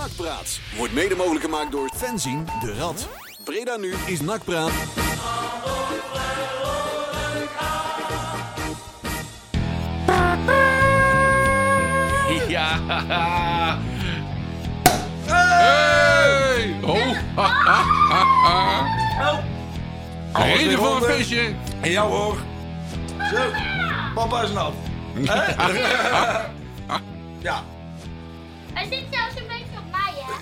Nakpraat wordt mede mogelijk gemaakt door Fenzin de Rad. Breda nu is Nakpraat. Ja. Hey! Oh! Ha, ha, ha, ha. Reden voor een feestje. Ja hoor. Zo, papa is nat. Hè? ja. Hij zit zelfs een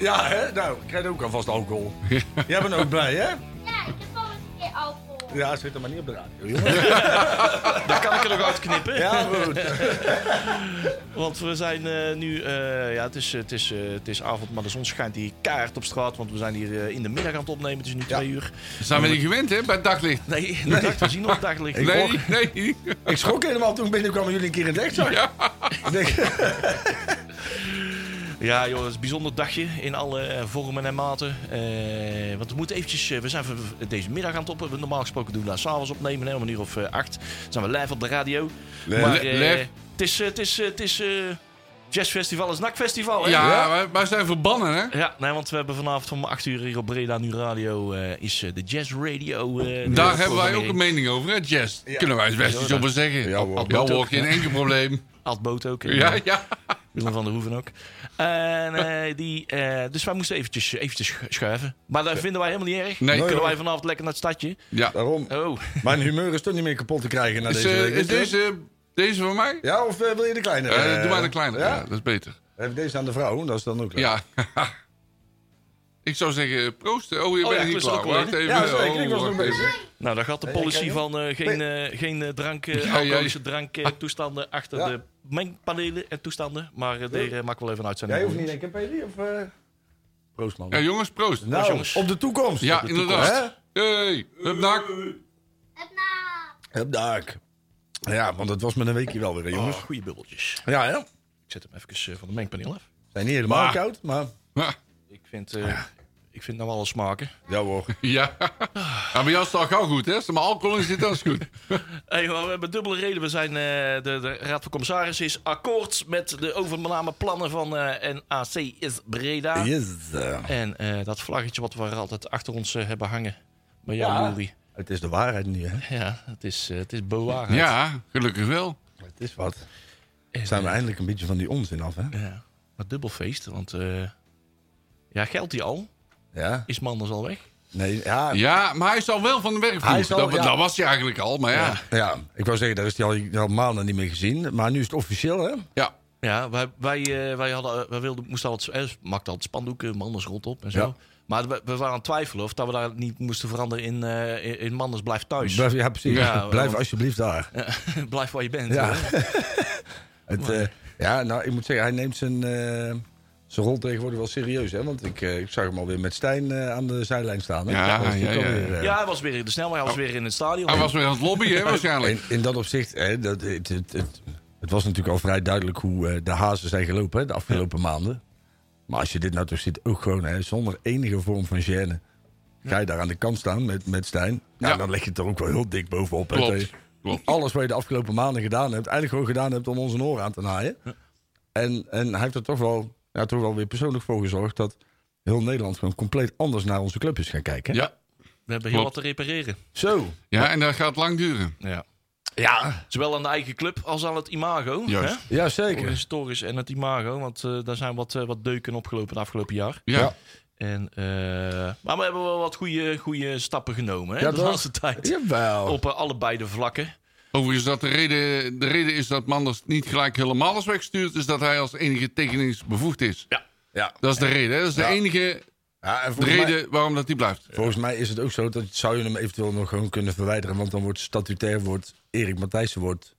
Ja, hè? Nou, ik krijg ook alvast alcohol. Jij bent ook blij, hè? Ja, ik heb al eens een keer alcohol. Ja, zit er maar niet op de radio, jongen. Daar kan ik er nog uitknippen. Ja, goed. Want we zijn eh, nu, eh, ja, het is, het, is, eh, het is avond, maar de zon schijnt hier kaart op straat. Want we zijn hier in de middag aan het opnemen. Het is nu Ja. twee uur. Zijn we niet gewend, hè, bij het daglicht? Nee, nee. we zien nog het daglicht. Ik Nee, ook. nee. Ik schrok helemaal toen binnenkwamen jullie een keer in het echt zag. Ja. Ja, joh, het is een bijzonder dagje in alle vormen en maten. Eh, want we moeten eventjes, eh, we zijn deze middag aan het op. Normaal gesproken doen we daar s'avonds opnemen, hè, om een uur of eh, acht. Dan zijn we live op de radio. Maar eh, live. het is, het is, het is eh, jazzfestival, is nakfestival, hè? Ja, wij, wij zijn verbannen, hè? Ja, nee, want we hebben vanavond om 8 uur hier op Breda Nu Radio is is de Jazz Radio. Daar hebben wij ook een mening over, hè, Jazz. Kunnen wij eens best iets over zeggen. Ja, hoor. Ja, hoor, geen enkel probleem. Ad Boot ook. en, Ja, eh, ja. Willem van der Hoeven ook. En, eh, die, eh, dus wij moesten eventjes, eventjes sch- schuiven. Maar dat vinden wij helemaal niet erg. Nee. Kunnen hoor. wij vanavond lekker naar het stadje. ja. Daarom. Oh, Mijn humeur is toch niet meer kapot te krijgen na Is, deze eh, week. is deze, deze van mij? Ja, of eh, wil je de kleine? Eh, eh, doe maar de kleine. Ja? Ja? dat is beter. Even deze aan de vrouw, dat is dan ook leuk. Ja. ik zou zeggen, proost. Oh, je Oh bent ja, niet klaar. Wacht even. Ja, zeker. Ik was Oh, nog wacht even. bezig. nou dan gaat de Hey, policy van eh, geen, eh, geen eh, drank, eh, ja. alcoholische dranktoestanden achter Ja. de mengpanelen en toestanden. Maar uh, daar maak ik wel even een uitzending Jij hoeft niet denk ik, Peli, of... eh Proost, man. Ja, jongens, proost. nou, jongens. op de toekomst. Ja, de inderdaad. Hey. Het na. Heb daar. Ja, want het was met een weekje wel weer, jongens. Oh, goede bubbeltjes. Ja, hè? Ik zet hem even eh, van de mengpaneel af. Zijn niet helemaal Maar- koud, maar... Ja. Ik vind, eh, ik vind nou alles smaken. Ja hoor. Ja. ja, maar jou is het al gauw goed, hè? Als maar alcohol in zit, dan is het goed. Hey, maar we hebben dubbele reden. We zijn, eh, de, de Raad van Commissarissen is akkoord met de overname plannen van eh, NAC is Breda. Yes. En eh, dat vlaggetje wat we er altijd achter ons hebben hangen. Bij jou, Ja. Louis. Het is de waarheid nu, hè? Ja, het is, uh, het is bewaard. Ja, gelukkig wel. Het is wat. En, Zijn we eindelijk een beetje van die onzin af, hè? Ja, maar dubbelfeest. Want eh, ja, geldt die al? Ja. Is Manders al weg? Nee, ja. Ja, maar hij is al wel van de werkvloer. Hij is al- dat, ja. dat was hij eigenlijk al, maar ja. Ja. Ja, Ja, ik wou zeggen, daar is hij al, al maanden niet meer gezien. Maar nu is het officieel, hè? Ja, wij, wij, eh, wij, hadden, wij wilden, moesten altijd, eh, maakten altijd spandoeken, Manders rot op en zo. Ja. Maar we, we waren aan het twijfelen of dat we daar niet moesten veranderen in, eh, in, in Manders blijft thuis. Blijf, ja, precies. Ja, Blijf want- alsjeblieft daar. Blijf waar je bent. Ja. Het, eh, ja, nou, ik moet zeggen, hij neemt zijn, eh, zijn rol tegenwoordig wel serieus, hè? Want ik, eh, ik zag hem alweer met Stijn eh, aan de zijlijn staan. Hè? Ja, was ja, ja. eh, Ja, hij was weer in de snelweg, hij was weer in het stadion. Hij was weer aan het lobbyen, hè, waarschijnlijk. In, in dat opzicht, hè, dat, het, het, het, het was natuurlijk al vrij duidelijk hoe eh, de hazen zijn gelopen hè, de afgelopen maanden. Maar als je dit nou toch ziet, ook gewoon hè, zonder enige vorm van gêne. Ga je daar aan de kant staan met, met Stijn. Ja, Ja. dan leg je het er ook wel heel dik bovenop. hè. Klopt, je klopt. Alles wat je de afgelopen maanden gedaan hebt, eigenlijk gewoon gedaan hebt om onze oren aan te naaien. En, en hij heeft er toch wel, ja, toch wel weer persoonlijk voor gezorgd dat heel Nederland gewoon compleet anders naar onze club is gaan kijken. hè. Ja. We hebben heel Klopt. wat te repareren. Zo. ja, en dat gaat lang duren. Ja. Ja, Zowel aan de eigen club als aan het imago. Juist. Hè? ja zeker. Historisch en het imago. Want eh, daar zijn wat, eh, wat deuken opgelopen het afgelopen jaar. Ja. Ja. En, eh, maar we hebben wel wat goede, goede stappen genomen hè, Ja, de laatste tijd. Jawel. Op allebei de vlakken. Overigens, dat de reden, de reden is dat Manders niet gelijk helemaal is weggestuurd, is dat hij als enige tekeningsbevoegd is. Ja. Dat is de reden. hè. Dat is de Ja. enige Ja, en volgens mij- reden waarom dat hij blijft. Volgens mij is het ook zo dat zou je hem eventueel nog gewoon kunnen verwijderen. Want dan wordt statutair wordt Erik Matthijssen wordt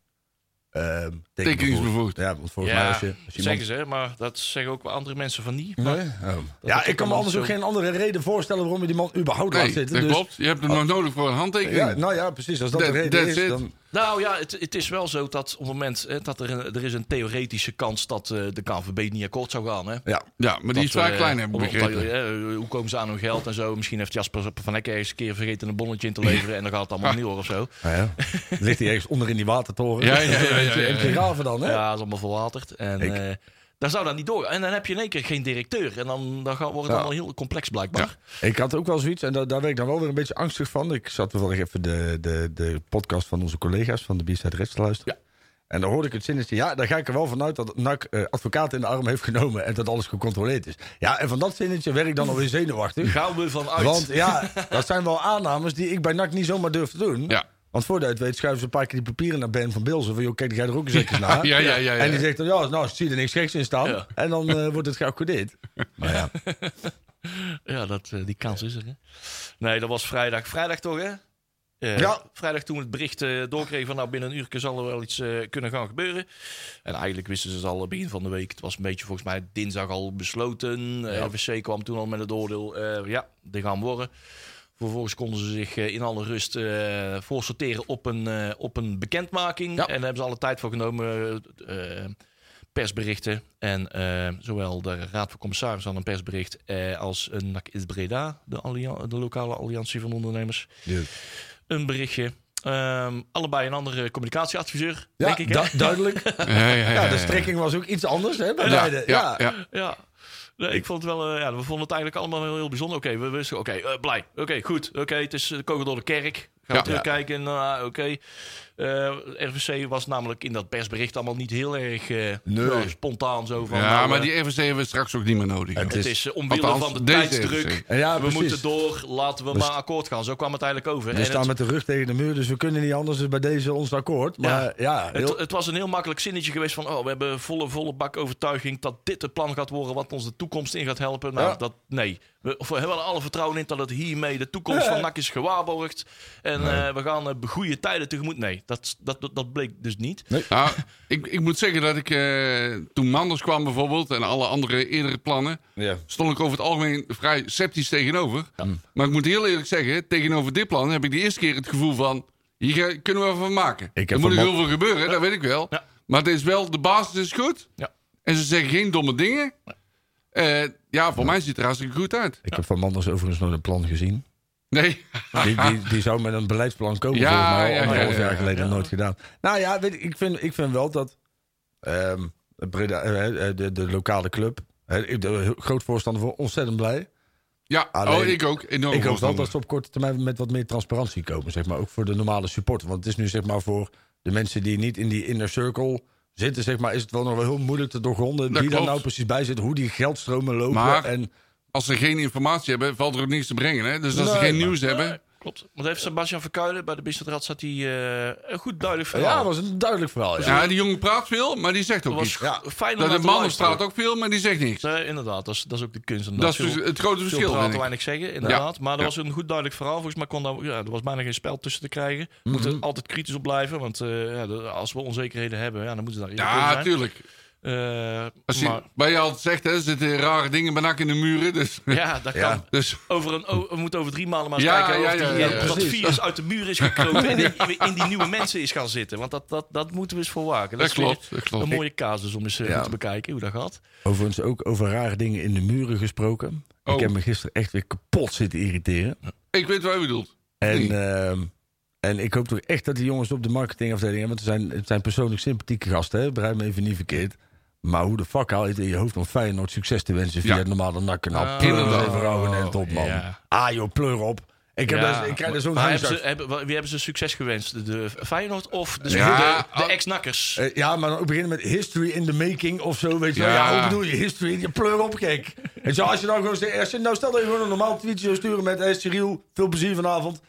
ehm Tekeningsbevoegd. Ja, want volgens mij als je, als je zeggen iemand- ze, maar dat zeggen ook wel andere mensen van niet. Maar Nee? Oh. Ja, ik kan me anders ook geen andere reden voorstellen waarom je die man überhaupt laat Nee, zitten. dat dus- klopt. Je hebt hem nog nodig voor een handtekening. Ja, nou ja, precies. Als dat That- de reden is, it. dan... Nou ja, het, het is wel zo dat op het moment hè, dat er, een, er is een theoretische kans dat eh, de KNVB niet akkoord zou gaan. Hè? Ja, Ja, maar die is vrij eh, klein, heb ik omdat- begrepen. eh, hoe komen ze aan hun geld en zo? Misschien heeft Jasper van Eck ergens een keer vergeten een bonnetje in te leveren en dan gaat het allemaal door of zo. nou ja. Ligt hij ergens onder in die watertoren. Ja, ja, ja, ja, ja, ja. En dan, hè? Ja, dat is allemaal verwaterd. En, Daar zou dat niet door. En dan heb je in één keer geen directeur. En dan, dan gaat- wordt het Ja. allemaal heel complex blijkbaar. Ik had ook wel zoiets, en daar, daar werd ik dan wel weer een beetje angstig van. Ik zat toevallig even de, de, de podcast van onze collega's van de B-Side Reds te luisteren. En dan hoorde ik het zinnetje, ja, daar ga ik er wel vanuit dat NAC eh, advocaat in de arm heeft genomen en dat alles gecontroleerd is. Ja, en van dat zinnetje werd ik dan alweer zenuwachtig. Gaan we vanuit. Want ja, dat zijn wel aannames die ik bij NAC niet zomaar durf te doen. Ja. Want voordat het weet schuiven ze een paar keer die papieren naar Ben van Bilzen. Van, joh, kijk, ga je er ook eens even naar. Ja, ja, ja, ja. En die zegt dan, ja, nou, zie er niks geks in staan. Ja. En dan eh, wordt het geaccordeerd. Maar ja, Ja, dat, eh, die kans is er. Hè? Nee, dat was vrijdag. Vrijdag toch, hè? Eh, Ja. Vrijdag toen we het bericht doorkregen van nou binnen een uur zal er wel iets kunnen gaan gebeuren. En eigenlijk wisten ze het al begin van de week. Het was een beetje volgens mij dinsdag al besloten. Eh, RVC kwam toen al met het oordeel. ja, die gaan worden. Vervolgens konden ze zich eh, in alle rust eh voorsorteren op een, eh, op een bekendmaking. Ja. En daar hebben ze alle tijd voor genomen. eh, persberichten. En eh, zowel de Raad van Commissarissen had een persbericht eh, als een NAC is Breda, de, de lokale alliantie van ondernemers, een berichtje. Ehm, allebei een andere communicatieadviseur, ja denk ik. hè? du- duidelijk. Ja, ja, ja, Ja, de strekking was ook iets anders hè, bij Ja, beide. ja, ja. Nee, ik vond het wel, eh, ja, we vonden het eigenlijk allemaal heel, heel bijzonder. Oké, we wisten, oké, eh, blij. Oké, goed. Oké, het is de kogel door de kerk. Gaan we terugkijken. Nou, oké. Eh, RVC was namelijk in dat persbericht allemaal niet heel erg eh, Nee. ja, spontaan zo van. Ja, nou, maar eh, die RVC hebben we straks ook niet meer nodig. Het Het is- is omwille Althans, van de tijdsdruk. Ja, we precies. moeten door, laten we We maar akkoord gaan. Zo kwam het eigenlijk over. We En staan het, met de rug tegen de muur, dus we kunnen niet anders dan bij deze ons akkoord. Maar ja, heel- het, het was een heel makkelijk zinnetje geweest van... oh, we hebben volle, volle bak overtuiging dat dit het plan gaat worden... wat ons de toekomst in gaat helpen. Nou, Ja. dat, nee. We, hebben er alle vertrouwen in dat het hiermee de toekomst van NAC is gewaarborgd. En eh, we gaan uh, goede tijden tegemoet. Nee, dat, dat, dat, dat bleek dus niet. Nou, ik, ik moet zeggen dat ik eh, toen Manders kwam bijvoorbeeld en alle andere eerdere plannen, ja. stond ik over het algemeen vrij sceptisch tegenover. Maar ik moet heel eerlijk zeggen, tegenover dit plan heb ik de eerste keer het gevoel van, hier ga- kunnen we van maken. er moet nog heel veel gebeuren, dat weet ik wel. Ja. Maar het is wel, de basis is goed. Ja. En ze zeggen geen domme dingen. Eh, ja, voor mij ziet het er hartstikke goed uit. Ik heb van Manders overigens nog een plan gezien. Nee, Die, die, die zou met een beleidsplan komen, Ja, volgens mij al ja, ja, jaar ja. geleden nooit gedaan. Nou ja, weet ik, ik, vind, ik vind wel dat ehm, Breda, eh, de, de lokale club, eh, er heel groot voorstander voor, ontzettend blij. ja, Alleen- oh, ik ook. Enorm ik hoop wel dat ze op korte termijn met wat meer transparantie komen, zeg maar. Ook voor de normale supporter. Want het is nu zeg maar voor de mensen die niet in die inner circle zitten, zeg maar, is het wel nog wel heel moeilijk te doorgronden Dat wie daar nou precies bij zit, hoe die geldstromen lopen. Maar- en Als ze geen informatie hebben, valt er ook niks te brengen. Hè? Dus als ze geen maar- nieuws hebben... Nee, klopt. Want heeft Sebastian Verkuilen bij de Bistadraad zat hij eh, een goed duidelijk verhaal. ja, dat was een duidelijk verhaal. Ja. Ja, die jongen praat veel, maar die zegt ook Dat iets. was Ja. fijn Dat de man praat ook veel, maar die zegt niks. Nee, inderdaad, dat is, dat is ook de kunst. Dat inderdaad. is dus Veel- het grote Veel verschil. praten, vind ik. weinig zeggen, inderdaad. Maar er Ja. was een goed duidelijk verhaal. Volgens mij kon daar, ja, er was bijna geen spel tussen te krijgen. We moeten Mhm. er altijd kritisch op blijven. Want eh, als we onzekerheden hebben, ja, dan moeten ze daar Ja, zijn. tuurlijk. Als je, maar waar je altijd zegt, hè, er zitten rare dingen bij nak in de muren. Dus, ja, dat Ja. kan. dus Over een, oh, we moeten over drie maanden maar eens Ja, kijken ja, of, ja, die, ja, eh, dat virus uit de muur is gekropen en in, in die nieuwe mensen is gaan zitten. Want dat, dat, dat moeten we eens voor waken. dat klopt. Dat klopt. Een mooie casus om eens eh, Ja. te bekijken hoe dat gaat. Overigens ook over rare dingen in de muren gesproken. Oh. Ik heb me gisteren echt weer kapot zitten irriteren. Ik weet wat je bedoelt. En, Nee. ehm, en ik hoop toch echt dat die jongens op de marketingafdeling... want het zijn, het zijn persoonlijk sympathieke gasten, hè? begrijp me even niet verkeerd. Maar hoe de fuck haal je het in je hoofd om Feyenoord succes te wensen... via Ja. het normale nakkanaal? Ah. Pleur even rouwen en top, man. Ja. Ah joh, pleur op. Ik, heb Ja. er- ik krijg er zo'n hebben ze, hebben, wie hebben ze succes gewenst? De, Feyenoord of de, Ja, de, de ah. ex-nakkers? Eh, ja, maar dan ook beginnen met history in the making of zo, weet je wel. Ja. Hoe bedoel je history? Je pleur op, gek. En zo, als je dan gewoon je, nou stel dat je gewoon een normaal tweetje zou sturen met, hey Cyril, veel plezier vanavond.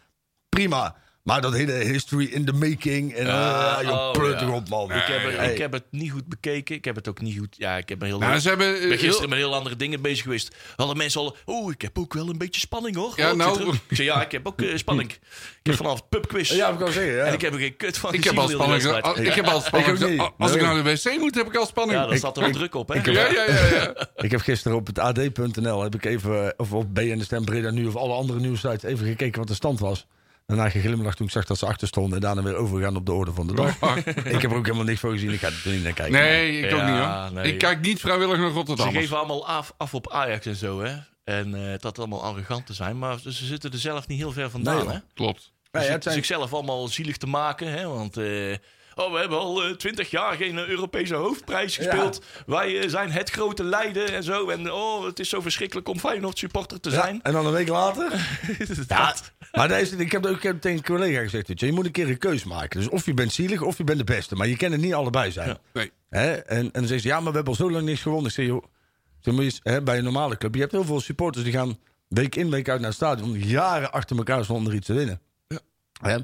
Prima. Maar dat hele history in the making en eh, joh, oh, ja. man. ik, heb, Hey. ik heb het niet goed bekeken. Ik heb het ook niet goed... Ja, ik heb me heel... Nou, ze hebben, ik ben eh, gisteren heel- met heel andere dingen bezig geweest. Hadden mensen al... Oh, ik heb ook wel een beetje spanning, hoor. Ja, Oh, ik nou-. Ik zei, ja, ik heb ook eh, spanning. Ik heb vanavond pubquiz. Ja, ik kan zeggen, ja. En ik heb er geen kut van ik heb al spanning. al- Ik heb al spanning. Ik. Als ik naar de wc moet, heb ik al spanning. Ja, daar staat er wel druk op, hè? ik heb- ja, ja, ja, ja. Ik heb gisteren op het AD.nl, heb ik even, of op BN de Stem Breda nu of alle andere nieuwsites, even gekeken wat de stand was. Daarna geglimlacht toen ik zag dat ze achter stonden en daarna weer overgegaan op de orde van de dag. ik heb er ook helemaal niks voor gezien, ik ga er niet naar kijken. Nee, ik ook Ja, niet hoor. nee. Ik kijk niet vrijwillig naar Ze Rotterdam. geven allemaal af, af op Ajax en zo, hè? En eh, dat allemaal arrogant te zijn. Maar ze zitten er zelf niet heel ver vandaan, Nee, hè? Klopt. Ja, ja, het Zitten zijn- zichzelf allemaal zielig te maken, hè? Want... eh, Oh, we hebben al eh, twintig jaar geen eh, Europese hoofdprijs gespeeld. Wij eh, zijn het grote Leiden en zo. En oh, het is zo verschrikkelijk om Feyenoord supporter te Ja, zijn. en dan een week later. ja, maar daar is, ik, heb, ik heb tegen een collega gezegd: weet je, je moet een keer een keus maken. Dus of je bent zielig of je bent de beste. Maar je kan het niet allebei zijn. Ja. Nee. Hè? En, en dan zegt ze: ja, maar we hebben al zo lang niks gewonnen. Ik zeg: joh, eens, hè, bij een normale club. Je hebt heel veel supporters die gaan week in, week uit naar het stadion. Jaren achter elkaar zonder iets te winnen. Hè?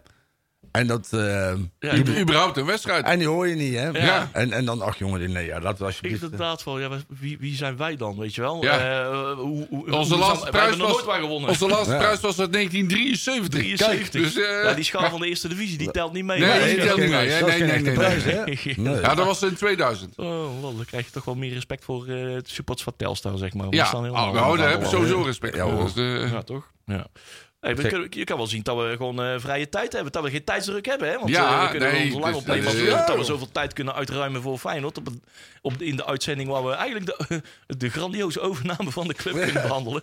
En dat. eh, Ja, die- ik- Überhaupt een wedstrijd. en die hoor je niet, hè? Ja. En, en dan, ach jongen, nee, ja, laten we alsjeblieft. eh, Inderdaad, van, ja, wie, wie zijn wij dan, weet je wel? Ja. Eh, hoe, hoe, Onze hoe- laatste prijs hebben nog was- nooit waar gewonnen. Onze laatste Ja. prijs was uit 1973. 73. Kijk, dus, eh, ja, die schaal van de eerste divisie, die telt niet mee. Nee, die telt niet mee, nee, nee, nee, prijs? Nee. Ja, dat was in 2000. Oh, wel, dan krijg je toch wel meer respect voor eh het supports van Telstar, zeg maar. We Ja, oh, nou, daar heb ik allemaal- sowieso respect Ja, voor. Ja, toch? Ja. Hey, we kunnen- je kan wel zien dat we gewoon eh, vrije tijd hebben. Dat we geen tijdsdruk hebben. Hè? Want Ja, eh, we kunnen nee, ons lang dus, opnemen dus. Dat we zoveel tijd kunnen uitruimen voor Feyenoord. Op, het- op, de- in de uitzending waar we eigenlijk de, de grandioze overname van de club kunnen behandelen.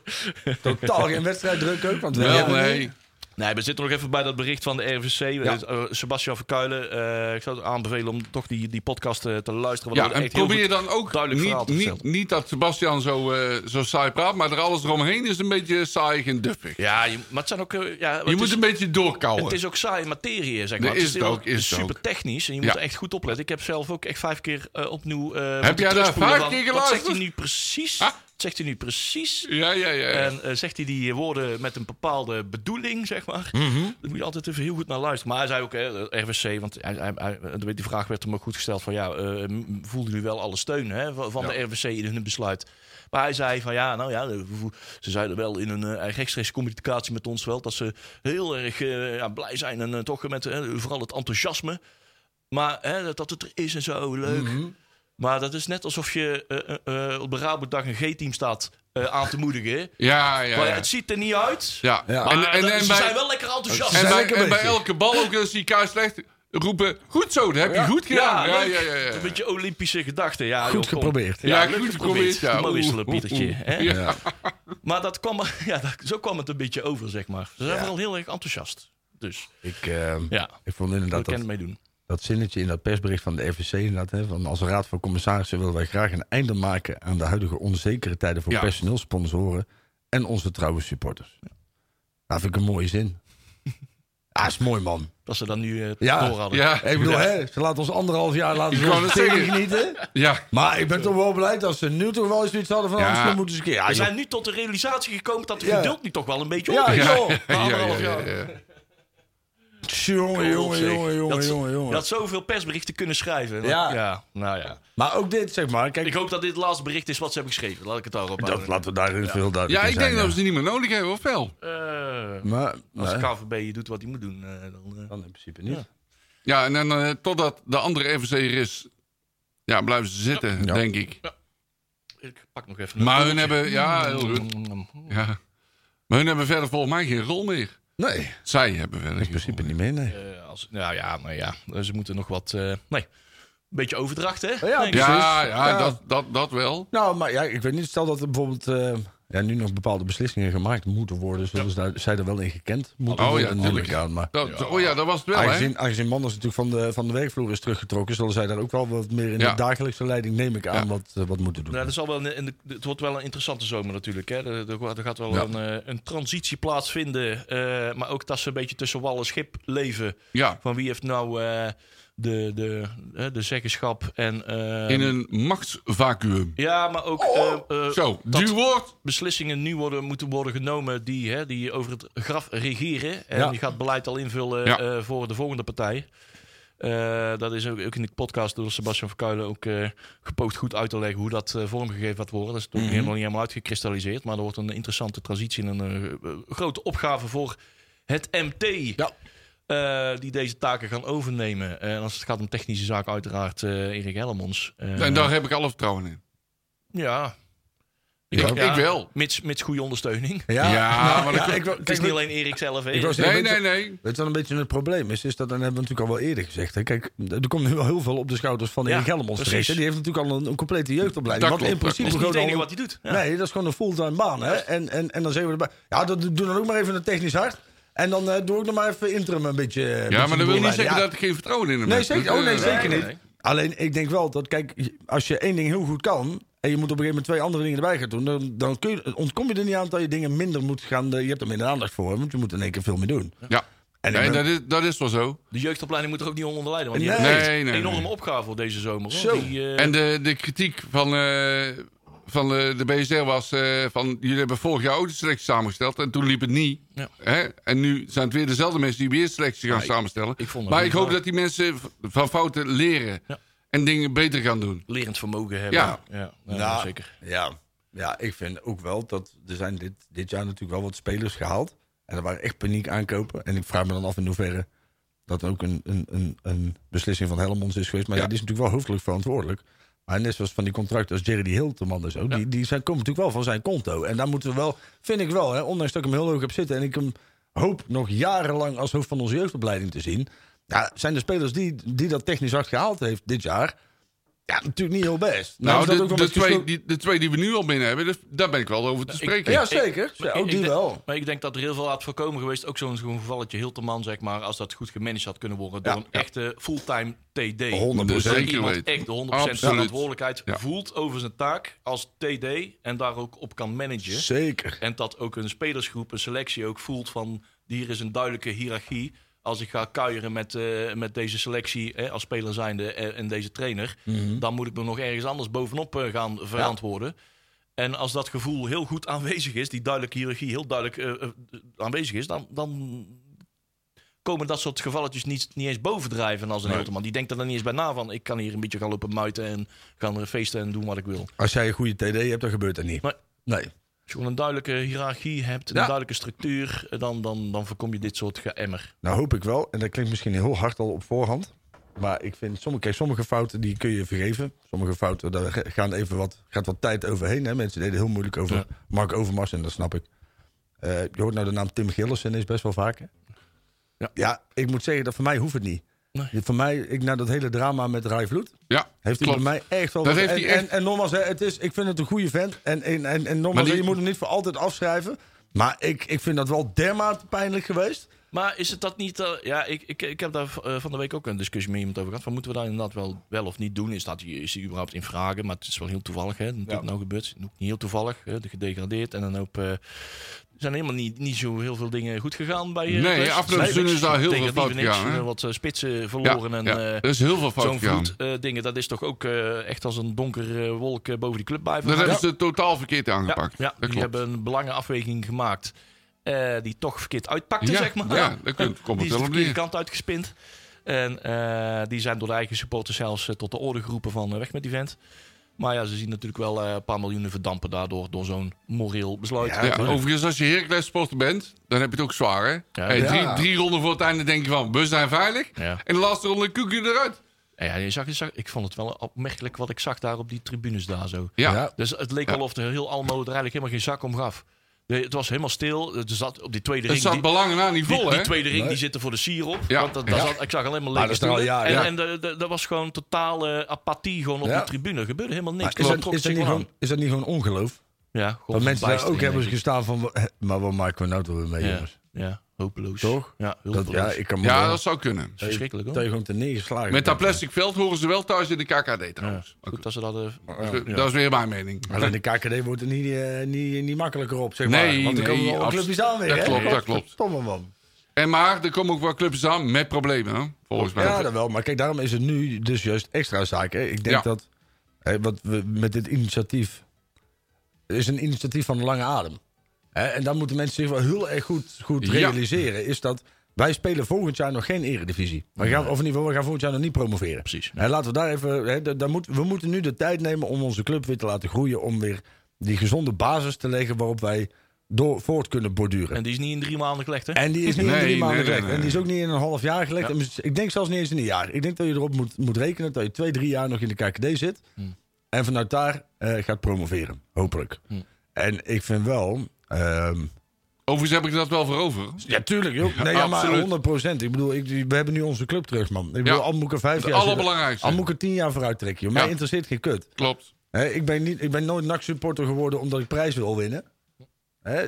Totaal geen wedstrijddruk ook. Want we wel, hebben nee. Nee, we zitten nog even bij dat bericht van de RVC. Eh, Sebastian Verkuilen. eh, ik zou het aanbevelen om toch die, die podcast eh, te luisteren. want Ja, en probeer dan ook duidelijk verhaal niet, te niet, niet dat Sebastian zo, eh, zo saai praat, maar er alles eromheen is een beetje saai en duffig. Ja, je, maar het zijn ook... eh, ja, Je moet is- een beetje doorkouwen. Het is ook saaie materie, zeg maar. Dat het is het ook, is super ook. technisch en je moet er echt goed opletten. Ik heb zelf ook echt vijf keer eh, opnieuw. eh, Heb jij daar vijf keer Wat zegt geluisterd? hij nu precies? Ah. Zegt hij nu precies? Ja, ja, ja. En eh, zegt hij die woorden met een bepaalde bedoeling, zeg maar. Mhm. Daar moet je altijd even heel goed naar luisteren. Maar hij zei ook, hè, eh, RWC, want hij, hij, hij- die vraag werd hem ook goed gesteld van... ja, eh, voelden jullie wel alle steun hè, van Ja. de RWC in hun besluit? Maar hij zei van ja, nou ja, ze zeiden wel in een eh, rechtstreeks communicatie met ons wel... dat ze heel erg eh, ja, blij zijn en eh, toch met eh, vooral het enthousiasme... Maar hè, dat- dat het er is en zo, leuk. Maar dat is net alsof je eh, eh, eh, op de Rabodag een G-team staat eh, aan te moedigen. ja, ja, Maar ja. het ziet er niet uit. Ja. Ja. Maar En, en, dat- en ze bij, zijn wel lekker enthousiast. en bij, lekker en bij elke bal, ook als die kaart slecht roepen... Goed zo, dat heb je goed gedaan. Ja, ja, ja. ja, Een beetje Olympische gedachten. Ja, Goed joh, geprobeerd. Ja, goed geprobeerd, ja. Mooi wisselen, Pietertje. hè? Ja. Maar dat kwam, ja, dat, zo kwam het een beetje over, zeg maar. Ze zijn Ja. vooral heel erg enthousiast. Dus Ik, eh, ja, ik vond inderdaad dat, meedoen. Dat zinnetje in dat persbericht van de RVC inderdaad, hè, van als raad van commissarissen willen wij graag een einde maken aan de huidige onzekere tijden voor Ja. personeel, sponsoren en onze trouwe supporters. Nou, vind ik een mooie zin. Ah, is mooi man. Dat ze dat nu eh Ja. door hadden. Ja, Ik bedoel, hè, ze laten ons anderhalf jaar laten Ik zeggen. genieten. ja. Maar ik ben toch wel blij dat ze nu toch wel eens zoiets hadden van Ja. anders moeten ze een keer. Ja, We zijn nu tot de realisatie gekomen dat het Ja. geduld nu toch wel een beetje Ja, op is. Ja, ja, anderhalf ja, jaar. Ja. Jongen, jongen, jongen, jongen, Dat- jongen, Je jongen. had zoveel persberichten kunnen schrijven. Ja. ja, nou ja. Maar ook dit, zeg maar. Kijk, Ik hoop dat dit het laatste bericht is wat ze hebben geschreven. Laat ik het daarop dat, houden. laten we daarin veel duidelijk Ja, ik zijn, denk dat we ze niet meer nodig hebben, of wel? Eh, Maar, als nee, de KVB doet wat hij moet doen, eh, dan... eh, dan in principe niet. Ja. Ja, en dan eh, totdat de andere RVC er is, ja, blijven ze zitten, Ja. denk ik. ik pak nog even een Maar hun hebben, ja, heel goed. Ja. Maar hun hebben verder volgens mij geen rol meer. Nee, in Zij hebben verder geen principe niet meer, nee. Eh, als, nou ja, nou ja, ze moeten nog wat... eh, nee, een beetje overdracht, hè? Ja, ja, Ja. Dat, dat, dat wel. Nou, maar ja, ik weet niet. Stel dat er bijvoorbeeld eh, ja, nu nog bepaalde beslissingen gemaakt moeten worden. Zullen ze daar, zij er wel in gekend moeten Oh, ja, worden? ik aan, maar Dat, Oh ja, dat was het wel, hè? aangezien, aangezien Manders natuurlijk van de, van de werkvloer is teruggetrokken... zullen zij daar ook wel wat meer in Ja. de dagelijkse leiding, neem ik aan, Ja. wat, eh, wat moeten doen. Nou, dat zal wel het wordt wel een interessante zomer natuurlijk. Hè. Er, er, gaat wel Ja. een, eh, een transitie plaatsvinden. eh, maar ook dat ze een beetje tussen wal en schip leven. Ja, Van wie heeft nou eh, de, de, de zeggenschap en... eh, in een machtsvacuum. Ja, maar ook eh, eh, Zo, dat woord. beslissingen nu worden, moeten worden genomen die, hè, die over het graf regeren. En Ja. die gaat beleid al invullen Ja. eh, voor de volgende partij. Eh, dat is ook, ook in de podcast door Sebastian Verkuilen ook eh, gepoogd goed uit te leggen hoe dat vormgegeven gaat worden. Dat is natuurlijk helemaal niet helemaal uitgekristalliseerd. Maar er wordt een interessante transitie en een grote opgave voor het MT. Ja. Eh, die deze taken gaan overnemen. En als het gaat om technische zaken, uiteraard eh Erik Helmons. Eh, En daar heb ik alle vertrouwen in. ja. Ik, ik wel. Mits, mits goede ondersteuning. Ja, Ja, nou, maar ja, ik, Het is niet alleen Erik zelf. hè. ik Nee, nee, nee. Weet je wat een beetje het probleem is? Is dat, en dat hebben we natuurlijk al wel eerder gezegd. Hè? Kijk, er komt nu wel heel veel op de schouders van Ja, Erik terecht. hè. Die heeft natuurlijk al een, een complete jeugdopleiding. Dat wat klopt, dat principe Dat is niet gewoon het enige wat hij doet. Ja. Nee, dat is gewoon een fulltime baan. Hè? En, en, en dan zeggen we erbij. Ja, dat, doe dan ook maar even een technisch hart. En dan eh, doe ik nog maar even interim een beetje. een Ja, beetje maar dat wil niet zeggen Ja, dat ik geen vertrouwen in hem Nee, heb. zeker. Oh, nee, eh, zeker nee, niet. nee. Alleen, ik denk wel dat, kijk, als je één ding heel goed kan... en je moet op een gegeven moment twee andere dingen erbij gaan doen... dan, dan kun je, ontkom je er niet aan dat je dingen minder moet gaan... eh, je hebt er minder aandacht voor, want je moet in één keer veel meer doen. Ja, En nee, ben- dat, is, dat is wel zo. De jeugdopleiding moet er ook niet onder lijden. Want die Nee. Nee, een enorme nee. opgave voor deze zomer. Hoor. Zo. Die, eh, En de, de kritiek van, eh, van de, de BSR was eh, van... jullie hebben vorig jaar ook de selectie samengesteld en toen liep het niet. Ja. Hè? En nu zijn het weer dezelfde mensen die weer selectie gaan Ja, samenstellen. ik vond het maar ik hoop waar. dat die mensen van fouten leren Ja. en dingen beter gaan doen. lerend vermogen hebben. Ja. ja, ja, Nou, zeker. Ja, ja, ik vind ook wel dat er zijn dit, dit jaar natuurlijk wel wat spelers gehaald. En er waren echt paniek aankopen. En ik vraag me dan af in hoeverre dat ook een, een, een, een beslissing van Helmonds is geweest. Maar ja. Ja. die is natuurlijk wel hoofdelijk verantwoordelijk. Maar net zoals van die contracten als Jerry Hilterman en zo. Die, die zijn, komen natuurlijk wel van zijn konto. En daar moeten we wel, vind ik wel, hè, ondanks dat ik hem heel hoog heb zitten. En ik hem hoop nog jarenlang als hoofd van onze jeugdopleiding te zien. Ja, zijn de spelers die, die dat technisch hard gehaald heeft dit jaar. Ja, natuurlijk niet heel best. Nou, dat de, de, twee, die, de twee die we nu al binnen hebben, dus daar ben ik wel over te spreken. Ja, zeker. Ja, ook ik die denk- wel. Maar ik denk dat er heel veel had voorkomen geweest. Ook zo'n gevalletje Hilterman, zeg maar. Als dat goed gemanaged had kunnen worden. Door een ja. echte fulltime TD. 100%. Dus Zeker iemand weten. echt de 100% Absoluut. verantwoordelijkheid Ja. voelt over zijn taak als TD. En daar ook op kan managen. Zeker. En dat ook een spelersgroep, een selectie ook voelt van... hier is een duidelijke hiërarchie. Als ik ga kuieren met, eh, met deze selectie hè, als speler zijnde en, en deze trainer... dan moet ik me nog ergens anders bovenop eh, gaan verantwoorden. En als dat gevoel heel goed aanwezig is, die duidelijke hiërarchie heel duidelijk aanwezig is... dan, dan komen dat soort gevalletjes niet, niet eens bovendrijven als een Nee. Hilterman. Die denkt er dan niet eens bij na van... ik kan hier een beetje gaan lopen muiten en gaan feesten en doen wat ik wil. Als jij een goede TD hebt, dan gebeurt dat niet. Nee. Nee. Als je gewoon een duidelijke hiërarchie hebt, een Ja. duidelijke structuur, eh, dan, dan, dan voorkom je dit soort geëmmer. Nou hoop ik wel, en dat klinkt misschien heel hard al op voorhand. Maar ik vind sommige, kijk, sommige fouten die kun je vergeven. Sommige fouten, daar ga- gaan even wat, gaat wat tijd overheen. Hè. Mensen deden heel moeilijk over Ja. Mark Overmars en dat snap ik. Eh, je hoort nou de naam Tim Gillissen is best wel vaak. hè? Ja. ja, ik moet zeggen dat voor mij hoeft het niet. Nee. Voor mij, ik, na dat hele drama met Rai Vloed, Ja, heeft hij bij mij echt wel... Dat wat- heeft en, echt- en, en nogmaals, hè, het is, ik vind het een goede vent. En, en, en, en nogmaals, die- je moet hem niet voor altijd afschrijven. Maar ik, ik vind dat wel dermate pijnlijk geweest. Maar is het dat niet... eh, ja, ik, ik, ik heb daar eh, van de week ook een discussie met iemand over gehad. Van, moeten we daar inderdaad wel, wel of niet doen? Is, dat, is die überhaupt in vragen? Maar het is wel heel toevallig, hè. Dat Ja. het nou gebeurt. Ook niet heel toevallig. Hè, de gedegradeerd. En dan eh, er zijn helemaal niet, niet zo heel veel dingen goed gegaan bij Nee, Heracles. afgelopen Nee, seizoen is daar heel veel fout gegaan, hè? eh, Wat eh, spitsen Ja, verloren. en, ja, eh, er is heel veel fout Zo'n gegaan. eh, dingen, dat is toch ook eh, echt als een donkere wolk eh, boven die club blijven Dat hebben ze totaal verkeerd aangepakt. Ja, dat die klopt. hebben een belangenafweging gemaakt. eh, die toch verkeerd uitpakte, Ja, zeg maar. ja, daar komt- komt die het is de verkeerde kant uitgespind. En eh, die zijn door de eigen supporters zelfs eh, tot de orde geroepen van eh, weg met die vent. Maar ja, ze zien natuurlijk wel eh, een paar miljoenen verdampen daardoor door zo'n moreel besluit. Ja, Ja, overigens, als je Heracles sporter bent, dan heb je het ook zwaar, hè? Hey, Ja. drie, drie ronden voor het einde denk je van, we zijn veilig. Ja. En de laatste ronde koek je eruit. Ja, je zag, je zag, ik vond het wel opmerkelijk wat ik zag daar op die tribunes daar zo. Ja, Ja. Dus het leek Ja. al of de heel Almelo er eigenlijk helemaal geen zak om gaf. De- het was helemaal stil. Het zat op die tweede het ring. zat die- belangen na niet Die, vol, die hè? tweede ring Nee. die zitten voor de sier op. Ja. Want dat, dat Ja. zat- ik zag alleen maar lege er al stoelen. jaren, En, ja. en de- de- dat was gewoon totale apathie gewoon op Ja. die tribune. Er gebeurde helemaal niks. Is, dat, is, dat niet gewoon, is dat niet gewoon ongeloof? aan. Ja, gewoon Dat mensen daar ook hebben gestaan van... "Hè, Maar wat maken we nou toch weer mee, Ja, jongens? ja, hopeloos. Toch? Ja, Dat, ja, ik kan Ja, dat zou kunnen. is verschrikkelijk hoor. dat je gewoon te neergeslagen Met dat plastic veld horen ze wel thuis in de KKD trouwens. Goed dat ze dat... eh, goed. Dat is weer mijn mening. Alleen de KKD wordt er niet, eh, niet, niet makkelijker op, zeg Nee, maar. Want er nee, komen wel clubjes aan weer, Dat hè? klopt, dat klopt. Stomme man. En maar, er komen ook wel clubs aan met problemen, hè? volgens mij. Ja, dat wel. Maar kijk, daarom is het nu dus juist extra zaak. Hè? Ik denk Ja. dat hè, wat we met dit initiatief... Het is een initiatief van de lange adem. En dan moeten mensen zich wel heel erg goed, goed Ja. realiseren. Is dat wij spelen volgend jaar nog geen eredivisie. We gaan, of in ieder geval, we gaan volgend jaar nog niet promoveren. Precies. Hè, laten we daar even... Hè, da- daar moet, we moeten nu de tijd nemen om onze club weer te laten groeien. Om weer die gezonde basis te leggen waarop wij door, voort kunnen borduren. En die is niet in drie maanden gelegd, hè? En die is niet in drie maanden nee, gelegd. nee. En die is ook niet in een half jaar gelegd. Ja. En Ik denk zelfs niet eens in een jaar. Ik denk dat je erop moet, moet rekenen dat je twee, drie jaar nog in de KKD zit. Hmm. En vanuit daar eh, gaat promoveren. Hopelijk. Hmm. En ik vind wel... ehm, Overigens heb ik dat wel voor over. ja, tuurlijk. Joh. Nee, ja, maar absoluut. 100 procent. Ik bedoel, ik, we hebben nu onze club terug, man. Ik bedoel, Ja. al moet ik er vijf jaar allerbelangrijkste. Al moet ik er tien jaar vooruit trekken. Joh. Mij Ja. interesseert geen kut. Klopt. Ik, ben niet, ik ben nooit NAC-supporter geworden omdat ik prijs wil winnen.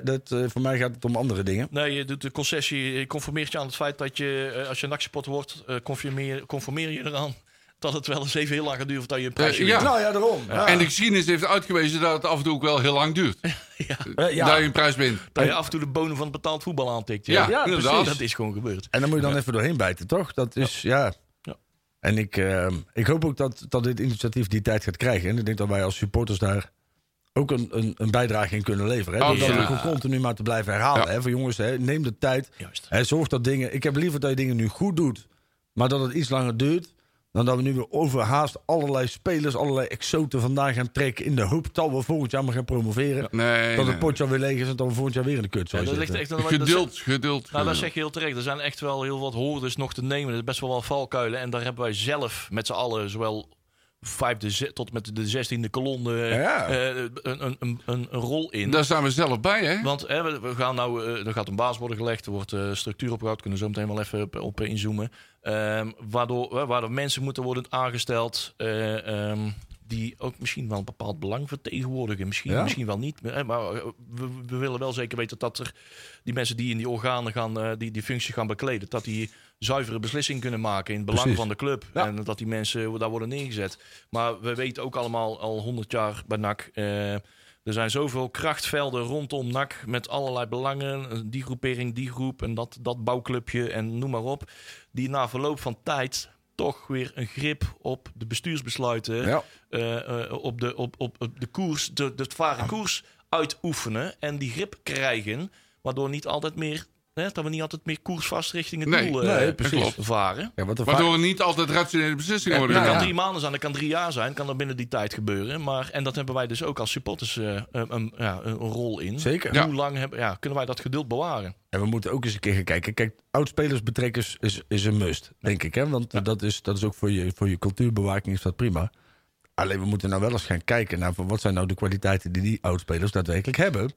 Dat, eh, voor mij gaat het om andere dingen. Nee, je doet de concessie. Je conformeert je aan het feit dat je, eh, als je een actiepot wordt, eh, conformeer, conformeer je eraan dat het wel eens even heel lang gaat duren voordat je een prijsje Eh, ja. wint. Nou ja, daarom. Ja. En de geschiedenis heeft uitgewezen dat het af en toe ook wel heel lang duurt. Ja, Eh, ja. Dat je een prijs wint. dat je af en toe de bonen van het betaald voetbal aantikt. Ja, Ja, precies. Dat is gewoon gebeurd. En dan moet je dan even doorheen bijten, toch? Dat is, ja. Ja. En ik, eh, ik hoop ook dat, dat dit initiatief die tijd gaat krijgen. En ik denk dat wij als supporters daar ook een, een, een bijdrage in kunnen leveren. Hè? Door dat ook continu maar te blijven herhalen. Ja. Hè? Voor jongens, hè? neem de tijd. Juist. Hè? Zorg dat dingen... Ik heb liever dat je dingen nu goed doet, maar dat het iets langer duurt... dan dat we nu weer overhaast allerlei spelers, allerlei exoten vandaan gaan trekken... in de hoop dat we volgend jaar maar gaan promoveren. Nee, dat nee. het potje alweer leeg is en dat we volgend jaar weer in de kut Ja, zullen dat ligt echt, dat, dat- Geduld, geduld. Nou, dat geduld. zeg je heel terecht. Er zijn echt wel heel wat hordes nog te nemen. Er is best wel wel valkuilen. En daar hebben wij zelf met z'n allen, zowel vijfde tot met de zestiende kolonne, Ja. eh, een, een, een, een rol in. Daar zijn we zelf bij, hè? Want hè, we, we gaan nou, eh, er gaat een baas worden gelegd, er wordt eh, structuur opgebouwd, kunnen we zo meteen wel even op, op inzoomen. Ehm, waardoor, waardoor mensen moeten worden aangesteld eh, ehm, die ook misschien wel een bepaald belang vertegenwoordigen. Misschien, Ja. misschien wel niet. Maar eh, we, we willen wel zeker weten dat er die mensen die in die organen gaan, eh, die die functie gaan bekleden, dat die zuivere beslissingen kunnen maken in het belang Precies. van de club. Ja. En dat die mensen daar worden neergezet. Maar we weten ook allemaal al 100 jaar bij NAC. Er zijn zoveel krachtvelden rondom NAC met allerlei belangen. eh, Die groepering, die groep en dat, dat bouwclubje en noem maar op. Die na verloop van tijd toch weer een grip op de bestuursbesluiten. Ja. eh, op, de, op, op, op de koers, de, de koers uitoefenen. En die grip krijgen. Waardoor niet altijd meer, hè, dat we niet altijd meer koersvast richting het Nee, doel eh, nee, precies. klopt. varen. Ja, wat er Waardoor er niet altijd rationele beslissingen Ja, worden dat kan genomen. drie maanden zijn, dat kan drie jaar zijn, kan dat binnen die tijd gebeuren. Maar, en dat hebben wij dus ook als supporters eh, een, een, ja, een rol in. Zeker. Ja. Hoe lang hebben, ja, kunnen wij dat geduld bewaren? En we moeten ook eens een keer gaan kijken. Kijk, oudspelers betrekken is, is, is een must, denk ik. Hè? Want dat, is, dat is ook voor je, voor je cultuurbewaking is dat prima. Alleen we moeten nou wel eens gaan kijken naar wat zijn nou de kwaliteiten die die oudspelers daadwerkelijk hebben.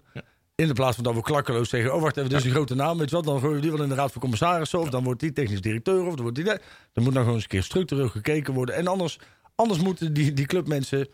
In de plaats van dat we klakkeloos zeggen, oh wacht even, dit is een grote naam, weet je wat, dan gooien we die wel in de raad van commissarissen of dan wordt die technisch directeur of dan wordt die... Dan moet nou gewoon eens een keer structureel gekeken worden. En anders, anders moeten die, die clubmensen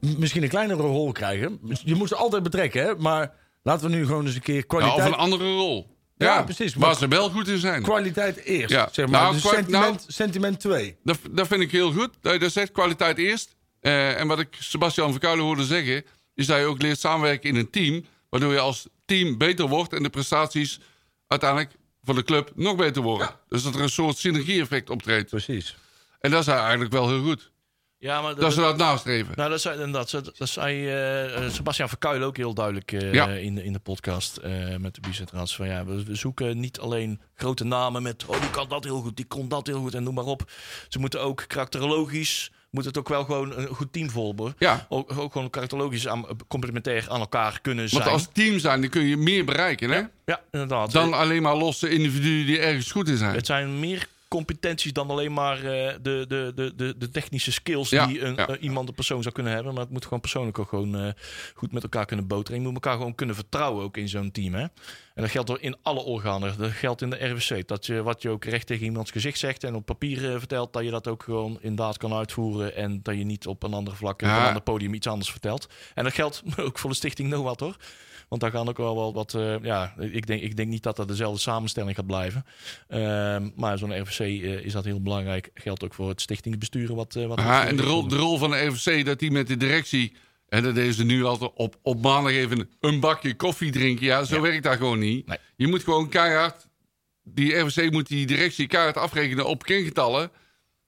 misschien een kleinere rol krijgen. Je moet ze altijd betrekken, hè? maar laten we nu gewoon eens een keer Ja, kwaliteit... of een andere rol. Ja, precies. Waar ze wel goed in zijn. kwaliteit eerst. Ja. Zeg maar. Nou, dus nou- sentiment 2. Dat, dat vind ik heel goed. Dat dat zegt, kwaliteit eerst. Eh, en wat ik Sebastian Verkuilen hoorde zeggen... is dat je ook leert samenwerken in een team... waardoor je als team beter wordt... en de prestaties uiteindelijk voor de club nog beter worden. Dus dat er een soort synergie-effect optreedt. Precies. En dat is eigenlijk wel heel goed. Ja, maar Dat ze dat nastreven. Nou, dat zei, inderdaad, dat, dat zei eh, Sebastian Verkuil ook heel duidelijk eh, Ja. in, de, in de podcast eh, met de bicentraals. Van ja, we, we zoeken niet alleen grote namen met, oh, die kan dat heel goed, die kon dat heel goed en noem maar op. Ze moeten ook karakterologisch, moet het ook wel gewoon een goed team vormen. Ja. Ook, ook gewoon karakterologisch aan, complementair aan elkaar kunnen zijn. Want als team zijn, dan kun je meer bereiken. Hè? ja, inderdaad. Dan alleen maar losse individuen die ergens goed in zijn. Het zijn meer competenties dan alleen maar eh, de, de, de, de, technische skills Ja, die een, ja. eh, iemand een persoon zou kunnen hebben. Maar het moet gewoon persoonlijk ook gewoon eh, goed met elkaar kunnen boteren. En je moet elkaar gewoon kunnen vertrouwen ook in zo'n team. Hè? En dat geldt door in alle organen. Dat geldt in de RWC. Dat je wat je ook recht tegen iemands gezicht zegt en op papier vertelt, dat je dat ook gewoon inderdaad kan uitvoeren. En dat je niet op een ander vlak, en op een ander podium iets anders vertelt. En dat geldt ook voor de stichting NOAD hoor. Want daar gaan ook wel wel wat. eh, ja, ik denk, ik denk niet dat dat dezelfde samenstelling gaat blijven. Ehm, maar zo'n RVC eh, is dat heel belangrijk. Geldt ook voor het stichtingsbesturen. Wat, eh, wat Ja, en de rol, de rol van de RVC, dat die met de directie... en dat deden ze nu altijd op, op maandag even een bakje koffie drinken. Ja, zo Ja. werkt dat gewoon niet. Nee. Je moet gewoon keihard... Die RVC moet die directie keihard afrekenen op kengetallen.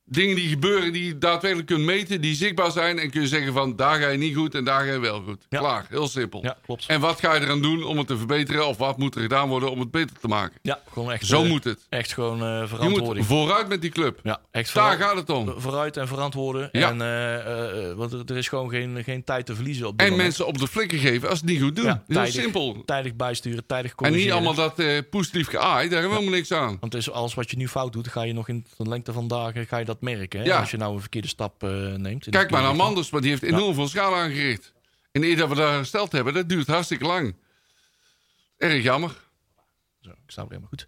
Dingen die gebeuren, die je daadwerkelijk kunt meten, die zichtbaar zijn... en kun je zeggen van, daar ga je niet goed en daar ga je wel goed. Ja. Klaar, heel simpel. Ja, klopt. En wat ga je eraan doen om het te verbeteren... of wat moet er gedaan worden om het beter te maken? Ja, gewoon echt. Zo eh, moet het. Echt gewoon eh, Je moet verantwoording. vooruit met die club. ja, echt Daar gaat het om. Vooruit en verantwoorden. Ja. En, eh, want er, er is gewoon geen, geen tijd te verliezen op En moment. mensen op de flikker geven als ze het niet goed doen. Ja, heel tijdig, simpel. Tijdig bijsturen, tijdig En corrigeren. niet allemaal dat eh poeslief geaai, daar hebben we helemaal niks aan. Want het is alles wat je nu fout doet, ga je nog in de lengte van dagen ga je dat merken. Hè? Ja. Als je nou een verkeerde stap eh, neemt. Kijk maar naar Manders, maar die heeft enorm veel schade aangericht. En eer dat we daar hersteld hebben, dat duurt hartstikke lang. Erg jammer. Zo, ik sta weer helemaal goed.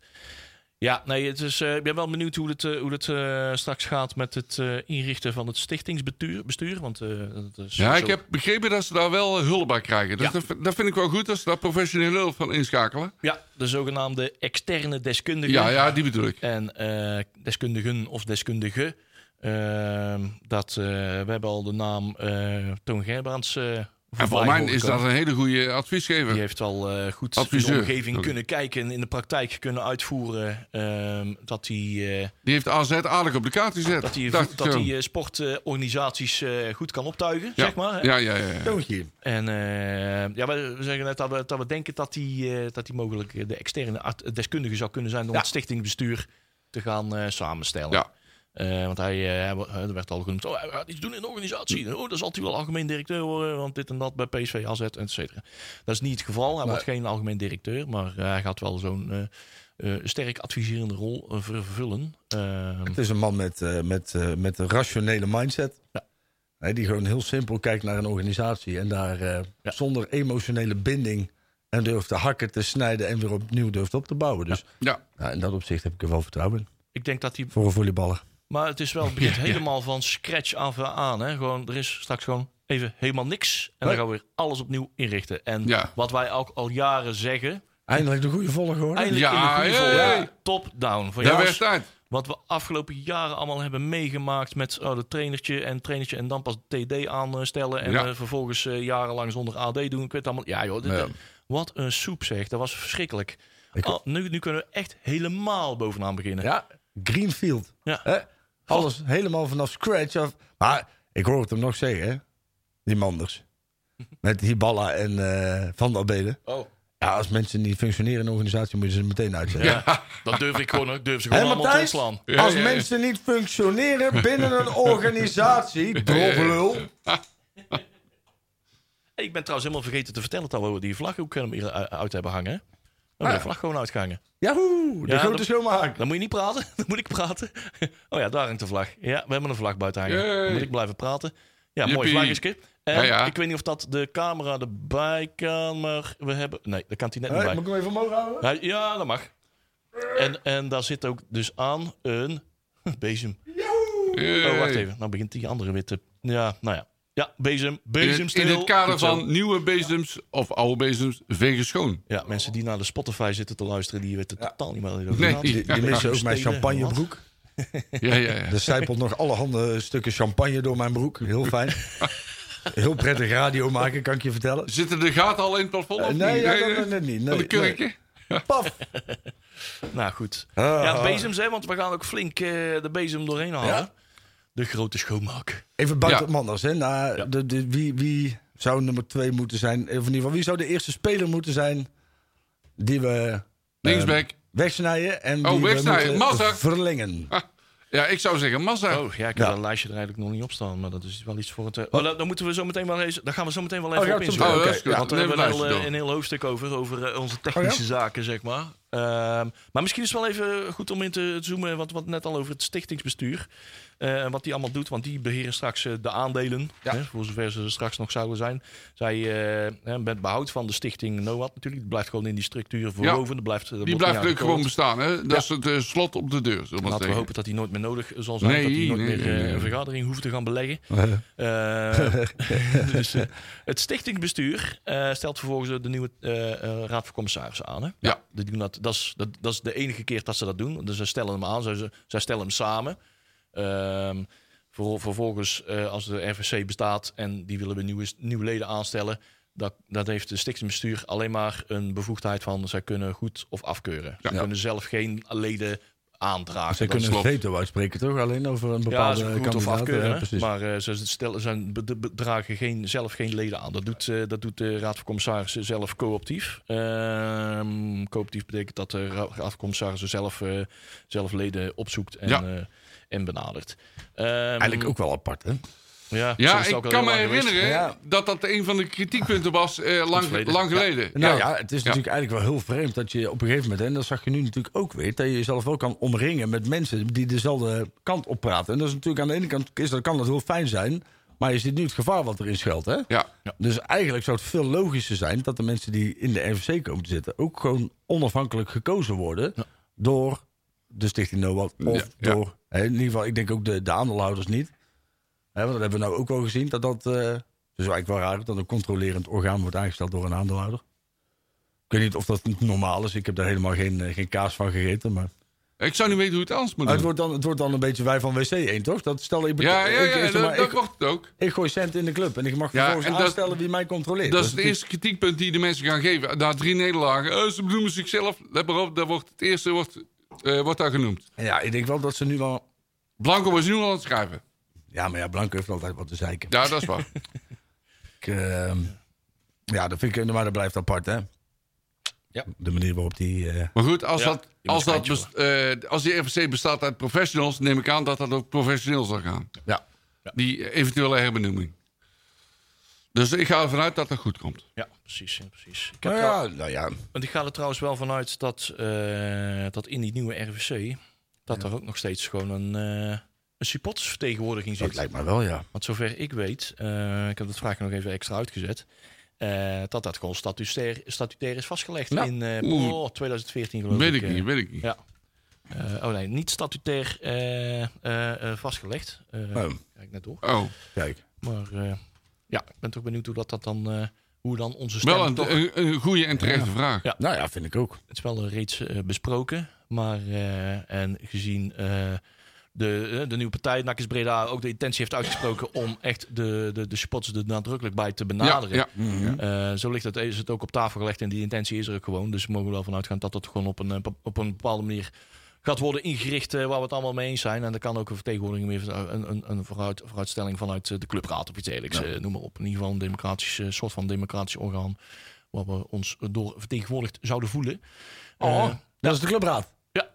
Ja, nee, het is, eh, ik ben wel benieuwd hoe het, eh, hoe het eh, straks gaat met het inrichten van het stichtingsbestuur. Bestuur, want, dat is Ja, zo- ik heb begrepen dat ze daar wel hulp bij krijgen. Dus Ja. dat, vind- dat vind ik wel goed, dat ze daar professionele hulp van inschakelen. ja, de zogenaamde externe deskundige. Ja, ja, die bedoel ik. En deskundigen of deskundige. Ehm, dat, we hebben al de naam Toon Gerbrands En voor mij is dat een hele goede adviesgever. Die heeft al eh, goed Adviseur. in de omgeving kunnen kijken, in de praktijk kunnen uitvoeren. ehm, dat hij eh, Die heeft AZ aardig op de kaart gezet. dat hij dat hij, eh, sportorganisaties eh, goed kan optuigen, ja. zeg maar. hè? Ja, ja, ja. ja. Toontje. En eh, ja, we we zeggen net dat we, dat we denken dat hij, eh, dat hij mogelijk de externe deskundige zou kunnen zijn om Ja. het stichtingsbestuur te gaan eh, samenstellen. Ja. Eh, want hij, eh, hij er werd al genoemd, oh, hij gaat iets doen in de organisatie. Oh, dan zal hij wel algemeen directeur worden, want dit en dat bij PSV, AZ, et cetera. Dat is niet het geval. Hij wordt geen algemeen directeur, maar eh, hij gaat wel zo'n eh, eh, sterk adviserende rol vervullen. Eh, Het is een man met, eh, met, eh, met een rationele mindset. Ja. Die gewoon heel simpel kijkt naar een organisatie. En daar eh, Ja. zonder emotionele binding en durft te hakken, te snijden en weer opnieuw durft op te bouwen. Dus ja. ja, in dat opzicht heb ik er wel vertrouwen in. ik denk dat hij Voor een volleyballer. Maar het is wel, het begint helemaal van scratch af aan. Hè? Gewoon, er is straks gewoon even helemaal niks. En dan gaan we weer alles opnieuw inrichten. En Ja. wat wij ook al jaren zeggen, Eindelijk de goede volgorde. eindelijk Ja, in de goede volgorde, top-down. Van tijd. wat we afgelopen jaren allemaal hebben meegemaakt met oh, de trainertje en trainertje en dan pas TD aanstellen. En Ja. eh, vervolgens eh, jarenlang zonder AD doen. Ik weet allemaal. Ja joh, dit- wat een soep zeg. Dat was verschrikkelijk. Ik- Al- nu, nu kunnen we echt helemaal bovenaan beginnen. Ja, Greenfield. Ja. Hè? Alles helemaal vanaf scratch af. Maar ik hoor het hem nog zeggen, hè? Die Manders. Met Hiballa en eh Van der Belen. Oh. Ja, als mensen niet functioneren in een organisatie, moeten ze het meteen uitzetten. Ja, dat durf ik gewoon. Ik durf ze gewoon allemaal te ontslaan. Ja, Als ja, mensen niet functioneren binnen een organisatie, droglul. Hey, Ik ben trouwens helemaal vergeten te vertellen dat we die vlag ook eh, hier uit hebben hangen. We hebben de vlag gewoon uitgehangen. Jahoe, de Ja, grote dat- schoonmaak. Dan moet je niet praten. Dan moet ik praten. Oh ja, daar hangt de vlag. Ja, we hebben een vlag buiten hangen. Yay. Dan moet ik blijven praten. Ja, mooi Jippie. vlaggesje. En Ja, ja. ik weet niet of dat de camera erbij kan, maar we hebben... Nee, daar kan hij net niet Hé, bij. moet ik hem even omhoog houden? Ja, Ja, dat mag. En, en daar zit ook dus aan een bezem. Oh, wacht even. Nou begint die andere weer te... Ja, nou ja. Ja, bezem. In Bezem het, in het kader van nieuwe bezems of oude bezems, vegen schoon. Ja, mensen die naar de Spotify zitten te luisteren, die weten totaal niet meer over Nee. gaat. Die, die missen ook mijn champagnebroek. Ja, ja, ja. Er zijpelt nog allerhande stukken champagne door mijn broek. Heel fijn. Heel prettig radio maken, kan ik je vertellen. Zitten de gaten al in het plafond? nee, ja, Nee, dat, nee. niet. Nee, de nee. kurken? Paf. Nou goed. Ah. Ja, bezems, hè, want we gaan ook flink eh, de bezem doorheen halen. Ja. De grote schoonmaak. Even buiten Ja. Manders. Hè. Nou, Ja. de, de, wie, wie zou nummer twee moeten zijn? Of in ieder geval, wie zou de eerste speler moeten zijn die we Linksback. wegsnijden en Oh, die wegsnijden. we verlengen? Ah, ja, ik zou zeggen Massa. Oh ja, ik Ja. heb een lijstje er eigenlijk nog niet op staan, maar dat is wel iets voor het. eh, oh, dan, dan moeten we zo meteen wel eens. Daar gaan we zo meteen wel even Oh, ja, op inzoomen. Oh. Want we hebben het een heel, een hoofdstuk over, over eh, onze technische Oh, zaken, zeg maar. Ehm, maar misschien is het wel even goed om in te zoomen, wat, wat net al over het stichtingsbestuur. Eh, wat die allemaal doet, want die beheren straks eh, de aandelen. Ja. Hè, voor zover ze er straks nog zouden zijn. Zij, eh, hè, met behoud van de stichting NOAD natuurlijk. Die blijft gewoon in die structuur verwoven. Dat blijft, dat Die blijft ook gewoon bestaan. Hè? Dat is het slot op de deur, Laten we hopen dat die nooit meer nodig zal zijn. Nee, dat die nooit nee, meer nee, nee. een vergadering hoeft te gaan beleggen. Eh, dus, het stichtingsbestuur eh, stelt vervolgens de nieuwe eh, eh, raad van commissarissen aan. Hè? Ja. Die doen dat, dat, is, dat, dat is de enige keer dat ze dat doen. Dus zij stellen hem aan, zij, zij stellen hem samen. Ehm, ver- vervolgens, eh, als de RVC bestaat en die willen we nieuwe, nieuwe leden aanstellen, dat, dat heeft het stichtingsbestuur alleen maar een bevoegdheid van zij kunnen goed of afkeuren. Ze Ja. kunnen zelf geen leden aandragen. Ze Dat kunnen een veto uitspreken, toch? Alleen over een ja, bepaalde ze goed of afkeuren. Ja, maar eh, ze stellen, zijn, de- bedragen geen, zelf geen leden aan. Dat doet, eh, dat doet de Raad van Commissarissen zelf cooptief. Ehm cooptief betekent dat de Ra- Raad van Commissarissen zelf, eh, zelf leden opzoekt en, Ja. En benadert. Ehm, Eigenlijk ook wel apart, hè? Ja, Ja, ik ook kan me herinneren Ja. dat dat een van de kritiekpunten was eh, lang, verleden. lang geleden. Nou ja, het is Ja. natuurlijk eigenlijk wel heel vreemd dat je op een gegeven moment, en dat zag je nu natuurlijk ook weer, dat je jezelf wel kan omringen met mensen die dezelfde kant op praten. En dat is natuurlijk aan de ene kant is dat, kan dat heel fijn zijn, maar je ziet nu het gevaar wat erin schuilt. Hè? Ja. Dus eigenlijk zou het veel logischer zijn dat de mensen die in de RVC komen te zitten ook gewoon onafhankelijk gekozen worden door de stichting NOAD of Ja, ja. door, in ieder geval, ik denk ook de, de aandeelhouders niet. Want dat hebben we nou ook wel gezien, dat dat, eh dus eigenlijk wel raar, dat een controlerend orgaan wordt aangesteld door een aandeelhouder. Ik weet niet of dat normaal is, ik heb daar helemaal geen, eh, geen kaas van gegeten, maar Ik zou niet weten hoe het anders moet het, wordt dan, het wordt dan een beetje wij van WC 1, toch? Dat stel ik, Ja, ja, ja, ik, zeg dat, maar, dat ik, wordt het ook. ik gooi cent in de club en ik mag Ja, vervolgens dat- aanstellen wie mij controleert. Dat is het eerste kritiekpunt die de mensen gaan geven. Na drie nederlagen. Eh, ze benoemen zichzelf. Let maar op, dat wordt het eerste wordt, eh, wordt daar genoemd. Ja, ik denk wel dat ze nu wel... Blanco was nu al aan het schrijven. Ja, maar ja, Blanco heeft altijd wat te zeiken. Ja, dat is waar. Ik, ehm, ja, dat vind ik, maar dat blijft apart, hè? Ja. De manier waarop die... eh, Maar goed, als, Ja, dat, als, dat best- eh, als die RVC bestaat uit professionals, neem ik aan dat dat ook professioneel zal gaan. ja. Die eventuele herbenoeming. Dus ik ga ervan uit dat dat goed komt. Ja, precies. ja, precies. Ik, heb Nou ja, nou ja, want ik ga er trouwens wel vanuit dat, eh, dat in die nieuwe RVC... dat er ook nog steeds gewoon een, eh, een supportersvertegenwoordiging dat zit. lijkt me wel, ja. Want zover ik weet, eh, ik heb dat vraagje nog even extra uitgezet... eh, dat dat gewoon statutair, statutair is vastgelegd Ja. in eh, oh, 2014 geloof Weet ik. ik eh. niet, weet ik niet. Ja. Eh, oh nee, niet statutair eh, eh, eh, vastgelegd. Eh, Oh, Kijk net door. Oh, kijk. Maar eh, ja, ik ben toch benieuwd hoe dat, dat dan, eh, hoe dan onze stem wel een, toch... een, een goede en terechte vraag. Ja. Nou ja, vind ik ook. Het is wel reeds eh, besproken, maar eh, en gezien eh, de, eh, de nieuwe partij, Nakis Breda, ook de intentie heeft uitgesproken om echt de, de, de supporters er nadrukkelijk bij te Ja, benaderen. Mhm. Eh, zo ligt het, is het ook op tafel gelegd en die intentie is er ook gewoon. Dus we mogen wel vanuit gaan dat dat gewoon op een, eh, op een bepaalde manier gaat worden ingericht eh, waar we het allemaal mee eens zijn. En er kan ook een vertegenwoordiging meer, een, een, een vooruit, vooruitstelling vanuit eh, de clubraad of iets dergelijks. eh, noem maar op. In ieder geval een democratisch, soort van democratisch orgaan waar we ons door vertegenwoordigd zouden voelen. Oh, dat is de clubraad. ja,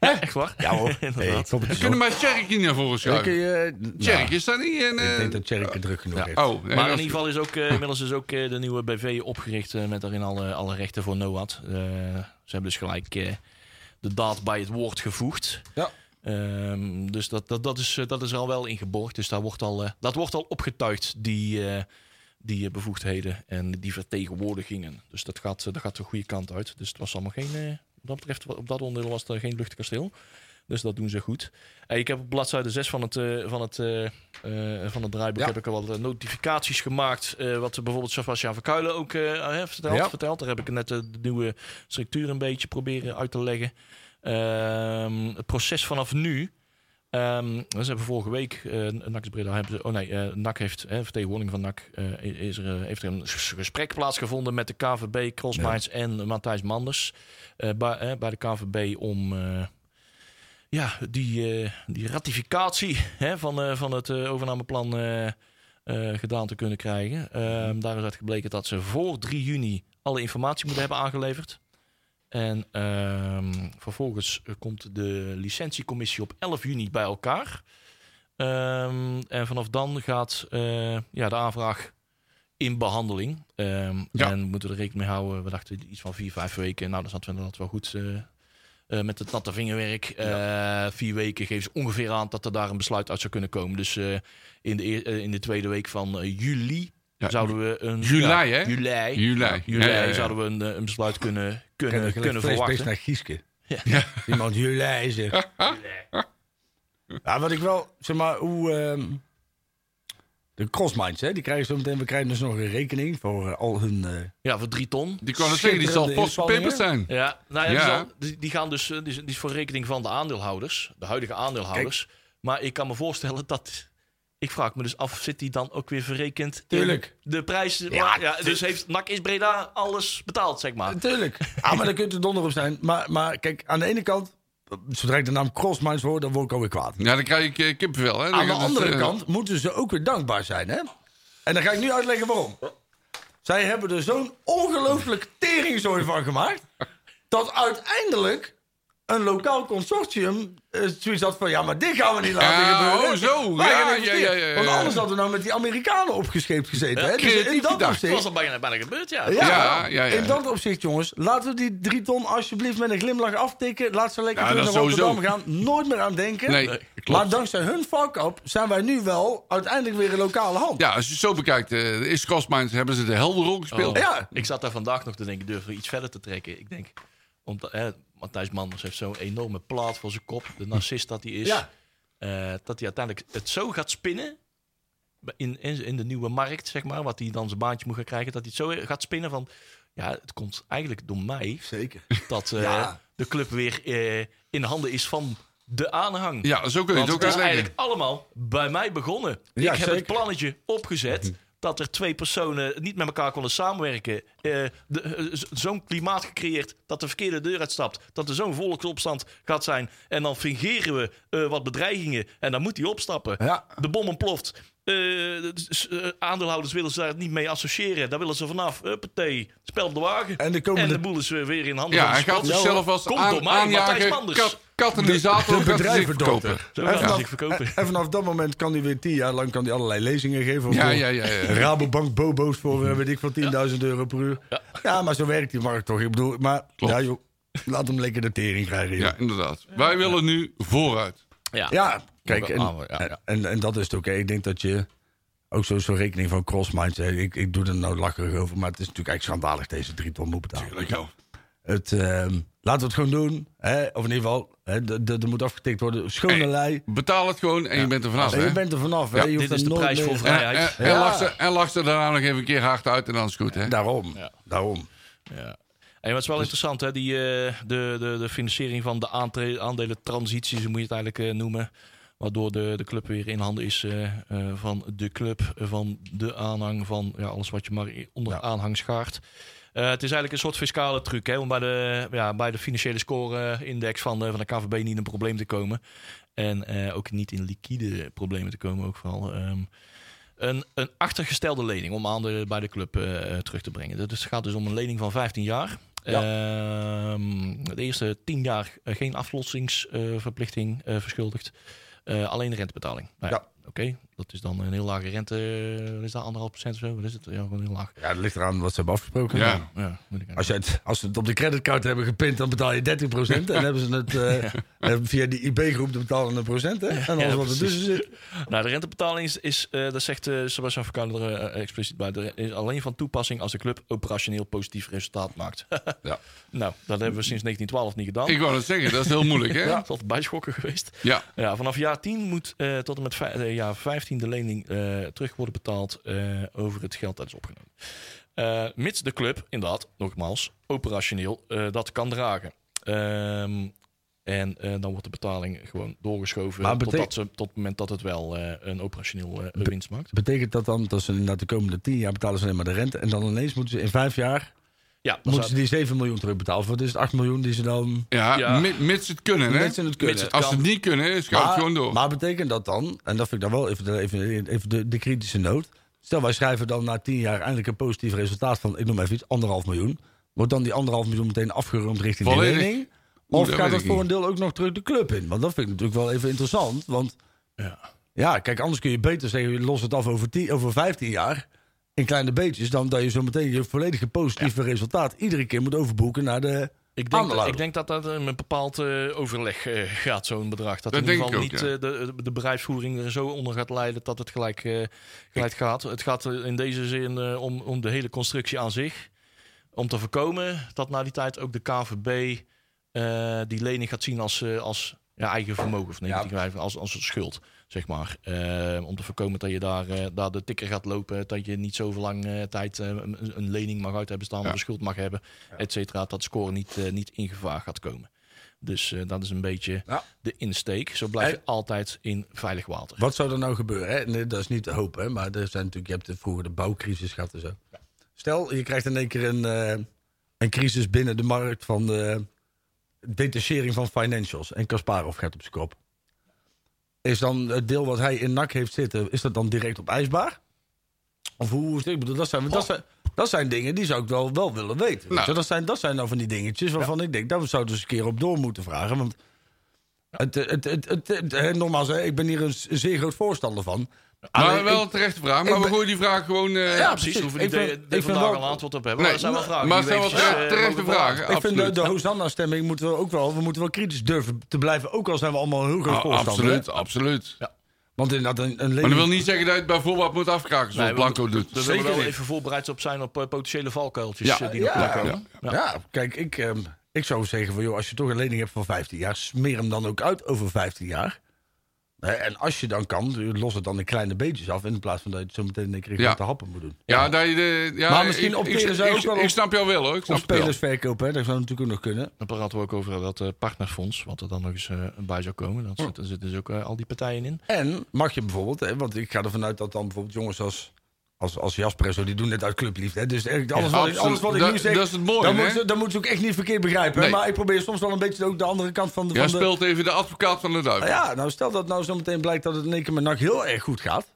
ja, echt waar. Ja hoor. Inderdaad. Hey, ik We kunnen maar Tjerk hier naar voren schuiven. nou, Tjerk is daar niet in. Ik eh, denk dat Tjerk druk genoeg Ja. heeft. Oh, Maar in ieder geval is ook, inmiddels is ook de nieuwe BV opgericht met daarin alle, alle rechten voor NOAD. Eh, ze hebben dus gelijk eh, de daad bij het woord gevoegd. Ja. Ehm, dus dat, dat, dat, is, eh, dat is er al wel ingeborgd. Dus daar wordt al, eh, dat wordt al opgetuigd, die, eh, die bevoegdheden en die vertegenwoordigingen. Dus dat gaat, dat gaat de goede kant uit. Dus het was allemaal geen, wat dat betreft, op dat onderdeel was er geen luchtkasteel. Dus dat doen ze goed. Ik heb op bladzijde 6 van het, eh, van het, eh, eh, van het draaiboek Ja. heb ik al wat notificaties gemaakt. wat bijvoorbeeld Sebastian Verkuilen ook heeft verteld, Ja. verteld. Daar heb ik net de nieuwe structuur een beetje proberen uit te leggen. Ehm, het proces vanaf nu. ehm ze hebben vorige week, eh NAC Breda hebben ze, oh nee, eh NAC heeft, eh, vertegenwoordiging van NAC, is er, heeft er een ges- gesprek plaatsgevonden met de KVB, Crossminds en Matthijs Manders. bij, bij de KVB om ja, die, eh, die ratificatie hè, van, eh, van het eh, overnameplan gedaan te kunnen krijgen. Ehm, daar is uit gebleken dat ze voor 3 juni alle informatie moeten hebben aangeleverd. En ehm, vervolgens komt de licentiecommissie op 11 juni bij elkaar. Ehm, en vanaf dan gaat ja, de aanvraag in behandeling. Ja. En moeten we er rekening mee houden. We dachten iets van vier, vijf weken. Nou, dan zaten we inderdaad wel goed eh, met het natte vingerwerk. Eh, vier weken geven ze ongeveer aan dat er daar een besluit uit zou kunnen komen. Dus eh, in, de, eer- in de tweede week van juli Ja, zouden we een... Juli, ja, hè? Juli. Juli. Juli Ja, ja, ja. zouden we een, een besluit kunnen, kunnen, Kunnen, kunnen verwachten. naar Gieske. Ja. Iemand jullie zegt. ja, wat ik wel, zeg maar, hoe... ehm, de crossminds, hè, die krijgen zo meteen... We krijgen dus nog een rekening voor eh, al hun... eh, Ja, voor drie ton. Die kan het zeggen, die zal postgepeperd zijn. Ja, nou ja, Ja. Die, zal- die, die gaan dus, eh, die, is- die is voor rekening van de aandeelhouders, de huidige aandeelhouders. Maar ik kan me voorstellen dat, ik vraag me dus af, zit die dan ook weer verrekend? in Tuurlijk. De prijs, Ja, dus heeft NAC is Breda alles betaald, zeg maar. Natuurlijk. Ah, maar daar kunt u donder op zijn. Maar, maar kijk, aan de ene kant... Zodra ik de naam crossminds hoor, dan word ik alweer kwaad. Ja, dan krijg ik eh, kippenvel. Hè. Dan Aan de het, andere eh, kant moeten ze ook weer dankbaar zijn, hè? En dan ga ik nu uitleggen waarom. Zij hebben er zo'n ongelooflijk teringzooi van gemaakt... dat uiteindelijk een lokaal consortium eh, zoiets had van... ja, maar dit gaan we niet laten Ja, gebeuren. oh, zo. Ja, ja, ja, ja, ja. Want anders hadden we nou met die Amerikanen opgescheept gezeten. hè? Dus in dat was al bijna, bijna gebeurd, ja. Ja, Ja, ja, ja. in dat opzicht, jongens, laten we die drie ton alsjeblieft met een glimlach aftikken. Laat ze lekker Ja, terug naar sowieso. Rotterdam gaan. Nooit meer aan denken. Nee, Nee, klopt. Maar dankzij hun fuck-up zijn wij nu wel uiteindelijk weer een lokale hand. Ja, als je het zo bekijkt, eh, is Crossminds hebben ze de helderrol gespeeld. Oh. Ja. Ik zat daar vandaag nog te denken, durven we iets verder te trekken? Ik denk, omdat hè, Matthijs Manders heeft zo'n enorme plaat voor zijn kop. De narcist dat hij is. Ja. eh, dat hij uiteindelijk het zo gaat spinnen. In, in, in de nieuwe markt, zeg maar. Wat hij dan zijn baantje moet gaan krijgen. Dat hij het zo gaat spinnen van. Ja, het komt eigenlijk door mij. Zeker. Dat eh, Ja. de club weer eh, in handen is van de aanhang. Ja, zo kun je Want het ook het is eigenlijk allemaal bij mij begonnen. Ja, ik heb het plannetje opgezet. Dat er twee personen niet met elkaar konden samenwerken. Eh, eh, zo'n klimaat gecreëerd dat de verkeerde deur uitstapt. Dat er zo'n volksopstand gaat zijn. En dan fingeren we eh, wat bedreigingen. En dan moet hij opstappen. Ja. De bom ontploft. Aandeelhouders willen ze daar niet mee associëren. Daar willen ze vanaf. Huppatee, spel op de wagen. En de komende- en de boel is weer in handen Ja, van hij gaat zichzelf als Komt aan, door mij, Matthijs aanjager Manders. Kat, katalysator de bedrijvendokter. verkopen. Zo En vanaf, verkopen. en, vanaf dat moment kan hij weer tien jaar lang kan hij allerlei lezingen geven. Ja, voor ja, ja, ja. Rabobank bobo's voor, weet ik, van 10.000 euro per uur. Ja. Ja. maar zo werkt die markt toch. Ik bedoel, maar Klopt. ja joh, laat hem lekker de tering krijgen. joh. Ja, inderdaad. Wij willen nu vooruit. Ja. Ja, kijk, en, ja, ja. En, en dat is het ook. hè. Ik denk dat je ook zo- zo'n rekening van Crossminds... hè, Ik, ik doe er nou lacherig over, maar het is natuurlijk eigenlijk schandalig... deze drie ton moet betalen. Lekker. Het, ehm, laten we het gewoon doen. Hè? Of in ieder geval, er moet afgetikt worden. Schone Hey, lei. Betaal het gewoon en je bent er vanaf. En je bent er vanaf. hè. Je hoeft dit is de nooit prijs meer- voor vrijheid. en, en, Ja. lach ze, en lach ze daarna nog even een keer hard uit en dan is het goed. Hè? Daarom, Ja. daarom. Ja. En wat is wel interessant, hè? Die, eh, de, de, de financiering van de aandelentransitie, zo moet je het eigenlijk eh, noemen. Waardoor de, de club weer in handen is eh, eh, van de club, van de aanhang, van ja, alles wat je maar onder Ja. aanhang schaart. Eh, het is eigenlijk een soort fiscale truc hè, om bij de, ja, bij de financiële score-index van, eh, van de KVB niet in een probleem te komen. En eh, ook niet in liquide problemen te komen, ook vooral. Ehm, een, een achtergestelde lening om aandelen bij de club eh, terug te brengen. Dus het gaat dus om een lening van 15 jaar. Ehm, de eerste 10 jaar geen aflossingsverplichting verschuldigd. Alleen de rentebetaling. Nou ja, Oké, dat is dan een heel lage rente. eh, Is dat anderhalf procent of zo? Wat is het? Ja, gewoon heel laag. Ja, dat ligt eraan wat ze hebben afgesproken. Ja. Ja, moet ik Als, je het, als ze het op de creditcard hebben gepint, dan betaal je 13%. En hebben ze het eh, eh, via die IB-groep, dan betalen een procent. Hè? En alles Ja, wat er tussen zit. Nou, de rentebetaling is, is eh, dat zegt eh Sebastian Verkuilen er eh, expliciet bij, er is alleen van toepassing als de club operationeel positief resultaat maakt. Ja. Nou, dat hebben we sinds 1912 niet gedaan. Ik wou het zeggen, dat is heel moeilijk. Hè? Dat is altijd bijschokken geweest. Ja. Ja, vanaf jaar 10 moet eh, tot en met vij- eh, jaar 15 de lening eh, terug worden betaald eh, over het geld dat is opgenomen. Eh, mits de club, inderdaad, nogmaals, operationeel dat kan dragen. Ehm, en dan wordt de betaling gewoon doorgeschoven Maar totdat ze, tot het moment dat het wel een operationeel eh, winst maakt. Betekent dat dan dat ze inderdaad de komende 10 jaar betalen ze alleen maar de rente. En dan ineens moeten ze in 5 jaar Ja, moeten ze die 7 miljoen terugbetalen. Wat is het 8 miljoen die ze dan... Ja, Ja. mi- mits het kunnen. Hè? Mits het kunnen. Mits het Als ze het niet kunnen, is het gewoon door. maar betekent dat dan, en dat vind ik dan wel even de, even, even de, de kritische noot. Stel, wij schrijven dan na 10 jaar eindelijk een positief resultaat van, ik noem even iets, anderhalf miljoen. Wordt dan die anderhalf miljoen meteen afgerond richting Volledig. de lening? Of dat gaat dat voor een deel ook nog terug de club in? Want dat vind ik natuurlijk wel even interessant. Want ja. ja, kijk, anders kun je beter zeggen, je lost het af over, 10, over 15 jaar. In kleine beetjes, dan dat je zo meteen je volledige positieve resultaat iedere keer moet overboeken naar de Ik denk, aandeelhouder. ik denk dat dat een bepaald eh, overleg eh, gaat, zo'n bedrag. Dat, Dat in ieder geval ook, niet eh, de, de bedrijfsvoering er zo onder gaat leiden dat het gelijk, eh, gelijk gaat. Het gaat in deze zin eh, om, om de hele constructie aan zich. Om te voorkomen dat na die tijd ook de KVB eh, die lening gaat zien als, eh, als ja, eigen vermogen. Of nee, Ja. als, als schuld, zeg maar. Eh, om te voorkomen dat je daar, eh, daar de tikker gaat lopen. Dat je niet zoveel lang eh, tijd een, een lening mag uit hebben staan. Ja. Of een schuld mag hebben et cetera, dat score niet, niet in gevaar gaat komen. Dus dat is een beetje Ja. de insteek. Zo blijf je En- altijd in veilig water. Wat zou er nou gebeuren? Hè? Nee, dat is niet te hopen, maar er zijn natuurlijk, je hebt de- vroeger de bouwcrisis gehad en zo. Stel, je krijgt in één keer een, een crisis binnen de markt van de detachering van financials. En Kasparov gaat op zijn kop. Is dan het deel wat hij in NAC heeft zitten, is dat dan direct op ijsbaar? Of hoe is het? Ik bedoel, dat zijn, dat zijn, dat zijn dingen die zou ik wel, wel willen weten. Nou. Dat, zijn, dat zijn nou van die dingetjes waarvan ik denk, daar zouden we eens een keer op door moeten vragen. Want het, het, het, het, nogmaals, ik ben hier een zeer groot voorstander van. Maar Alleen, wel een terechte vraag. Maar we gooien die vraag gewoon... eh, Ja, precies. Hoeven Ik niet de, vandaag wel- al een antwoord op hebben. Nee, maar dat zijn wel vragen. maar het we zijn wel terechte vragen. ik vind de, de Hosanna-stemming moeten we ook wel, we moeten wel kritisch durven te blijven. Ook al zijn we allemaal heel groot Ah, voorstander. absoluut, hè. absoluut. Want inderdaad, een, een Maar dat wil niet zeggen dat je het bijvoorbeeld moet afkraken zoals Nee, we Blanco doet. We willen Zeker wel even voorbereid op zijn op eh, potentiële valkuiltjes Ja, eh, die nog ja, kunnen komen. ja. kijk, ik, ehm, ik zou zeggen van, joh, als je toch een lening hebt van 15 jaar, smeer hem dan ook uit over 15 jaar. En als je dan kan, los het dan in kleine beetjes af. In plaats van dat je het zo meteen in één keer Ja. grote happen moet doen. Ja, dat je de, ja Maar misschien ik, opteren ik, ook wel ik op- snap jou wel hoor. Ik snap het wel. spelers verkopen, hè, dat zou natuurlijk ook nog kunnen. Dan praten we ook over dat eh, partnerfonds, wat er dan nog eens eh, bij zou komen. Dat zit, daar zitten dus ook eh, al die partijen in. En mag je bijvoorbeeld, hè, want ik ga ervan uit dat dan bijvoorbeeld jongens als, als, als Jasper en zo, die doen dit uit clubliefde. Hè, dus eigenlijk alles, wat ik, alles wat ik Dat- nu zeg, dat is het mooie, dan, hè? moet, ze- dan moet ze ook echt niet verkeerd begrijpen. Nee. Maar ik probeer soms wel een beetje ook de andere kant van de... Jij van de speelt even de advocaat van de duivel. Nou ja, nou stel dat nou zo meteen blijkt dat het in één keer met NAC heel erg goed gaat.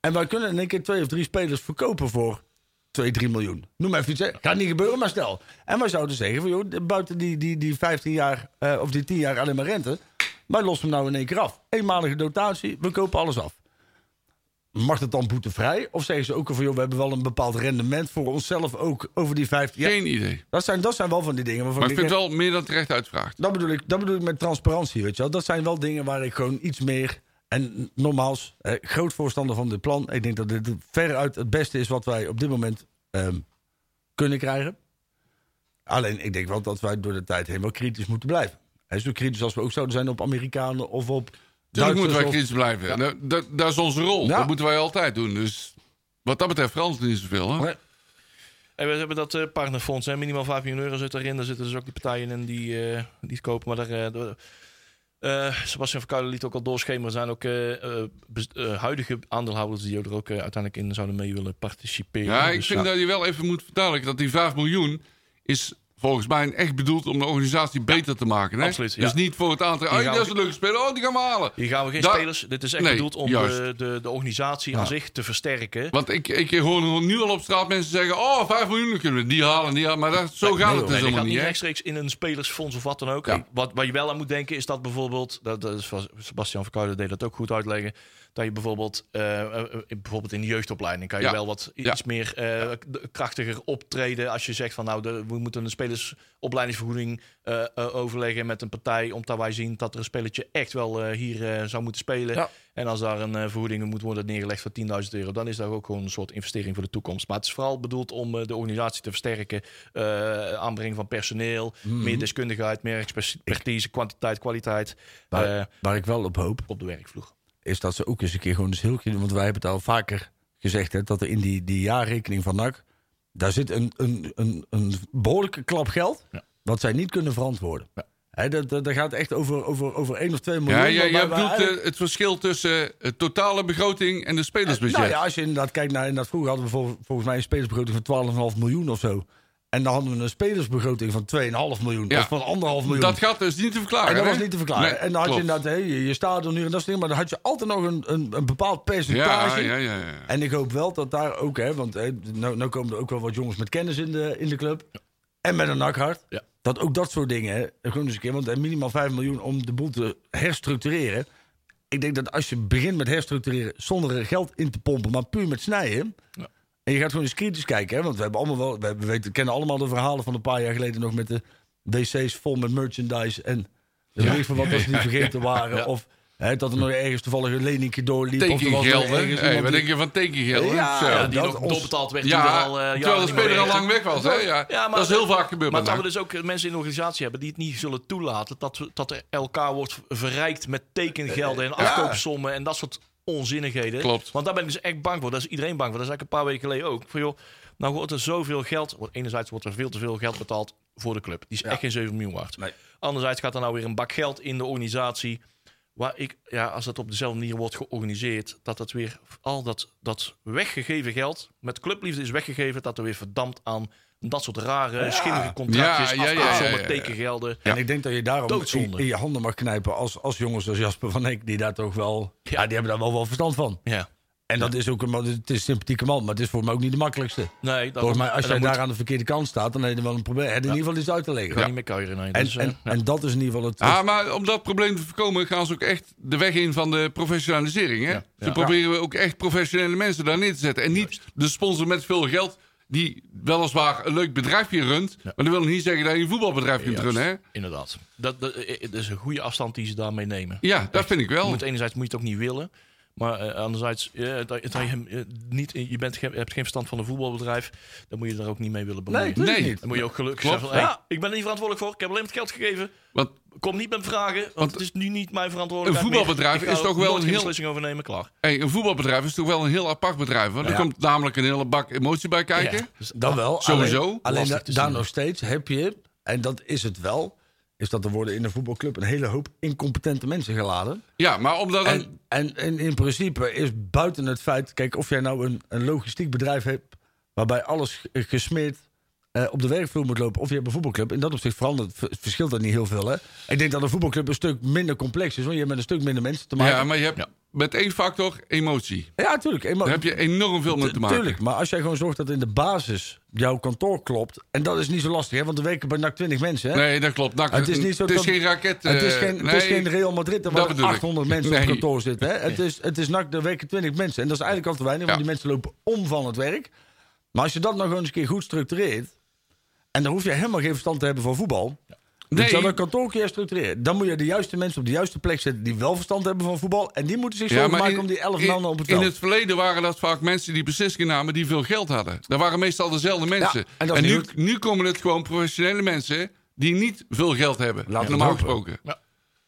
En wij kunnen in één keer twee of drie spelers verkopen voor 2, 3 miljoen. Noem maar even iets. hè. Gaat niet gebeuren, maar stel. En wij zouden zeggen van joh, buiten die, die, die 15 jaar eh, of die 10 jaar alleen maar rente. Wij lossen hem nou in één keer af. Eenmalige dotatie, we kopen alles af. Mag het dan boetevrij? Of zeggen ze ook van joh, we hebben wel een bepaald rendement voor onszelf ook over die 15 jaar? Geen idee. Dat zijn, dat zijn wel van die dingen waarvan Maar ik vind denk, wel meer dan terecht uitvraagd. dat bedoel, ik, dat bedoel ik met transparantie, weet je wel. Dat zijn wel dingen waar ik gewoon iets meer... En nogmaals, eh, groot voorstander van dit plan. Ik denk dat dit veruit het beste is wat wij op dit moment ehm, kunnen krijgen. Alleen, ik denk wel dat wij door de tijd heen wel kritisch moeten blijven. En zo kritisch als we ook zouden zijn op Amerikanen of op Natuurlijk moeten wij kritisch blijven. Dat, dat, dat is onze rol. Ja. Dat moeten wij altijd doen. Dus wat dat betreft verandert het niet zoveel. Hè? Nee. En we hebben dat eh, partnerfonds, hè, minimaal 5 miljoen euro zit erin. Daar zitten dus ook die partijen in die, eh, die het kopen. Maar daar, eh, eh, Sebastian Verkuilen liet ook al doorschemeren. Er zijn ook eh, eh, eh, huidige aandeelhouders die er ook uiteindelijk in zouden mee willen participeren. Ja, ik Dus, vind dat je wel even moet verduidelijken dat die 5 miljoen is volgens mij echt bedoeld om de organisatie beter te maken. Hè? absoluut, ja. Dus niet voor het aantal. Oh, dat is een leuke speler. Oh, die gaan we halen. Hier gaan we geen spelers. Dit is echt Nee, bedoeld om de, de, de organisatie aan zich te versterken. Want ik, ik hoor nu al op straat mensen zeggen: Oh, 5 miljoen kunnen we die halen. Die halen. Maar dat, zo gaat nee, het dus helemaal gaat niet. hè? rechtstreeks in een spelersfonds of wat dan ook. Wat, wat je wel aan moet denken is dat bijvoorbeeld, dat, dat is van Sebastian Verkuilen deed dat ook goed uitleggen, dat je bijvoorbeeld, eh, eh, bijvoorbeeld in de jeugdopleiding kan je Ja. wel wat Ja. iets meer eh, krachtiger optreden als je zegt van nou, de, we moeten een spelersopleidingsvergoeding eh, eh, overleggen met een partij, omdat wij zien dat er een spelertje echt wel eh, hier eh, zou moeten spelen. Ja. En als daar een eh, vergoeding moet worden neergelegd voor 10.000 euro, dan is dat ook gewoon een soort investering voor de toekomst. Maar het is vooral bedoeld om eh, de organisatie te versterken, eh, aanbreng van personeel, Mhm. meer deskundigheid, meer expertise, kwantiteit, kwaliteit Waar, eh, waar ik wel op hoop, op de werkvloer. Is dat ze ook eens een keer gewoon eens heel. Want wij hebben het al vaker gezegd, hè, dat er in die, die jaarrekening van NAC... daar zit een, een, een, een behoorlijke klap geld... Ja. wat zij niet kunnen verantwoorden. Ja. Hè, dat, dat, dat gaat echt over, over, over 1 of 2 miljoen. Ja, jij bedoelt eigenlijk- eh, het verschil tussen eh, totale begroting en de spelersbudget. Nou ja, als je inderdaad kijkt naar... Inderdaad, vroeger hadden we vol- volgens mij een spelersbegroting van 12,5 miljoen of zo. En dan hadden we een spelersbegroting van 2,5 miljoen. Ja. Of van 1,5 miljoen. Dat gaat dus niet te verklaren. en dat hè? was niet te verklaren. Nee, en dan had je inderdaad hè, je, stadion nu en dat soort dingen. Maar dan had je altijd nog een, een, een bepaald percentage. ja, ja. ja. En ik hoop wel dat daar ook, hè, want hè, nou, nou komen er ook wel wat jongens met kennis in de, in de club. En met een nakhart. Ja. Dat ook dat soort dingen, hè, gewoon eens een keer, want minimaal 5 miljoen om de boel te herstructureren. Ik denk dat als je begint met herstructureren zonder er geld in te pompen, maar puur met snijden. Ja. En je gaat gewoon eens kritisch kijken, hè, want we hebben allemaal wel, we, hebben- we weten, kennen allemaal de verhalen van een paar jaar geleden nog met de wc's vol met merchandise en de Ja. veel wat als die vergeten waren. Ja. Of hè, dat er nog ergens toevallig een leningje doorliep. of er was nog Tekengeld, hè? Hey, wat denk je van tekengeld? Ja, Zo. Ja, die dat nog doorbetaald werd. Ja, al, eh, terwijl de niet speler al lang weg was. Hè? Ja, Ja, maar dat is heel vaak gebeurd. Maar dat we dus ook mensen in de organisatie hebben die het niet zullen toelaten. Dat, we, dat er elkaar wordt verrijkt met tekengelden en afkoopsommen en dat soort onzinnigheden. Klopt. Want daar ben ik dus echt bang voor. Daar is iedereen bang voor. Dat is eigenlijk een paar weken geleden ook. Van, joh, nou wordt er zoveel geld. Wordt, enerzijds wordt er veel te veel geld betaald voor de club. Die is echt geen 7 miljoen waard. Nee. Anderzijds gaat er nou weer een bak geld in de organisatie. Waar ik, ja, als dat op dezelfde manier wordt georganiseerd, dat het weer al dat, dat weggegeven geld met clubliefde is weggegeven, dat er weer verdampt aan dat soort rare, schimmige contractjes, Ja, ja, ja, ja, ja, ja. tekengelden. En ik denk dat je daarom Doodzonde. in, in je handen mag knijpen als, als jongens als Jasper van Eck, die daar toch wel, ja, die hebben daar wel wel verstand van. Ja. En dat is ook een, man- het is een sympathieke man, maar het is voor mij ook niet de makkelijkste. Nee, dat, Volgens mij, als jij daar moet- aan de verkeerde kant staat, dan heb je wel een probleem. Heb je in ieder geval iets uit te leggen. kan niet meer kuieren. Nee. En, Dus, eh, en, ja. en dat is in ieder geval het. Ah, maar om dat probleem te voorkomen gaan ze ook echt de weg in van de professionalisering. Hè? Ja, Ze ja. proberen ook echt professionele mensen daar neer te zetten. En niet de sponsor met veel geld die weliswaar een leuk bedrijfje runt. Maar dat wil niet zeggen dat je een voetbalbedrijf kunt runnen. Hè? Inderdaad. Dat, dat, eh, dat is een goede afstand die ze daarmee nemen. Ja, dat vind ik wel. moet, enerzijds moet je het ook niet willen. Maar eh, anderzijds, eh, dat, dat je, hem, eh, niet, je bent, geen- hebt geen verstand van een voetbalbedrijf. Dan moet je er ook niet mee willen bemoeien. Nee, Nee. niet. Dan moet je ook gelukkig Klopt. zeggen van, hey, Ja. ik ben er niet verantwoordelijk voor. Ik heb alleen maar het geld gegeven. Want Kom niet met vragen, want, Want het is nu niet mijn verantwoordelijkheid een voetbalbedrijf meer. Ik ga is toch wel een heel- beslissing over nemen, klaar. hey, een voetbalbedrijf is toch wel een heel apart bedrijf. Want er komt namelijk een hele bak emotie bij kijken. Ja, dus Dan wel. Sowieso. Alleen, da- daar nog steeds heb je, en dat is het wel, is dat er worden in een voetbalclub een hele hoop incompetente mensen geladen. Ja, maar omdat. En, en, en in principe is buiten het feit, kijk, of jij nou een, een logistiek bedrijf hebt waarbij alles gesmeerd eh, op de werkvloer moet lopen, of je hebt een voetbalclub, in dat opzicht verandert, verschilt dat niet heel veel. Hè? Ik denk dat een voetbalclub een stuk minder complex is, want je hebt met een stuk minder mensen te maken. ja, maar je hebt met één factor emotie. Ja, tuurlijk. Daar heb je enorm veel mee te maken. Tuurlijk, maar als jij gewoon zorgt dat in de basis jouw kantoor klopt, en dat is niet zo lastig, hè, want er werken bij NAC 20 mensen. Hè? Nee, dat klopt. Het is niet zo het is dat- geen raket. Het is eh, geen, het nee, is geen Real Madrid waar dat er bedoel ik. 800 mensen Nee. op kantoor zitten. Hè? Het, is, het is NAC, er werken 20 mensen. En dat is eigenlijk al te weinig, want die mensen lopen om van het werk. Maar als je dat nou gewoon eens een keer goed structureert... en dan hoef je helemaal geen verstand te hebben van voetbal... Nee. Nee. dat kantoor een keer structureren. Dan moet je de juiste mensen op de juiste plek zetten... die wel verstand hebben van voetbal. En die moeten zich zo maken om die 11 in- mannen op het In veld. het verleden waren dat vaak mensen die beslissingen namen die veel geld hadden. Dat waren meestal dezelfde mensen. Ja, en nu, nu komen het gewoon professionele mensen die niet veel geld hebben. Laten we normaal gesproken.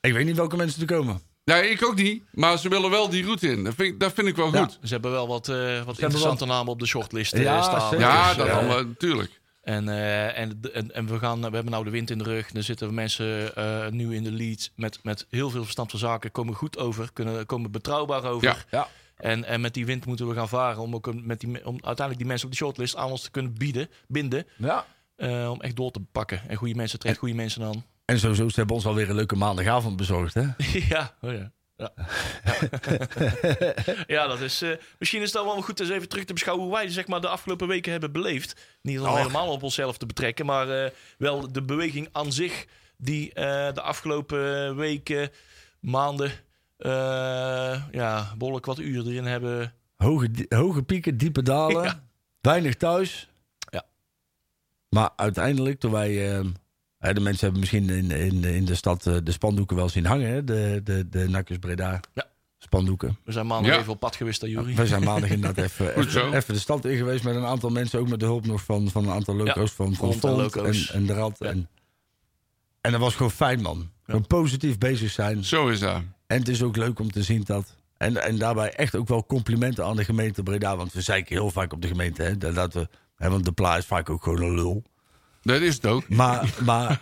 Ik weet niet welke mensen er komen. Nee, ik ook niet. Maar ze willen wel die route in. Dat vind ik, dat vind ik wel Ja. goed. Ze hebben wel wat, eh, wat interessante namen op de shortlist eh, Ja, staan. zeker. Ja, Dus, dat allemaal, natuurlijk. En, eh, en, en, en we, gaan, we hebben nou de wind in de rug. Er zitten mensen eh, nu in de lead met, met heel veel verstand van zaken. Komen goed over, kunnen, komen betrouwbaar over. Ja. Ja. En, en met die wind moeten we gaan varen. Om, ook met die, om uiteindelijk die mensen op die shortlist aan ons te kunnen bieden, binden. Ja. eh, om echt door te pakken. En goede mensen trekt goede mensen aan. En sowieso, ze hebben ons alweer een leuke maandagavond bezorgd. Hè? ja, oh ja. Ja. ja, dat is. eh, misschien is dat wel goed eens even terug te beschouwen hoe wij zeg maar, de afgelopen weken hebben beleefd. Niet om helemaal op onszelf te betrekken, maar eh, wel de beweging aan zich die eh, de afgelopen weken, maanden, ja, behoorlijk wat uren erin hebben. Hoge, hoge pieken, diepe dalen. Ja. Weinig thuis. Ja. Maar uiteindelijk, toen wij... eh, de mensen hebben misschien in, in, in de stad eh, de spandoeken wel zien hangen. Hè? De, de, de Nakkers Breda Ja. spandoeken. We zijn maandag Ja. even op pad geweest, daar Jury. We zijn maandag inderdaad even, even, even de stad in geweest met een aantal mensen. Ook met de hulp nog van, van een aantal loco's. Ja, van van en en, loco's. en, de Rad. Ja. En, en dat was gewoon fijn, man. Gewoon positief bezig zijn. Zo is dat. En het is ook leuk om te zien dat. En, en daarbij echt ook wel complimenten aan de gemeente Breda. Want we zeiken heel vaak op de gemeente. Hè, dat dat we, hè, want de pla is vaak ook gewoon een lul. Dat is het ook. Maar, maar,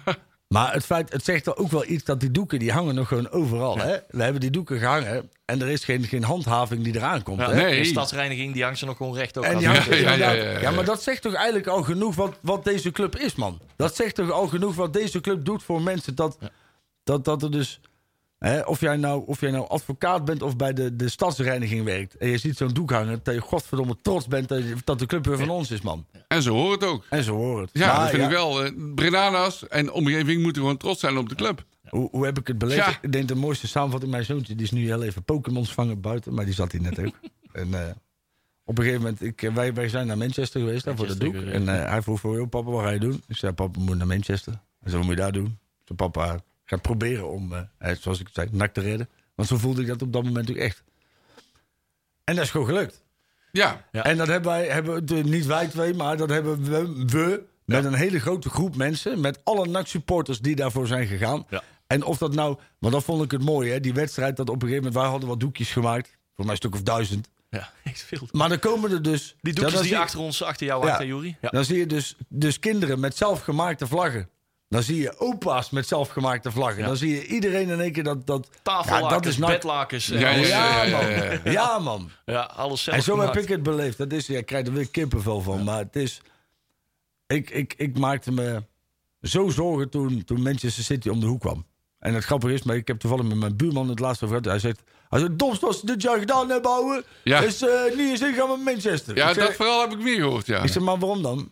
maar het feit, het zegt er ook wel iets dat die doeken, die hangen nog gewoon overal. Hè? We hebben die doeken gehangen en er is geen, geen handhaving die eraan komt. Ja, hè? nee. De stadsreiniging die hangt ze nog gewoon recht En die hangt ja, ja, ja. ja, maar dat zegt toch eigenlijk al genoeg wat, wat deze club is, man. Dat zegt toch al genoeg wat deze club doet voor mensen. Dat, dat, dat er dus... Hè, of, jij nou, of jij nou advocaat bent of bij de, de stadsreiniging werkt... en je ziet zo'n doek hangen... dat je godverdomme trots bent dat, je- dat de club weer van ons is, man. En zo hoort het ook. En zo hoort het. Ja, Maar dat vind ja, ik wel. Eh, Brenana's en omgeving moeten gewoon trots zijn op de club. Hoe, hoe heb ik het beleefd? Ja. Ik denk de mooiste samenvatting... mijn zoontje die is nu heel even Pokémons vangen buiten... maar die zat hier net ook. en eh, op een gegeven moment... Ik, wij, wij zijn naar Manchester geweest hè, voor de doek. En eh, hij vroeg voor jou, papa, wat ga je doen? Ik zei, papa, we moeten naar Manchester. Hij zei, wat moet je daar doen? Ik zei, papa, gaat proberen om, eh, zoals ik zei, nak te redden. Want zo voelde ik dat op dat moment ook echt. En dat is gewoon gelukt. Ja, Ja. En dat hebben wij, hebben, de- niet wij twee, maar dat hebben we, we met een hele grote groep mensen. Met alle NAC-supporters die daarvoor zijn gegaan. Ja. En of dat nou, want dat vond ik het mooie, hè, die wedstrijd dat op een gegeven moment, wij hadden wat doekjes gemaakt. Voor mij een stuk of duizend. Ja, echt veel. Maar dan komen er dus... Die doekjes dan die achter ons, achter jou Ja. achter Jury. Ja. Dan zie je dus, dus kinderen met zelfgemaakte vlaggen. Dan zie je opa's met zelfgemaakte vlaggen. Ja. Dan zie je iedereen in één keer dat... dat Tafellakens, ja, dat is nou- bedlakens. Ja, eh, ja, ja, eh, Ja, ja, man. Ja, man. ja, alles zelf En zo heb ik het beleefd. Dat is, ja, ik krijg er weer kippenvel van. Maar het is... Ik, ik, ik maakte me zo zorgen toen, toen Manchester City om de hoek kwam. En het grappige is, maar ik heb toevallig met mijn buurman het laatste over gehad. Hij zegt, hij zegt, domst ze dit jaar gedaan hebben, ouwe. Ja. Is eh, niet eens ingaan met Manchester. ja zeg, dat verhaal heb ik meer gehoord, ja. ik zeg, maar waarom dan?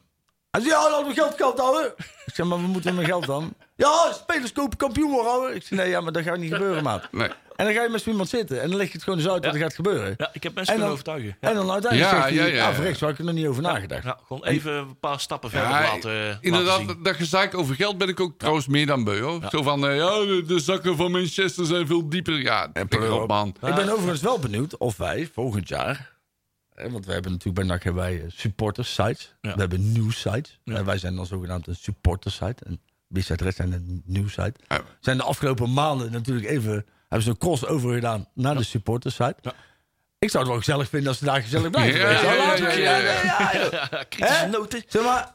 Hij zegt, ja, dat we geld gehad, ouwe. Ik zeg, maar we moeten met geld dan. Ja, spelers kopen kampioen worden. ouwe. Ik zei, nee, ja, maar dat gaat niet gebeuren, maat. Nee. En dan ga je met zo iemand zitten en dan leg je het gewoon eens uit wat er gaat gebeuren. Ja, ik heb mensen En kunnen overtuigen. Ja. En dan uiteindelijk Ja, zegt hij, ja, ja, ah, ja. verrekt, waar ik er nog niet over nagedacht. Ja, gewoon even een paar stappen verder Ja, laten, laten inderdaad, zien. dat, dat gezeik over geld ben ik ook trouwens meer dan beu. Hoor. Zo van, eh, ja, de, de zakken van Manchester zijn veel dieper. Ja, en man. Ik ben overigens wel benieuwd of wij volgend jaar... Want we hebben natuurlijk bij NAC hebben wij eh, supporters sites. Ja. We hebben nieuws sites. Ja. En wij zijn dan zogenaamd een supporter site. En Rest zijn een nieuws site. Ja. Zijn de afgelopen maanden natuurlijk even... Hebben ze een crossover gedaan naar de supporter site. Ik zou het wel gezellig vinden als ze daar gezellig blijven. Ja, ja, ja,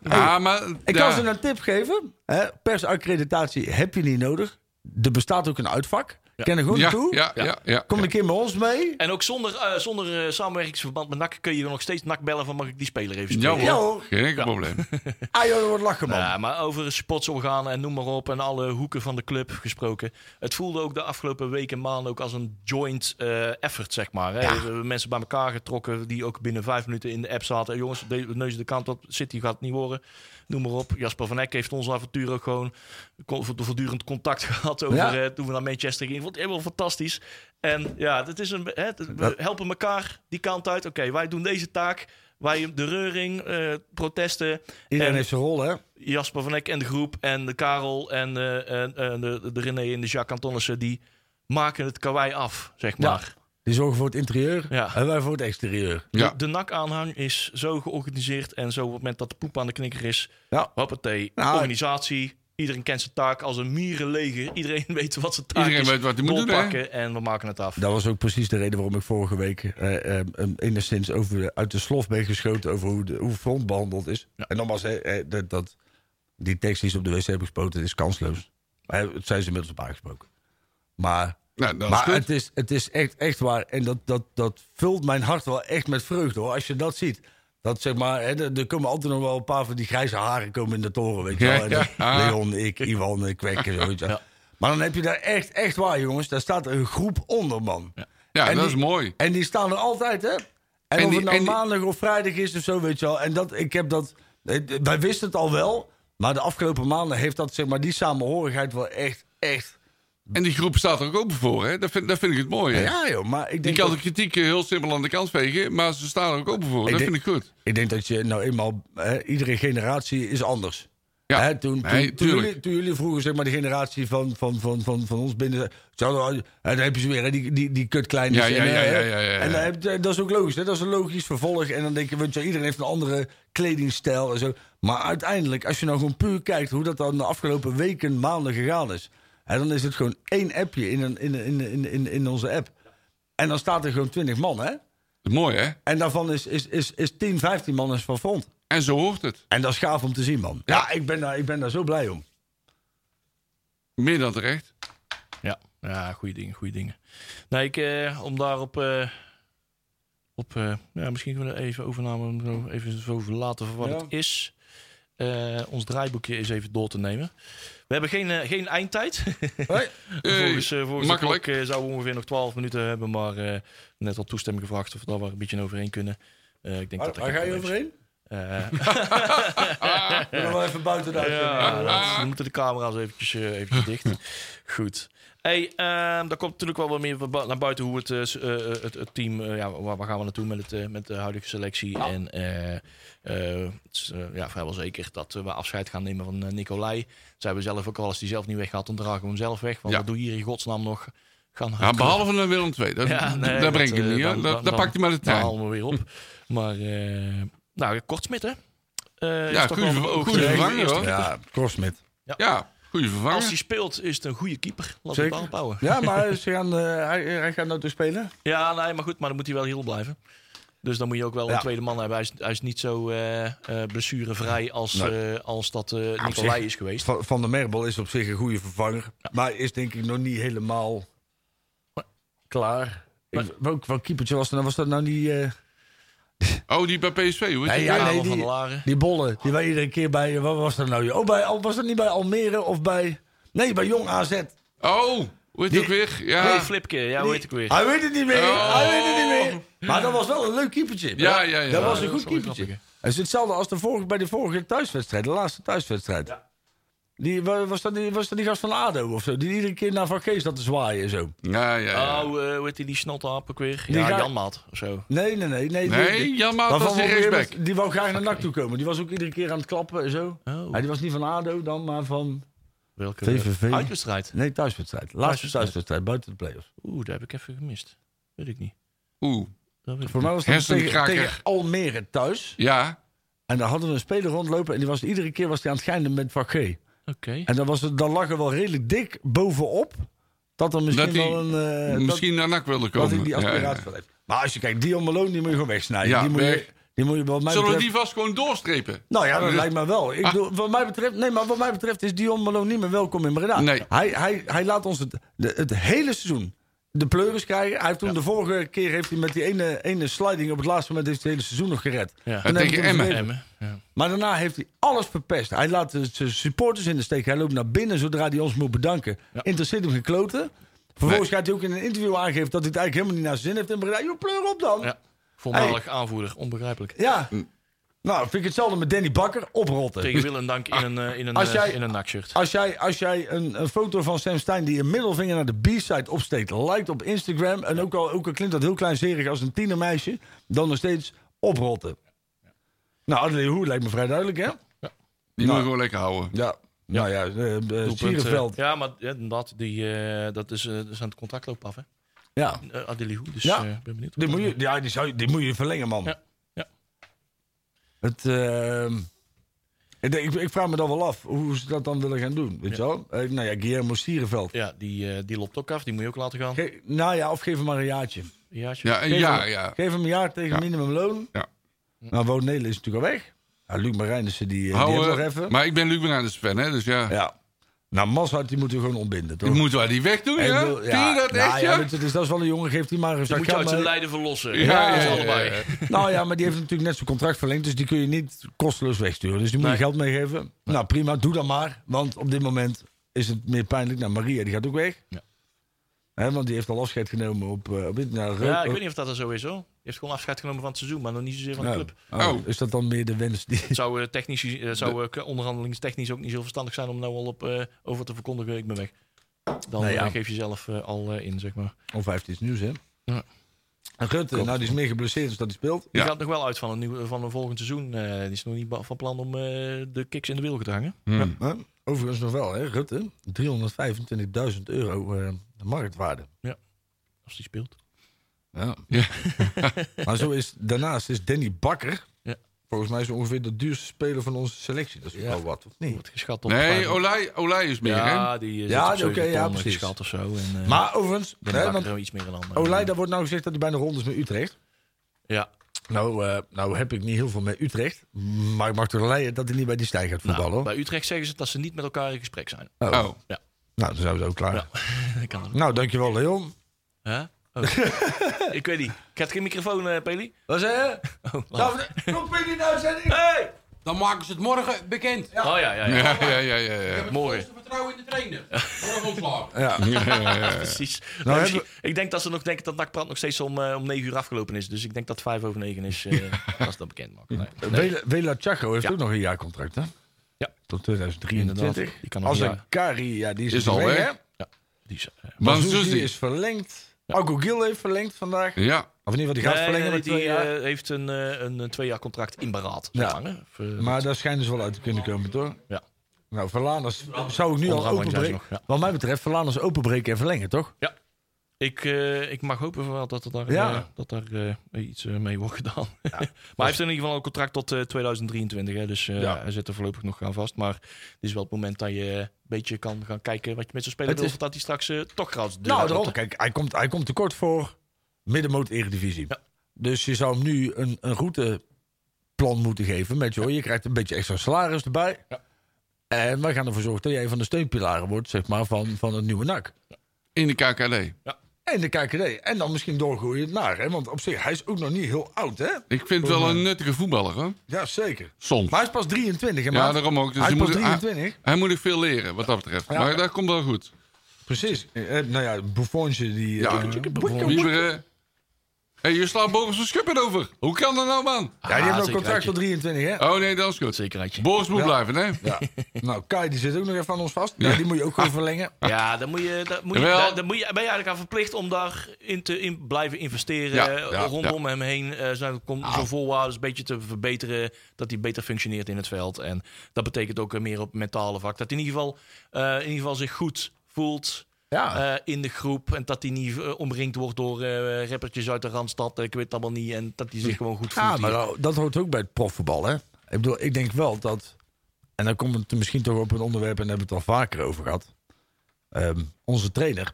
ja, maar, ik kan ze een tip geven. Hè? Persaccreditatie heb je niet nodig. Er bestaat ook een uitvak. Ken er gewoon ja, ja, ja, ja. Kom een keer met ons mee. En ook zonder, eh, zonder eh, samenwerkingsverband met NAC kun je nog steeds NAC bellen van mag ik die speler even Ja, hoor. Ja, hoor. Geen enkel probleem. Ah joh, dat wordt lachen man. Ja, maar over supportsorganen en noem maar op en alle hoeken van de club gesproken. Het voelde ook de afgelopen weken en maanden ook als een joint eh, effort, zeg maar. Hè. We hebben Mensen bij elkaar getrokken die ook binnen vijf minuten in de app zaten. Jongens, de neus de kant op, City gaat het niet worden. Noem maar op. Jasper van Eck heeft ons avontuur ook gewoon voortdurend contact gehad over Ja. eh, toen we naar Manchester gingen. Ik vond het helemaal fantastisch. En ja, het is een, hè, we helpen elkaar die kant uit. Oké, wij doen deze taak. Wij de reuring, eh, protesten. Iedereen en- heeft zijn rol, hè? Jasper van Eck en de groep en de Karel en, eh, en, de, de René en de Jacques Antonissen, die maken het karwei af, zeg Ja. Maar. Die zorgen voor het interieur Ja. en wij voor het exterieur. Ja. De, de NAC-aanhang is zo georganiseerd en zo op het moment dat de poep aan de knikker is, Ja. hoppatee, Nou, organisatie, iedereen kent zijn taak als een mierenleger. Iedereen weet wat zijn taak Iedereen is. weet wat hij moet doen, hè? En we maken het af. Dat was ook precies de reden waarom ik vorige week eh, eh, enigszins over, uit de slof ben geschoten over hoe, de, hoe front behandeld is. Ja. En nogmaals, hè, eh, dat, dat, die tekst die ze op de wc hebben gespoten is kansloos. Eh, het zijn ze inmiddels op aangesproken. Maar, Nou, dat maar het, is, het is echt, echt waar. En dat, dat, dat vult mijn hart wel echt met vreugde hoor. Als je dat ziet. Dat zeg maar, hè, er, komen altijd nog wel een paar van die grijze haren komen in de toren. Weet je Ja, wel. Ja. Ah. Leon, ik, Ivan, eh, Kwek. en zo, weet je wel. Maar dan heb je daar echt, echt waar jongens. Daar staat een groep onder man. Ja, en dat die- is mooi. En die staan er altijd, hè? En, En of die- het nou die- maandag of vrijdag is of zo, weet je wel. En dat, ik heb dat... eh, Wij wisten het al wel. Maar de afgelopen maanden heeft dat, zeg maar, die samenhorigheid wel echt, echt... En die groep staat er ook open voor, hè? Dat vind, dat vind ik het mooi? Ja, joh. Maar ik denk, kan dat, de kritiek eh, heel simpel aan de kant vegen, maar ze staan er ook open voor. Dat denk- vind ik goed. ik denk dat je nou eenmaal... Hè, iedere generatie is anders. Ja, Hè, toen, toen, nee, toen, jullie, toen jullie vroeger, zeg maar, de generatie van, van, van, van, van ons binnen... Zouden, hè, dan heb je ze weer, hè, die, die, die kutkleintjes. Ja, ja, en, ja, ja, ja, ja. En dan heb je- dat is ook logisch, hè? dat is een logisch vervolg. En dan denk je, je, iedereen heeft een andere kledingstijl en zo. Maar uiteindelijk, als je nou gewoon puur kijkt hoe dat dan de afgelopen weken, maanden gegaan is... Hè, dan is het gewoon één appje in, een, in, in, in, in, in onze app. En dan staat er gewoon 20 man, hè? Dat is mooi, hè? En daarvan is, is, is, is 10, 15 man is van front. En zo hoort het. En dat is gaaf om te zien, man. Ja, ik, ben daar, ik ben daar zo blij om. Meer dan terecht. Ja, ja goede dingen, goede dingen. Nee, ik, eh, om daarop... eh op, eh, ja, misschien kunnen we er even overnamen, zo even over laten voor wat Ja. het is. Eh, ons draaiboekje is even door te nemen. We hebben geen, eh, geen eindtijd. Eh, volgens uh, volgens makkelijk. de klok eh, zouden we ongeveer nog 12 minuten hebben, maar eh, net al toestemming gevraagd of we daar een beetje overheen kunnen. Eh, ik denk Waar, dat waar ga je overheen? Eh, We gaan wel even buiten de uitzending. ja, dat- dan moeten de camera's eventjes, eh, eventjes dicht. Goed. Hey, ehm daar komt natuurlijk wel wat meer naar buiten hoe het, eh, het, het team, ja, waar, waar gaan we naartoe met, het, met de huidige selectie. En eh, eh, het is ja, vrijwel zeker dat we afscheid gaan nemen van Nicolai. Zij hebben zelf ook al, als hij zelf niet weggaat, dan dragen we hem zelf weg. Want Ja. wat doe je hier in godsnaam nog? Gaan Ja, behalve een Willem II. Dat, Ja, nee, daar dat, breng ik hem niet, dat pakt hij maar de Dan trein. halen we weer op. Maar, eh nou, Kortsmit, hè? Eh, Ja, is toch goede vervanger, hoor. Ja, Korsmit. Ja, goede Als vervanger. hij speelt, is het een goede keeper. Laat Zeker. het aanbouwen. Ja, maar eh, hij, hij gaat nou te spelen. Ja, nee, maar goed, maar dan moet hij wel heel blijven. Dus dan moet je ook wel Ja. een tweede man hebben. Hij is, hij is niet zo eh, eh, blessurevrij als, Nee. eh, als dat eh Nicolai is geweest. Van, van der Merbel is op zich een goede vervanger. Maar is denk ik nog niet helemaal klaar. Ik, welk, welk keepertje was dat nou? Was dat nou die, eh, Oh, die bij PSV, hoe is Nee, die? ja, nee, van die- Laren. die bolle? Die wij iedere keer bij... Wat was dat nou? Oh, bij, was dat niet bij Almere of bij... Nee, bij Jong AZ. Oh, hoe heet Die- het ook weer? Hey, Ja, Flipke, ja, hoe heet ik weer? Hij weet het niet meer. Oh. Hij weet het niet meer. Maar dat was wel een leuk keepertje. Ja, ja, ja. Dat was Ja, een goed keepertje. Het is hetzelfde als de vorige, bij de vorige thuiswedstrijd. De laatste thuiswedstrijd. Die, wa- was, dat die, was dat die gast van ADO of zo? Die iedere keer naar Van Geest dat te zwaaien en zo. Ja, ja, ja. Oh, eh, hoe heet die, die snottaap ook weer? Die ja, ga- Janmaat of zo. Nee, nee, nee. Nee, Nee, die- Jan Maat waarvan was die rechtsback. Die wou graag naar NAC toe komen. Die was ook iedere keer aan het klappen en zo. Oh. Ja, die was niet van ADO dan, maar van... Welke VVV. uitwedstrijd? Nee, thuiswedstrijd. Laatste Thuiswedstrijd. buiten de play-offs. Oeh, daar heb ik even gemist. Weet ik niet. Oeh, Dat weet ik Voor mij was dat tegen, Almere thuis. ja. En daar hadden we een speler rondlopen. En die was, iedere keer was hij aan het geinen met Van G. En dan, was het, dan lag er wel redelijk dik bovenop. Dat er misschien Dat wel een... eh, dat- misschien naar NAC wilde dat, komen. hij die Ja, ja. aspiratie wel heeft. Maar als je kijkt, Dion Malone, die moet je gewoon wegsnijden. Ja, die, moet weg. je, die moet je wat mij Zullen we die vast gewoon doorstrepen? Nou ja, dat lijkt me wel. Ik Ah. wat mij betreft, nee, maar wat mij betreft is Dion Malone niet meer welkom in Breda. Nee. Hij, hij, hij laat ons het, het hele seizoen de pleuris krijgen. Hij heeft toen de vorige keer heeft hij met die ene, ene sliding op het laatste moment heeft hij het hele seizoen nog gered. Ja. En tegen Emmen. Ja. Maar daarna heeft hij alles verpest. Hij laat de- zijn supporters in de steek. Hij loopt naar binnen zodra hij ons moet bedanken. Ja. Interesseert hem gekloten. Vervolgens Nee. gaat hij ook in een interview aangeven dat hij het eigenlijk helemaal niet naar zijn zin heeft in Breda. Joh, pleur op dan. Ja. Voormalig aanvoerder, onbegrijpelijk. Ja. Nou, vind ik hetzelfde met Danny Bakker. Oprotten. Tegen wil en dank in een, eh, in een, Als eh, jij- in een nakshirt. Als jij, als jij een, een foto van Sam Stein die een middelvinger naar de B-side opsteekt, liked op Instagram. En ook al, ook al klinkt dat heel kleinzerig als een tienermeisje, dan nog steeds oprotten. Nou, Adelie Hoe lijkt me vrij duidelijk, hè? Die Nou. moet je gewoon lekker houden. Ja. Nou ja, uh, ja, maar ja, inderdaad, die, eh, dat is, dat is aan het contract loopt af, hè? ja. Uh, Hoe, dus Ja. eh, ben benieuwd. Die moet je, ja, die, zou, die moet je verlengen, man. Ja, ja. Het, ehm, ik, ik, ik vraag me dan wel af hoe ze dat dan willen gaan doen. Weet je wel? Eh, nou ja, Guillermo Sierenveld. Ja, die, eh, die loopt ook af, die moet je ook laten gaan. Ge- nou ja, of geef hem maar een jaartje. Ja, Ja, een Geef jaar, hem, ja. Geef hem een jaar tegen Ja. minimumloon. Ja. Nou, Nelen is natuurlijk al weg. Ja, Luc Marijnissen, die, eh, die Houden, heeft nog even. Maar ik ben Luc Bernardus fan, hè, dus ja. Ja. Nou, Mazhart, die moeten we gewoon ontbinden, toch? Ik moet wel die weg doen, En ik ja? Vind je dat nou echt, ja? ja? dus dat is wel een jongen, geeft hij maar een Die moet je uit zijn lijden verlossen. Ja, Ja, ja, dat is ja, allebei. ja, ja. Nou ja, maar die heeft natuurlijk net zijn contract verlengd, dus die kun je niet kosteloos wegsturen. Dus die moet je Nee. geld meegeven. Nou prima, doe dat maar. Want op dit moment is het meer pijnlijk. Nou, Maria, die gaat ook weg. Ja. Hè, want die heeft al afscheid genomen op... eh op nou, Ja, ik weet niet of dat er zo is, hoor. Heeft gewoon afscheid genomen van het seizoen, maar nog niet zozeer van de Ja. club. Oh, Oh. Is dat dan meer de wens die... Het zou, eh, technisch, eh, zou eh, onderhandelingstechnisch ook niet zo verstandig zijn om nou al op, eh, over te verkondigen, ik ben weg. Dan ja. eh, geef je zelf al eh, in, zeg maar. Of hij heeft iets nieuws, hè? Ja. En Rutte, nou die is meer geblesseerd dus dat hij speelt. Die Ja. gaat nog wel uit van een, nieuw, van een volgend seizoen. Eh, die is nog niet van plan om eh, de kicks in de wilgen te hangen. Hmm. Hè? Overigens nog wel, hè, Rutte. 325.000 euro eh, de marktwaarde. Als die speelt. Ja. Ja. maar zo is, daarnaast is Danny Bakker... Ja. Volgens mij zo ongeveer de duurste speler van onze selectie. Dat is Ja. wel wat, of niet? Wordt geschat op Nee, Olij, Olij is meer, hè? Ja, die eh, Ja, oké, 7 ja, precies. geschat of zo. En, eh, Maar overigens, hè, want iets meer dan. Olij, daar wordt nou gezegd dat hij bijna rond is met Utrecht. Ja, Nou, eh, nou heb ik niet heel veel met Utrecht. Maar ik mag toch leiden dat hij niet bij die stijg gaat voetballen. nou, hoor. bij Utrecht zeggen ze dat ze niet met elkaar in gesprek zijn. Oh. Oh. Nou, dan zijn we ook klaar. Ja. Dat kan het. Nou, dankjewel Leon. Huh? Oh. ik weet niet. Krijgt geen microfoon, eh Peli? Wat zei je? Oh, laat. Kom niet nou, uitzending? Hey! Dan maken ze het morgen bekend. Oh ja, ja, ja. Ja, ja, ja, ja. Ik ja. heb Morgen. vertrouwen in de trainer. Morgen ontslagen. Ja. Precies. Nou, Nee, misschien- hebben Ik denk dat ze nog denken dat NAC-praat nog steeds om, eh, om 9 uur afgelopen is. Dus ik denk dat 5 over 9 is eh, als dat bekend maakt. Nee. Vela, Vela Chaco heeft Ja. ook nog een jaarcontract, hè? Ja. Tot 2023. Inderdaad. Die kan nog Als een. Kari, ja, die is, Is dus al weg, hè? Die is, eh, Manzuzi Manzuzi. is verlengd. Alko Gil heeft verlengd vandaag. Ja. Of in ieder geval, die gaat nee, verlengen nee, met twee die jaar. eh, heeft een, eh, een, een twee jaar contract in beraad. Ja. Eh, maar daar schijnen ze wel uit te kunnen komen, toch? Ja. Nou, Verlaners zou ik nu al openbreken. nog, ja. Wat mij betreft, Verlaners openbreken en verlengen, toch? Ik, eh, ik mag hopen wel dat er daar, Ja. eh, dat daar eh, iets mee wordt gedaan. maar hij heeft in ieder geval een contract tot eh, 2023. Hè, dus eh, Ja. hij zit er voorlopig nog aan vast. Maar dit is wel het moment dat je een beetje kan gaan kijken wat je met zo'n speler Het wil. is- Dat hij straks eh, toch Nou, daarom. loopt, hè. Kijk, hij komt, hij komt tekort voor middenmoot eredivisie. Ja. Dus je zou hem nu een, een routeplan moeten geven. Met, joh, je krijgt een beetje extra salaris erbij. Ja. En wij gaan ervoor zorgen dat jij een van de steunpilaren wordt zeg maar, van, van het nieuwe NAC. In de KKD. En de KKD. En dan misschien doorgroeien naar. Hè? Want op zich, hij is ook nog niet heel oud, hè? Ik vind het wel een nuttige voetballer, hoor. Ja, zeker. Soms. Maar hij is pas 23, hè, Ja, maat? daarom ook. Dus hij is pas moet, hij, 23. hij moet nog veel leren, wat dat betreft. Ja. Maar dat komt wel goed. Precies. Eh, nou ja, Buffonje die... Ja, eh, Wieberen. Hey, je slaat Boris van Schuppen over. Hoe kan dat nou, man? Ja, die hebben ook zeker, contract tot 23, hè? Oh nee, dat is goed. Zekerheidje. Boris moet Ja. blijven, hè? Ja. Nou, Kai die zit ook nog even aan ons vast. Ja, die moet je ook gewoon verlengen. Ja, dan, moet je, dan, moet je, dan moet je, ben je eigenlijk aan verplicht om daarin te in blijven investeren. Ja, eh, ja, rondom hem heen eh, zijn, kom, zijn voorwaarden een beetje te verbeteren. Dat hij beter functioneert in het veld. En dat betekent ook meer op mentale vak. Dat hij in ieder geval, eh, in ieder geval zich goed voelt. Ja. eh, in de groep. En dat hij niet eh, omringd wordt door eh rappertjes uit de Randstad. Ik weet het allemaal niet. En dat hij zich gewoon goed voelt. Ja, maar hier. dat, hoort ook bij het profvoetbal, hè? Ik bedoel, ik denk wel dat... En dan komt het misschien toch op een onderwerp... en daar hebben we het al vaker over gehad. Ehm, onze trainer...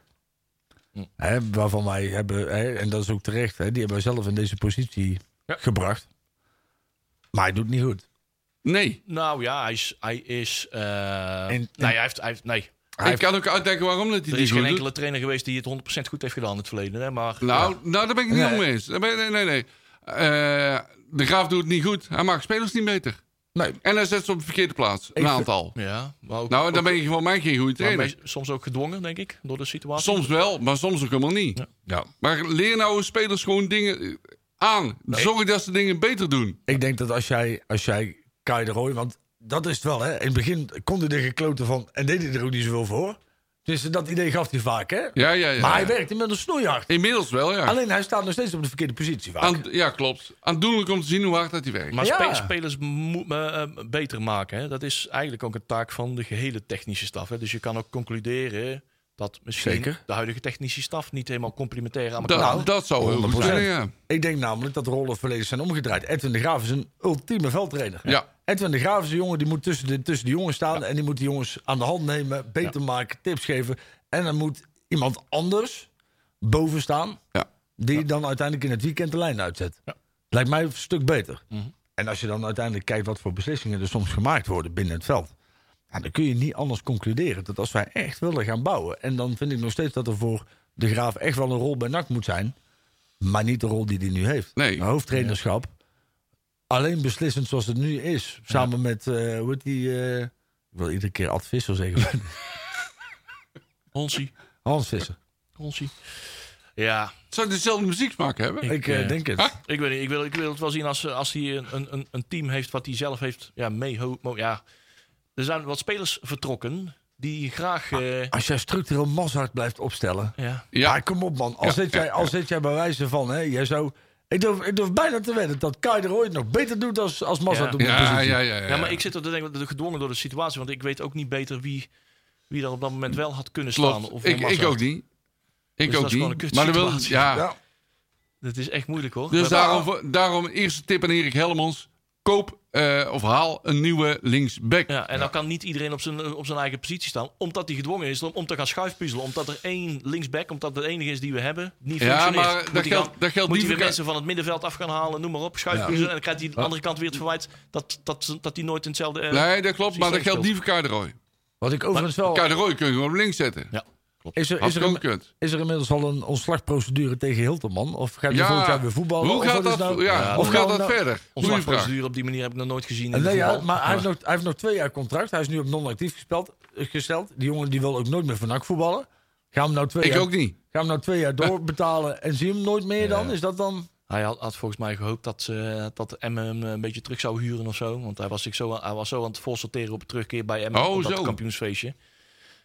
Hm. Hè, waarvan wij hebben... Hè, en dat is ook terecht, hè, die hebben wij zelf in deze positie Ja. gebracht. Maar hij doet het niet goed. Nee. Nou ja, hij is... Hij is eh, En- nee, hij heeft... Hij heeft nee. Ik kan ook uitleggen waarom dat hij Er niet is geen doet. enkele trainer geweest die het 100% goed heeft gedaan in het verleden. Hè? Maar Nou, nou, daar ben ik niet Nee. mee eens. Ben- Nee, nee, nee. Eh, de Graaf doet het niet goed. Hij maakt spelers niet beter. Nee, En hij zet ze op de verkeerde plaats. Een Ik- aantal. ja, maar ook, Nou, dan ook- ben je gewoon mij geen goede trainer. soms ook gedwongen, denk ik, door de situatie. Soms wel, maar soms ook helemaal niet. Ja. ja. Maar leer nou spelers gewoon dingen eh, aan. Zorg dat ze dingen beter doen. Ik denk dat als jij, als jij Kai de Roy... Want dat is het wel, hè? In het begin kon hij er gekloten van... en deed hij er ook niet zoveel voor. Dus dat idee gaf hij vaak, hè? Ja, ja, ja. maar hij werkt inmiddels snoeihard. Inmiddels wel, ja. Alleen hij staat nog steeds op de verkeerde positie vaak. Aan, ja, klopt. Aandoenlijk om te zien hoe hard dat hij werkt. Maar Ja. spe- spelers eh, beter maken, hè? dat is eigenlijk ook een taak van de gehele technische staf. Hè? Dus je kan ook concluderen dat misschien Zeker. de huidige technische staf niet helemaal complementair aan elkaar Dat, Nou, dat zou heel goed 100%. zijn, ja. Ik denk namelijk dat de rollen volledig zijn omgedraaid. Edwin de Graaf is een ultieme veldtrainer. Ja. Edwin de Graaf is een jongen die moet tussen de, tussen de jongens staan. En die moet die jongens aan de hand nemen, beter maken, tips geven. En dan moet iemand anders boven staan. Ja. Die dan uiteindelijk in het weekend de lijn uitzet. Ja. Lijkt mij een stuk beter. Mhm. En als je dan uiteindelijk kijkt wat voor beslissingen er soms gemaakt worden binnen het veld. Ja, dan kun je niet anders concluderen dat als wij echt willen gaan bouwen. En dan vind ik nog steeds dat er voor de Graaf echt wel een rol bij NAC moet zijn. Maar niet de rol die hij nu heeft. Nee. Een hoofdtrainerschap. Alleen beslissend zoals het nu is. Samen met, eh hoe heet die... eh, ik wil iedere keer Ad Visser zeggen. Honsie, Hans Visser. Honsie. Ja, Zou hij dezelfde muzieksmaak hebben? Ik, Ik eh, denk het. ah, Ik weet niet, ik wil, ik wil het wel zien als, als hij een, een, een team heeft wat hij zelf heeft ja, mee. Ja. Er zijn wat spelers vertrokken die graag. eh, Als jij structureel Mazart blijft opstellen. ja, Ja. Ja, kom op man. Al Ja, zit jij, ja, al ja. zit jij bij wijze van, hè, jij zou... Ik durf, ik durf bijna te wedden dat Kai er ooit nog beter doet als, als Mazart Ja. op de Ja, ja, ja, ja. ja, maar ik zit er te denken, gedwongen door de situatie. Want ik weet ook niet beter wie, wie daar op dat moment wel had kunnen staan. Klopt. Of Ik, ik ook niet. Ik Dus dat ook is gewoon niet. een Maar dan wil, ja. Ja. Dat is echt moeilijk hoor. Dus daarom, daarom eerste tip aan Erik Helmons. Koop eh, of haal een nieuwe linksback. Ja, en dan kan niet iedereen op zijn, op zijn eigen positie staan. Omdat hij gedwongen is om, om te gaan schuifpuzzelen. Omdat er één linksback, omdat het enige is die we hebben, niet Ja, functioneert. maar Moet dat geldt- gaan- dat geldt moet niet hij weer mensen van het middenveld af gaan halen, noem maar op. Schuifpuzzelen. En dan krijgt hij aan de andere kant weer het verwijt dat, dat, dat hij nooit in hetzelfde... eh, Nee, dat klopt. Maar dat geldt niet voor Kaderooy. Wat ik overigens wel... Kaderooy kun je gewoon op links zetten. Ja. Is er, is, er, een- is er inmiddels al een ontslagprocedure tegen Hilterman? Of gaat hij Ja. volgend jaar weer voetballen? Hoe Of gaat is dat, nou- ja, of gaat dat nou- verder? Ontslagprocedure op die manier heb ik nog nooit gezien in Nee, het ja, voetbal. maar hij heeft, nog, hij heeft nog twee jaar contract. Hij is nu op non-actief gespeld, eh, gesteld. Die jongen die wil ook nooit meer van NAC voetballen. Gaan we hem nou twee, Ik jaar, ook niet. gaan we hem nou twee jaar doorbetalen en zie hem nooit meer dan? Is dat dan... Hij had, had volgens mij gehoopt dat, eh dat Emmen hem een beetje terug zou huren of zo. Want hij was, zich zo, aan- hij was zo aan het voorsorteren op het terugkeer bij Emmen. Oh, op dat zo. kampioensfeestje.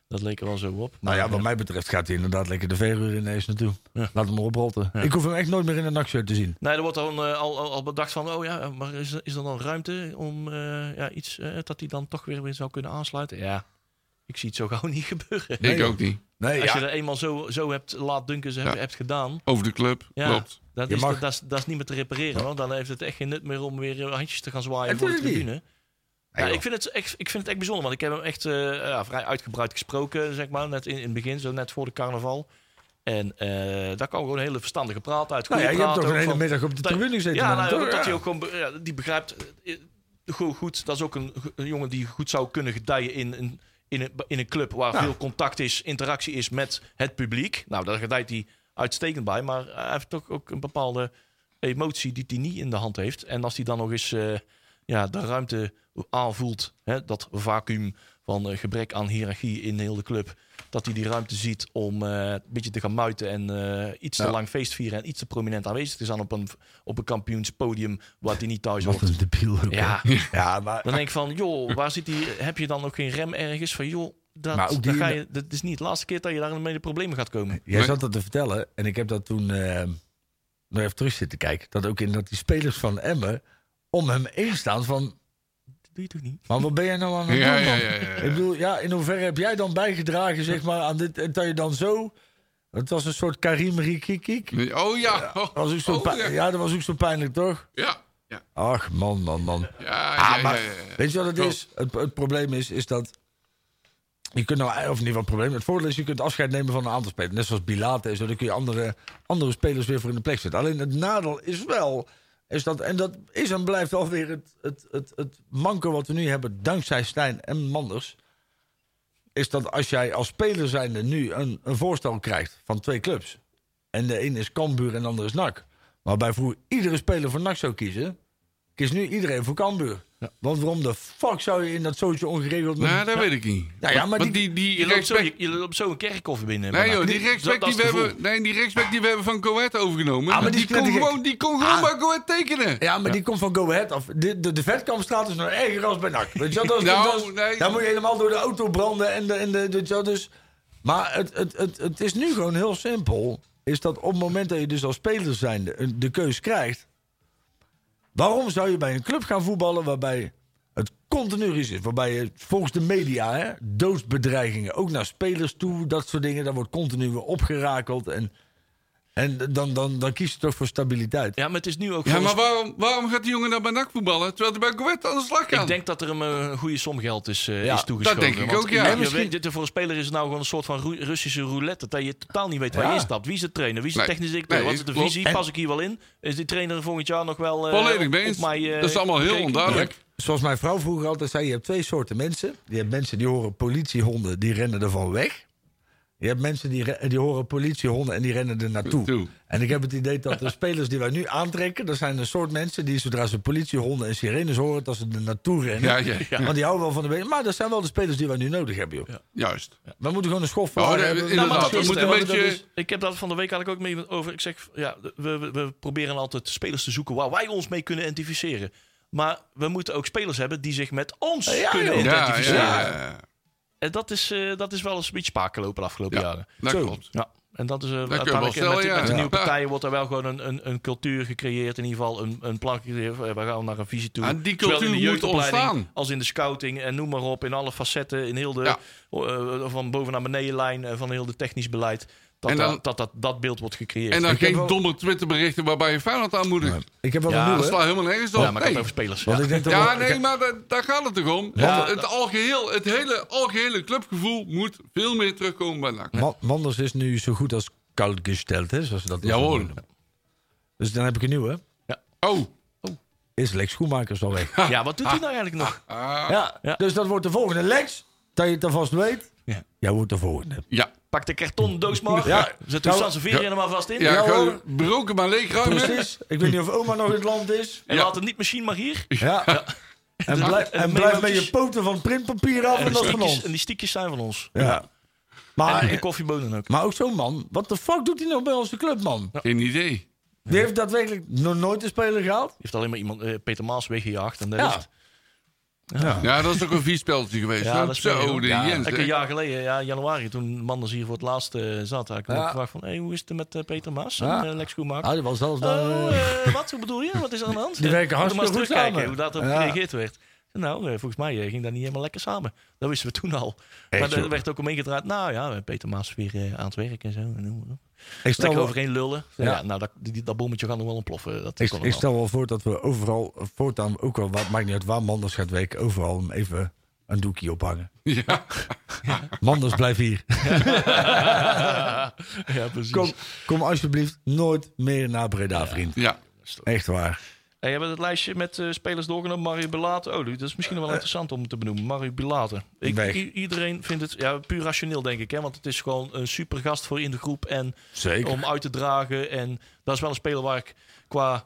Dat leek er wel zo op. Nou ja, Maar, wat mij betreft gaat hij inderdaad lekker de verhuur ineens naartoe. Ja. Laat hem oprotten. Ik hoef hem echt nooit meer in een nachtshirt te zien. Nee, er wordt dan eh, al, al, bedacht van, oh ja, maar is, er- is er dan ruimte om eh, ja, iets eh, dat hij dan toch weer, weer zou kunnen aansluiten? Ja, ik zie het zo gauw niet gebeuren. Ik ook niet. Nee, Als ja. je er eenmaal zo, zo hebt laat dunken, ze hebt, Ja. hebt gedaan, Over de club. ja, Klopt. dat, is, mag- dat, is, dat is niet meer te repareren. Hoor. Dan heeft het echt geen nut meer om weer handjes te gaan zwaaien En voor de tuurlijk niet. Ja, ik, vind het echt, ik vind het echt bijzonder, want ik heb hem echt eh, ja, vrij uitgebreid gesproken, zeg maar, net in, in het begin, zo net voor de carnaval. En eh, daar kwam gewoon een hele verstandige praat uit. Nou ja, je hebt toch een hele van- middag op de tribune gezeten. Ja, nou, toch? dat hij ook gewoon, die begrijpt eh, goed, goed. Dat is ook een, een jongen die goed zou kunnen gedijen in een, in een, in een club waar Ja. veel contact is, interactie is met het publiek. Nou, daar gedijt hij uitstekend bij, maar hij heeft toch ook een bepaalde emotie die hij niet in de hand heeft. En als hij dan nog eens ja, de ruimte aanvoelt, hè, dat vacuüm van eh, gebrek aan hiërarchie in heel de club. Dat hij die ruimte ziet om eh, een beetje te gaan muiten en eh, iets te lang feest vieren en iets te prominent aanwezig te zijn op een, op een kampioenspodium waar hij niet thuis Wat hoort. een debiel. Ja, Ja, maar... dan denk ik van, joh, waar zit die? Heb je dan ook geen rem ergens van, joh, dat, Maar ook dat, die- ga je, dat is niet de laatste keer dat je daarmee de problemen gaat komen. Jij zat dat te vertellen en ik heb dat toen nog even terug zitten kijken. Dat ook in dat die spelers van Emmen om hem heen staan van... Dat doe je toch niet? Maar wat ben jij nou aan het Ja, doen ja, dan? ja, ja, ja. Ik bedoel, ja, in hoeverre heb jij dan bijgedragen zeg maar, aan dit... En dat je dan zo... Het was een soort Karim Rikikik. Oh ja. Oh, Dat was ook zo oh, pijn- ja. ja, dat was ook zo pijnlijk, toch? Ja. Ja. Ach, man, man, man. Ja, Ah, ja, maar ja, ja, ja. weet je wat het is? Het, het probleem is, is dat... Je kunt nou, of niet wat het probleem. Het voordeel is, je kunt afscheid nemen van een aantal spelers. Net zoals Bilate en zo. Dan kun je andere, andere spelers weer voor in de plek zetten. Alleen het nadeel is wel... Is dat, en dat is en blijft alweer het, het, het, het manco wat we nu hebben... dankzij Stijn en Manders... is dat als jij als speler zijnde nu een, een voorstel krijgt van twee clubs... en de een is Cambuur en de ander is NAC... waarbij vroeger iedere speler voor NAC zou kiezen... kiest nu iedereen voor Cambuur. Want waarom de fuck zou je in dat zootje ongeregeld... Nou, dat weet ik niet. Nou ja, maar Want die- die, die Je loopt, zo, je, je loopt zo een kerkhof binnen. Nee joh, die dat die is we hebben, nee, die respect die we hebben van Go Ahead overgenomen. Ah, maar die die, is kon gewoon, die kon gewoon Ah. bij Go Ahead tekenen. Ja, maar die komt van Go Ahead af. De, de, de Vetkampstraat is nog erger als bij NAC. Weet je dat is, Nou, dat is- nee. Daar moet je helemaal door de auto branden. En de, en de, dus, maar het, het, het, het is nu gewoon heel simpel. Is dat op het moment dat je dus als speler zijnde een- de keus krijgt... Waarom zou je bij een club gaan voetballen waarbij het continu is? Waarbij je volgens de media hè, doodsbedreigingen ook naar spelers toe, dat soort dingen. Daar wordt continu weer opgerakeld. En, en dan, dan, dan kies je toch voor stabiliteit. Ja, maar het is nu ook Ja, maar waarom, waarom gaat die jongen dan bij NAC voetballen, terwijl hij bij Go Ahead aan de slag kan? Ik denk dat er hem eh, een goede som geld is, eh, Ja, is toegeschoven. dat denk ik ook, ja. je- En je misschien- weet, dit- voor een speler is het nou gewoon een soort van Ru- Russische roulette. Dat je totaal niet weet waar Ja. je instapt. Wie is de trainer? Wie is de Nee. technische directeur? Nee, Wat is de klopt. visie? En- Pas ik hier wel in? Is die trainer volgend jaar nog wel eh, Volledig op- mee op eens. mij, eh, Dat is allemaal heel onduidelijk. Zoals mijn vrouw vroeger altijd zei, je hebt twee soorten mensen. Je hebt mensen die horen politiehonden, die rennen ervan weg. Je hebt mensen die, die horen politiehonden en die rennen er naartoe. Toe. En ik heb het idee dat de spelers die wij nu aantrekken... dat zijn een soort mensen die zodra ze politiehonden en sirenes horen... dat ze er naartoe rennen. Ja, ja, ja. Want die houden wel van de been. Maar dat zijn wel de spelers die wij nu nodig hebben, joh. Juist. We moeten gewoon een schof Oh, voor nee, hebben. inderdaad, Nou, maar we dat moeten is een het, beetje... is- Ik heb dat van de week eigenlijk ook mee over. Ik zeg, ja, we, we, we proberen altijd spelers te zoeken waar wij ons mee kunnen identificeren. Maar we moeten ook spelers hebben die zich met ons Ja, kunnen identificeren. En dat is, eh, dat is wel eens een beetje spaak gelopen de afgelopen Ja, jaren. dat Zo. klopt. Ja, en dat is uh, uiteindelijk stellen, met, ja. met de nieuwe partijen wordt er wel gewoon een, een, een cultuur gecreëerd. In ieder geval een, een plan gecreëerd. We gaan naar een visie toe. En die Zowel in cultuur de moet jeugdopleiding ontstaan. Als in de scouting en noem maar op. In alle facetten. In heel de, Ja. eh, van boven naar beneden lijn. eh, Van heel de technisch beleid. Dat En dan- dat, dat, dat, dat beeld wordt gecreëerd. En dan Ik geen wel- domme Twitterberichten waarbij je Feyenoord aanmoedigt. Ik heb wel Ja, een Dat nieuwe. slaat helemaal nergens op. ja, maar ik Nee. over spelers. Ja. ik denk dat Ja, wel- nee, ik- maar da- daar gaat het toch om. Ja, Want het, dat- algeheel, het hele algehele clubgevoel moet veel meer terugkomen bij NAC. Ma- Manders is nu zo goed als koud gesteld, hè, zoals ze dat Jawohl. noemen. Dus dan heb ik een nieuwe. Oh, Is Lex Schoenmakers al weg. ja, wat doet hij nou eigenlijk nog? ah, Ja, Ja. dus dat wordt de volgende Lex. Dat je het alvast weet. Ja. Jij wordt de volgende. ja. Pak de karton doos maar. Ja. Zet de Nou, Sansevieria er maar vast in. Ja, Ja, gewoon broken maar leeg ruimen. Precies. Ik weet niet of oma nog in het land is. En Ja. laat het niet machine maar hier. Ja. En, blijf, En en blijf met je poten van printpapier af en En dat van stiekjes, ons. en die stiekjes zijn van ons. Ja. En Maar, de koffiebonen ook. maar ook zo'n man. Wat de fuck doet hij nou bij onze club, man? Geen idee. Die heeft daadwerkelijk nog nooit een speler gehaald. Die heeft alleen maar iemand, eh, Peter Maas weggejaagd. En dat Ja. Ja. Ja, dat is ook een vies spelletje geweest. Ja, dat Zo, de ja, Jens. Een jaar geleden, ja, januari, toen Manders hier voor het laatst eh, zat, had ik Ja. ook gevraagd van, hey, hoe is het met eh, Peter Maas en Ja. eh, Lex Schoenmaker? Ah, die was zelfs dan... Oh, wat? Hoe bedoel je? Wat is er aan de hand? Die werken hartstikke moet maar eens goed terugkijken samen. hoe dat op Ja. gereageerd werd. Nou, volgens mij ging dat niet helemaal lekker samen. Dat wisten we toen al. Echt, maar er werd ook omheen gedraaid. Nou ja, Peter Maas weer aan het werk en zo. En. Ik, stel wel, overheen lullen. Ja. Ja. nou, dat, die, dat bommetje gaat nog wel ontploffen. Dat ik, stel wel voor dat we overal, voortaan ook wel, wat maakt niet uit waar Manders gaat werken, overal hem even een doekje ophangen. Ja. Manders, blijf hier. ja, precies. Kom, kom alsjeblieft nooit meer naar Breda, vriend. ja. Echt waar. Hey, hebben we het lijstje met eh, spelers doorgenomen? Mario Belate. Oh, dat is misschien wel interessant om te benoemen. Mario Belate. Ik, i- iedereen vindt het ja, puur rationeel, denk ik. Hè? Want het is gewoon een super gast voor in de groep. En Zeker. om uit te dragen. En dat is wel een speler waar ik qua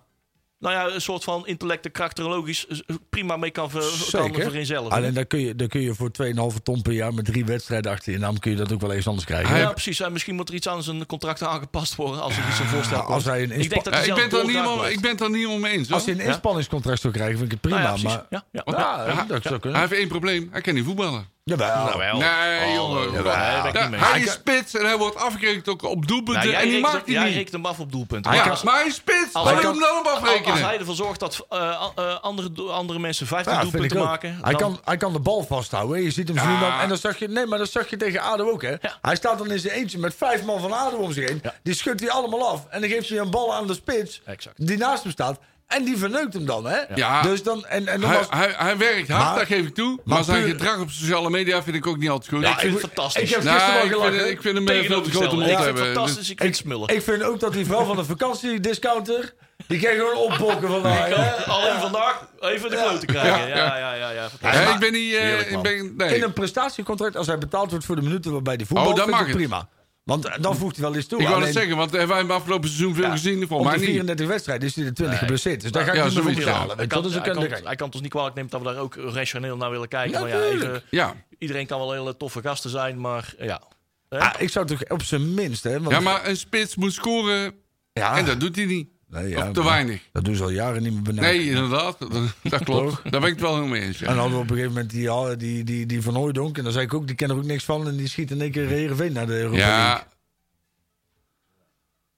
nou ja, een soort van intellect en karakterologisch eh, prima mee kan, ver, kan Zeker. vereenzelvigen. Alleen dan kun, je, dan kun je voor 2,5 ton per jaar met drie wedstrijden achter je naam kun je dat ook wel eens anders krijgen. Ja, precies. En misschien moet er iets aan zijn contract aangepast worden als er iets een voorstel komt. als hij een ik denk dat Ja, hij ik, zelf ben het er niet doorgaat helemaal, ik ben het er niet mee eens. hoor. Als hij een inspanningscontract zou krijgen, vind ik het prima. Nou ja, maar Ja, ja. ja, Ja, dat zou Hij heeft één probleem. Hij kan niet voetballen. Jawel. Nou wel. Nee, jongen. jawel, Ja, niet mee. hij is spits en hij wordt afgerekend ook op doelpunten. Nou, jij en die maakt hij jij niet. rekent hem af op doelpunten. Ja, Maar als- maar hij is spits. als hij hem dan op Als afrekenen. hij ervoor zorgt dat eh, eh, andere, andere mensen 15 Ja, vind ik doelpunten maken. Hij, dan- kan, hij kan de bal vasthouden. hè. Je ziet hem Ja. dan. En dan zag je, nee, maar dat zag je tegen ADO ook. Hè. Ja. Hij staat dan in zijn eentje met vijf man van ADO om zich heen. Die schudt hij allemaal af. En dan geeft hij een bal aan de spits. Exact. Die naast hem staat. En die verneukt hem dan. Hè. Ja. Dus dan, en, en dan Hij, was, hij, hij werkt hard, Maar- dat geef ik toe. Maar, maar zijn puur- gedrag op sociale media vind ik ook niet altijd goed. Ja, ik vind het fantastisch. Ik heb Nou, gisteren wel vind, gelachen. ik vind hem eh, veel te grote Tegenovergestelde. mond Ik vind het hebben. fantastisch. Ik vind het smullen. Ik vind ook dat die vrouw van de vakantiediscounter... Die kan gewoon opbokken van mij. hè. Alleen vandaag even de klote krijgen. Ja, ja, ja. ja, ik ben niet... eh, ik ben, nee. In een prestatiecontract, als hij betaald wordt voor de minuten waarbij hij voetbalt, Oh, dan vind ik mag prima. Want eh, dan voegt hij wel eens toe. ik wou het Alleen, zeggen, want hebben wij hem afgelopen seizoen veel ja, gezien? Op Volgens mij de niet. 34 wedstrijden is hij de 20 Nee. geblesseerd. Dus daar ga ik Ja, niet ja. Hij kan, Dus hij, kan, kan ik- hij kan ons niet kwalijk nemen dat we daar ook rationeel naar willen kijken. Maar ja, Natuurlijk. even, Ja. iedereen kan wel hele toffe gasten zijn, maar eh, ja. Ah, ik zou toch op zijn minst, hè? Want, ja, maar een spits moet scoren Ja. en dat doet hij niet. Nee, ja, of te weinig. Dat doen ze al jaren niet meer benauwd. Nee, inderdaad. Dat, klopt. Daar ben ik het wel helemaal mee eens. En dan hadden we op een gegeven moment die, die, die, die Van Hooijdonk. En dan zei ik ook, die kennen er ook niks van. En die schiet in één keer Heerenveen naar de Europa ja.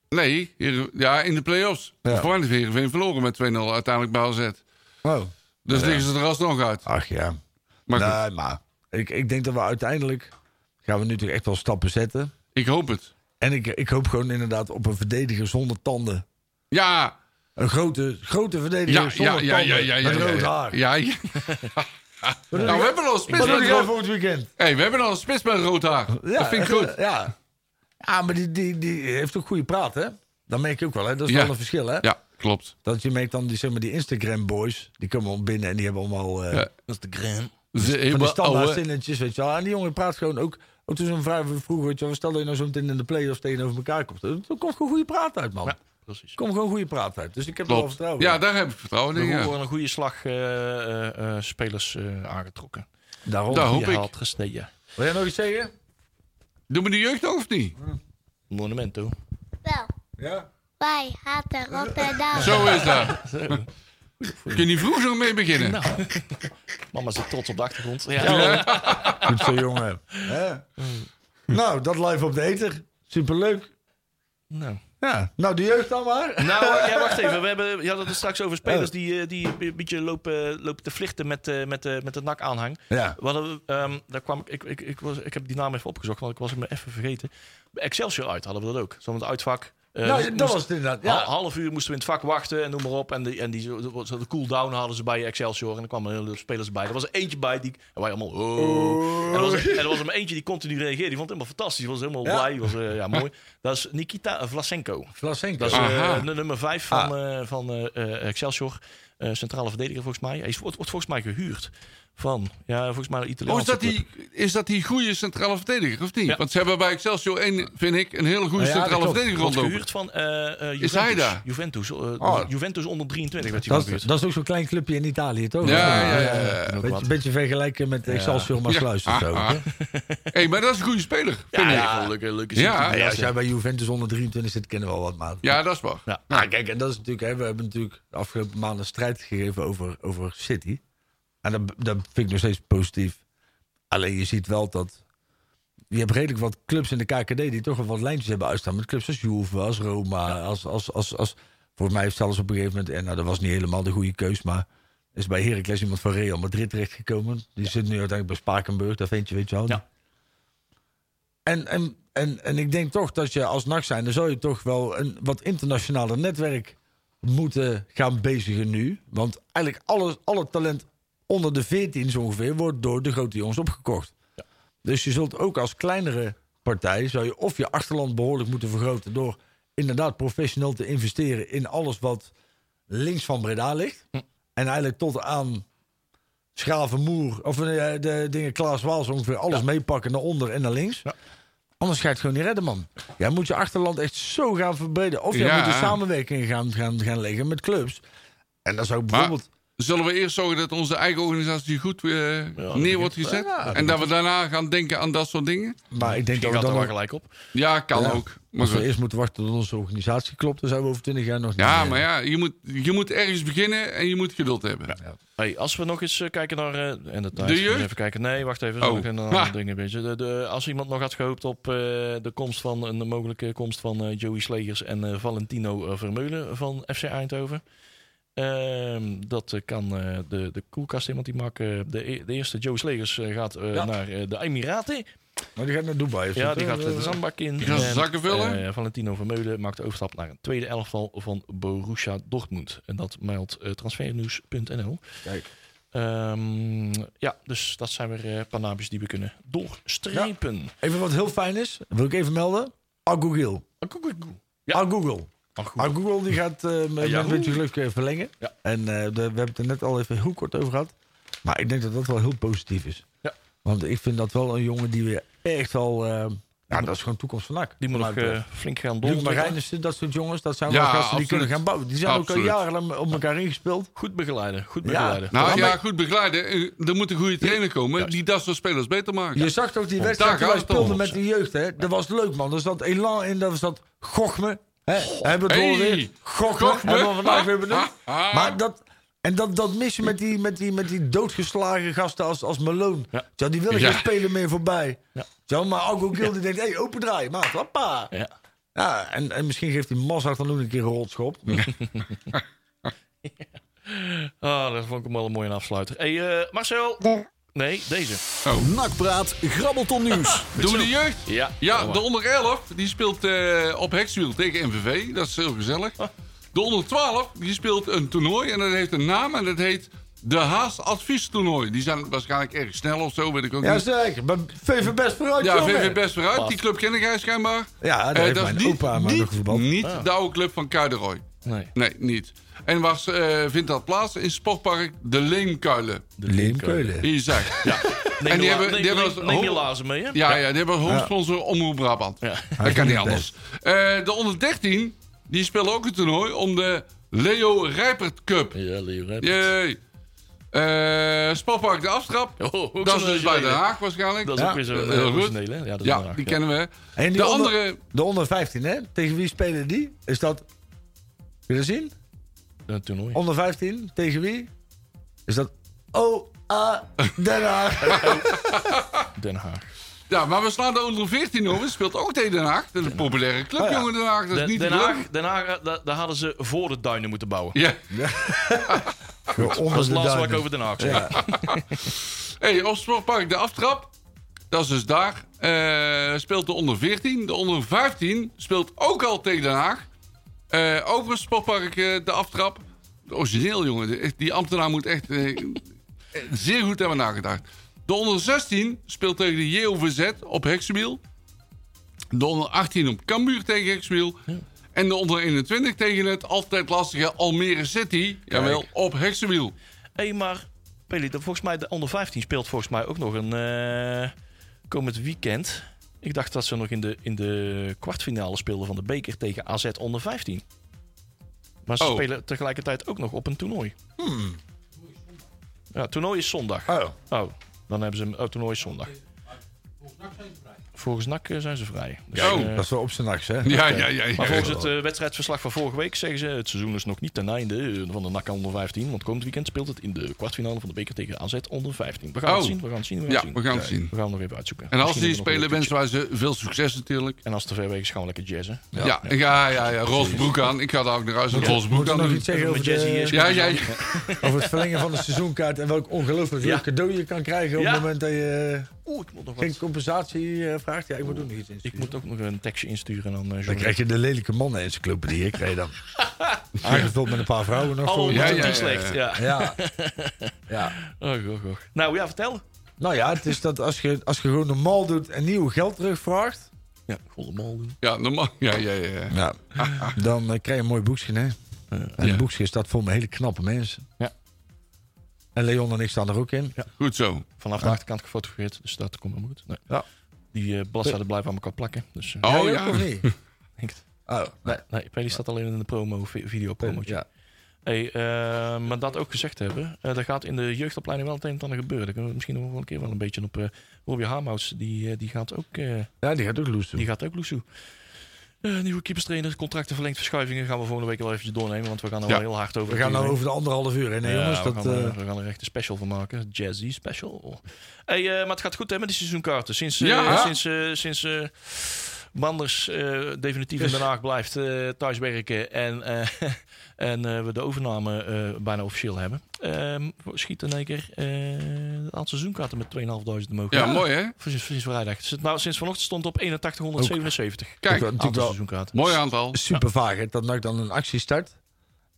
Nee, hier- ja, in de play-offs. Ja. Voor Heerenveen verloren met 2-0 uiteindelijk bij AZ. Oh, Dus liggen ze er alsnog uit. ach ja. Maar goed, nee, maar ik, ik denk dat we uiteindelijk... gaan we nu toch echt wel stappen zetten. ik hoop het. En ik, ik hoop gewoon inderdaad op een verdediger zonder tanden. Ja, Een grote, grote verdediger ja, zonder ja, ja, tanden. ja, ja, ja, met rood haar. Ja, ja. Nou, we hebben al een spits met rood voor het weekend? hey, we hebben al een spits met rood haar. dat vind ik goed. Ja, ja maar die, die, die heeft ook goede praat, hè? Dat merk je ook wel, hè? Dat is Ja. wel een verschil, hè? Ja, klopt. Dat je merkt dan die, zeg maar, die Instagram-boys, die komen al binnen en die hebben allemaal eh, de grand. Ze van die hebben standaard oude- zinnetjes, weet je wel. En die jongen praat gewoon ook, ook toen zo'n vraag vroeger, weet je wel, stel dat je nou zo meteen in de play-offs tegenover elkaar komt. Er komt gewoon goede praat uit, man. Ja, precies. Komt gewoon goede praat uit. Dus ik heb er wel vertrouwen Ja, daar heb ik vertrouwen in. Ja. worden een goede slag eh, eh, eh, spelers eh, aangetrokken. Daarom. Daar hoop ik. gestegen. Wil jij nog iets zeggen? Doen we de jeugd nog of niet? Monumento. Wel, Ja. wij haten Rotterdam. Zo is dat. Kun je niet vroeg zo mee beginnen? Mama zit trots op de achtergrond. Ja, Goed zo, jongen. Hè? Nou, dat live op de eter. Superleuk. nou. Ja, nou de jeugd dan maar. Nou, ja, wacht even. We, hebben, je had het straks over spelers die, eh, die een beetje lopen, lopen te vlichten met, eh, met, eh, met de NAC-aanhang. Ja. We hadden, ehm, daar kwam ik, ik, ik, was, ik heb die naam even opgezocht, want ik was hem even vergeten. Excelsior uit hadden we dat ook. Zo met het uitvak. Eh, nou, moest- dat was het inderdaad. Ja. half uur moesten we in het vak wachten en noem maar op. En, die, en die, zo, de cool-down hadden ze bij Excelsior. En er kwamen hele spelers bij. Er was er eentje bij die... En wij allemaal... Oh. En, er was, en er was er maar eentje die continu reageerde. Die vond het helemaal fantastisch. Die was helemaal Ja. blij. Die was, eh, ja, mooi. Dat is Nikita Vlasenko. Vlasenko. Dat is eh, de nummer 5 van, eh, van Excelsior. Eh, centrale verdediger volgens mij. Hij is, wordt, wordt volgens mij gehuurd van... Ja, volgens mij een Oh, is dat club. die, is dat die goede centrale verdediger, of niet? Ja. Want ze hebben bij Excelsior één, vind ik, een hele goede Ja, centrale verdediger rondlopen. gehuurd van eh, eh, Juventus. Is hij daar? Juventus, Oh. Juventus onder 23 werd hij Dat, is, gehuurd. dat is ook zo'n klein clubje in Italië, toch? Ja, ja, ja, ja. Ook Beetje, vergelijken met Excelsior maar Ja. Sluis of zo. Ah, hè? hey, maar dat is een goede speler, vind Ja, ik. ja, een leuke, leuke Ja. als jij bij Juventus onder 23 zit, kennen we wel wat maat. Ja, dat is waar. Ja. Nou, kijk, en dat is natuurlijk, hè, we hebben natuurlijk de afgelopen maanden strijd gegeven over, over City. En dat, dat vind ik nog steeds positief. Alleen je ziet wel dat. Je hebt redelijk wat clubs in de KKD die toch wel wat lijntjes hebben uitstaan. Met clubs als Juve, als Roma. Als, als, als, als, volgens mij heeft zelfs op een gegeven moment. En nou, dat was niet helemaal de goede keus. Maar is bij Heracles iemand van Real Madrid terechtgekomen. Die zit nu uiteindelijk bij Spakenburg. Dat vind je, weet je wel. Ja. En, en, en, en ik denk toch dat je als nacht zijn, dan zou je toch wel een wat internationaler netwerk moeten gaan bezigen nu. Want eigenlijk alles, alle talent onder de 14 zo ongeveer wordt door de grote jongens opgekocht. Dus je zult ook als kleinere partij, zou je of je achterland behoorlijk moeten vergroten door inderdaad professioneel te investeren in alles wat links van Breda ligt. En eigenlijk tot aan Schravenmoer, of de dingen Klaas Waals ongeveer alles meepakken naar onder en naar links. Ja. Anders ga je het gewoon niet redden, man. Jij moet je achterland echt zo gaan verbreden. Of je Ja. moet een samenwerking gaan, gaan, gaan leggen met clubs. En dan zou Maar bijvoorbeeld... zullen we eerst zorgen dat onze eigen organisatie goed eh, neer wordt gezet? Ja, en dat we daarna gaan denken aan dat soort dingen? Maar ik denk dat we dan wel gelijk op. Ja, kan Ja. ook. Maar Als we goed. eerst moeten wachten tot onze organisatie klopt, dan zijn we over 20 jaar nog niet... Ja, maar ja, je moet, je moet ergens beginnen en je moet geduld hebben. Hey, als we nog eens eh, kijken naar eh, en de tijd. Even kijken. Nee, wacht even. Oh. Een ander Ha. ding een beetje. De, de, als iemand nog had gehoopt op eh, de komst van een mogelijke komst van Joey Slegers en eh, Valentino Vermeulen van FC Eindhoven. Ehm, dat eh, kan eh, de, de koelkast in, want die maakt eh, de, e- de eerste Joey Slegers eh, gaat eh, Ja. naar eh, de Emiraten. Maar die gaat naar Dubai. of Ja, die gaat de zandbak in. Die gaat En, zakken vullen? Valentino Vermeulen maakt de overstap naar een tweede elftal van Borussia Dortmund. En dat meldt eh, transfernieuws.nl. Kijk. Ehm, ja, dus dat zijn weer naamjes die we kunnen doorstrepen. Even wat heel fijn is, wil ik even melden. Agugil. Ja. Agugel. Ah, goed. Agugel die gaat eh, met, met Ja. een beetje geluk eh, verlengen. Ja. En eh, de- we hebben het er net al even heel kort over gehad. Maar ik denk dat dat wel heel positief is. Ja. Want ik vind dat wel een jongen die weer echt eh, ja, dat is gewoon toekomst van NAC. Die moet nog Maar, eh, flink gaan. Marijnissen, dat soort jongens, dat zijn Ja, wel gasten die kunnen gaan bouwen. Die zijn Absoluut. ook al jarenlang op elkaar ingespeeld. Goed begeleiden, goed Ja. begeleiden. Nou Ja, ja, maar- goed begeleiden. Eh, Er moet een goede trainer komen die dat soort spelers beter maakt. Je zag toch die wedstrijd die wij om. speelden met de jeugd, hè? Dat was leuk, man. Er zat elan in, dat zat gochme. Hè? Hebben we het Hey, alweer? Gochme, gochme. hebben we vandaag weer benoemd. Ha, ha. Maar dat... En dat, dat mis je met die, met, die, met die doodgeslagen gasten als, als Malone. Ja. Die willen Ja. geen spelen meer voorbij. Ja. Zo, maar Algo Gil die denkt, hé, hey, open draai, maat, hoppa. Ja. Ja, en, en misschien geeft die Mazart dan ook een keer een rotschop. Ah, dat vond ik hem wel een mooie afsluiter. Hey, eh, Marcel. Nee, deze. Nakpraat, grabbelton nieuws. Doen we de jeugd? Ja. Ja, maar. de onder 11 die speelt eh, op Hexwiel tegen MVV. Dat is heel gezellig. De onder 12 die speelt een toernooi en dat heeft een naam en dat heet de Haas Adviestoernooi. Die zijn waarschijnlijk erg snel of zo, weet ik ook Ja, niet. zeker. Maar VV best vooruit, Ja, jongen. VV best vooruit. Die club ken ik schijnbaar. Ja, daar Eh, heeft dat is mijn niet, opa maar niet, nog niet de oude club van Kuideroy. Nee. Nee, niet. En waar eh, vindt dat plaats? In sportpark De Leemkuilen. Leemkeulen. Hier zeg. Neem, En die hebben- die hebben neem, als- neem je lazen mee, hè? Ja, ja, die hebben als hoofdsponsor Omroep Brabant. Ja. Dat kan niet anders. Eh, de onder 13, die spelen ook een toernooi om de Leo Rijpert Cup. Ja, Leo Rijp. Jee. Eh, Sportpark De Aftrap. Oh, dat is dus bij Den. Haag waarschijnlijk. Dat is Ja. ook weer uh, goed. Ja, dat is ja, Haag, die ja. kennen we. En die De onder, andere... De onder 15, hè? Tegen wie spelen die? Is dat... Wil je dat zien? Een toernooi. Onder 15, tegen wie? Is dat... Oh, A, Den Haag. Den Haag. Ja, maar we slaan de onder 14 over. Speelt ook tegen Den Haag. Dat is een populaire club, Oh ja. jongen, Den Haag. Dat is Den, niet Den Haag. Den Haag eh, da- daar hadden ze voor de duinen moeten bouwen. Ja. Onder Dat is het de laatste wat ik over Den Haag zeg. Ja. Hey, op Sportpark De Aftrap. Dat is dus daar. eh, speelt de onder 14. De onder 15 speelt ook al tegen Den Haag. Ook op Sportpark De Aftrap. Origineel, jongen. Die ambtenaar moet echt eh, eh, zeer goed hebben nagedacht. De onder 16 speelt tegen de JOVZ op Heksenwiel. De onder 18 op Cambuur tegen Heksenwiel. En de onder 21 tegen het altijd lastige Almere City. Jawel, op Heksenwiel. Hé, hey, maar Peli, volgens mij de onder 15 speelt volgens mij ook nog een komend weekend. Ik dacht dat ze nog in de, in de kwartfinale speelden van de beker tegen AZ onder 15. Maar ze Oh. spelen tegelijkertijd ook nog op een toernooi. Ja, het toernooi is zondag. Oh, Oh, dan hebben ze een oh, toernooi is zondag. Volgens NAC eh, zijn ze vrij. Dus, Oh. eh, dat is wel op zijn nachts, hè? Ja, ja, ja. ja. maar volgens het eh, wedstrijdverslag van vorige week zeggen ze... het seizoen is nog niet ten einde van de NAC onder 15. Want komend weekend speelt het in de kwartfinale van de beker tegen AZ onder 15. We gaan Oh. het zien, we gaan het zien, we gaan Ja, het zien. we gaan het zien. We gaan het nog even uitzoeken. En als Misschien die spelen, wensen wij ze veel succes natuurlijk. En als het te ver weg is, gaan we lekker jazzen. Ja, ja, ja, ja, ja. roze broek aan. Ik ga daar ook naar huis een roze broek aan nog iets zeggen Met over, Jazzy de, is- Ja, ja, ja. over het verlengen van de seizoenkaart... en welk ongelooflijk leuk cadeau je kan krijgen... op Ja. het moment dat je Oeh, ik moet nog geen wat. compensatie eh, vraagt? Ja, ik moet ook nog iets Ik moet ook nog een tekstje insturen aan uh, Dan krijg je de lelijke mannen-encyclopedie, hè, krijg je dan. Aangevuld met een paar vrouwen nog. Oh, ja, ja, slecht. Ja. Ja. ja. Oh, goh, goh. Nou ja, vertel. Nou ja, het is dat als je, als je gewoon normaal doet en nieuw geld terugvraagt... Ja, volle mal doen. Ja, normaal. Ja, ja, ja. Ja. dan eh, krijg je een mooi boekje, hè. En Ja. het boekje staat vol met hele knappe mensen. Ja. En Leon en ik staan er ook in. Goed zo. Vanaf de achterkant gefotografeerd, dus dat komt wel goed. Nee. Ja. Die eh bladzijden blijven aan elkaar plakken. Dus, eh, Oh ja. denk het. Oh, Nee, nee, Peli staat alleen in de promo, vi- video promootje. ja. Hey, eh, maar dat ook gezegd hebben, eh er gaat in de jeugdopleiding wel het een en ander gebeuren. Daar kunnen we misschien nog wel een keer wel een beetje op. eh Robbie Haarmouts, die, eh, die gaat ook, eh, Ja, die gaat ook loes doen. die gaat ook loesoe. Eh nieuwe keeperstrainer, contracten verlengd, verschuivingen gaan we volgende week wel eventjes doornemen. Want we gaan er Ja. wel heel hard over. We gaan nou over de anderhalf uur hè, Ja, jongens. we, Dat, gaan, eh, er- we gaan er echt een special van maken. Jazzy special. Hey, eh, maar het gaat goed hè, met die seizoenkaarten. Sinds, Ja. sinds, sinds Manders eh, definitief in Den Haag blijft eh thuiswerken en, eh, en eh, we de overname eh, bijna officieel hebben. Ehm schiet in één keer eh het aantal seizoenkaarten met 2.500 omhoog. Ja, mooi hè? Sinds, sinds vrijdag. Dus het- nou, sinds vanochtend stond het op 8177. ook Kijk, Aantal seizoenkaarten. mooi aantal. super vaag. Hè? Dat NAC dan een actie start.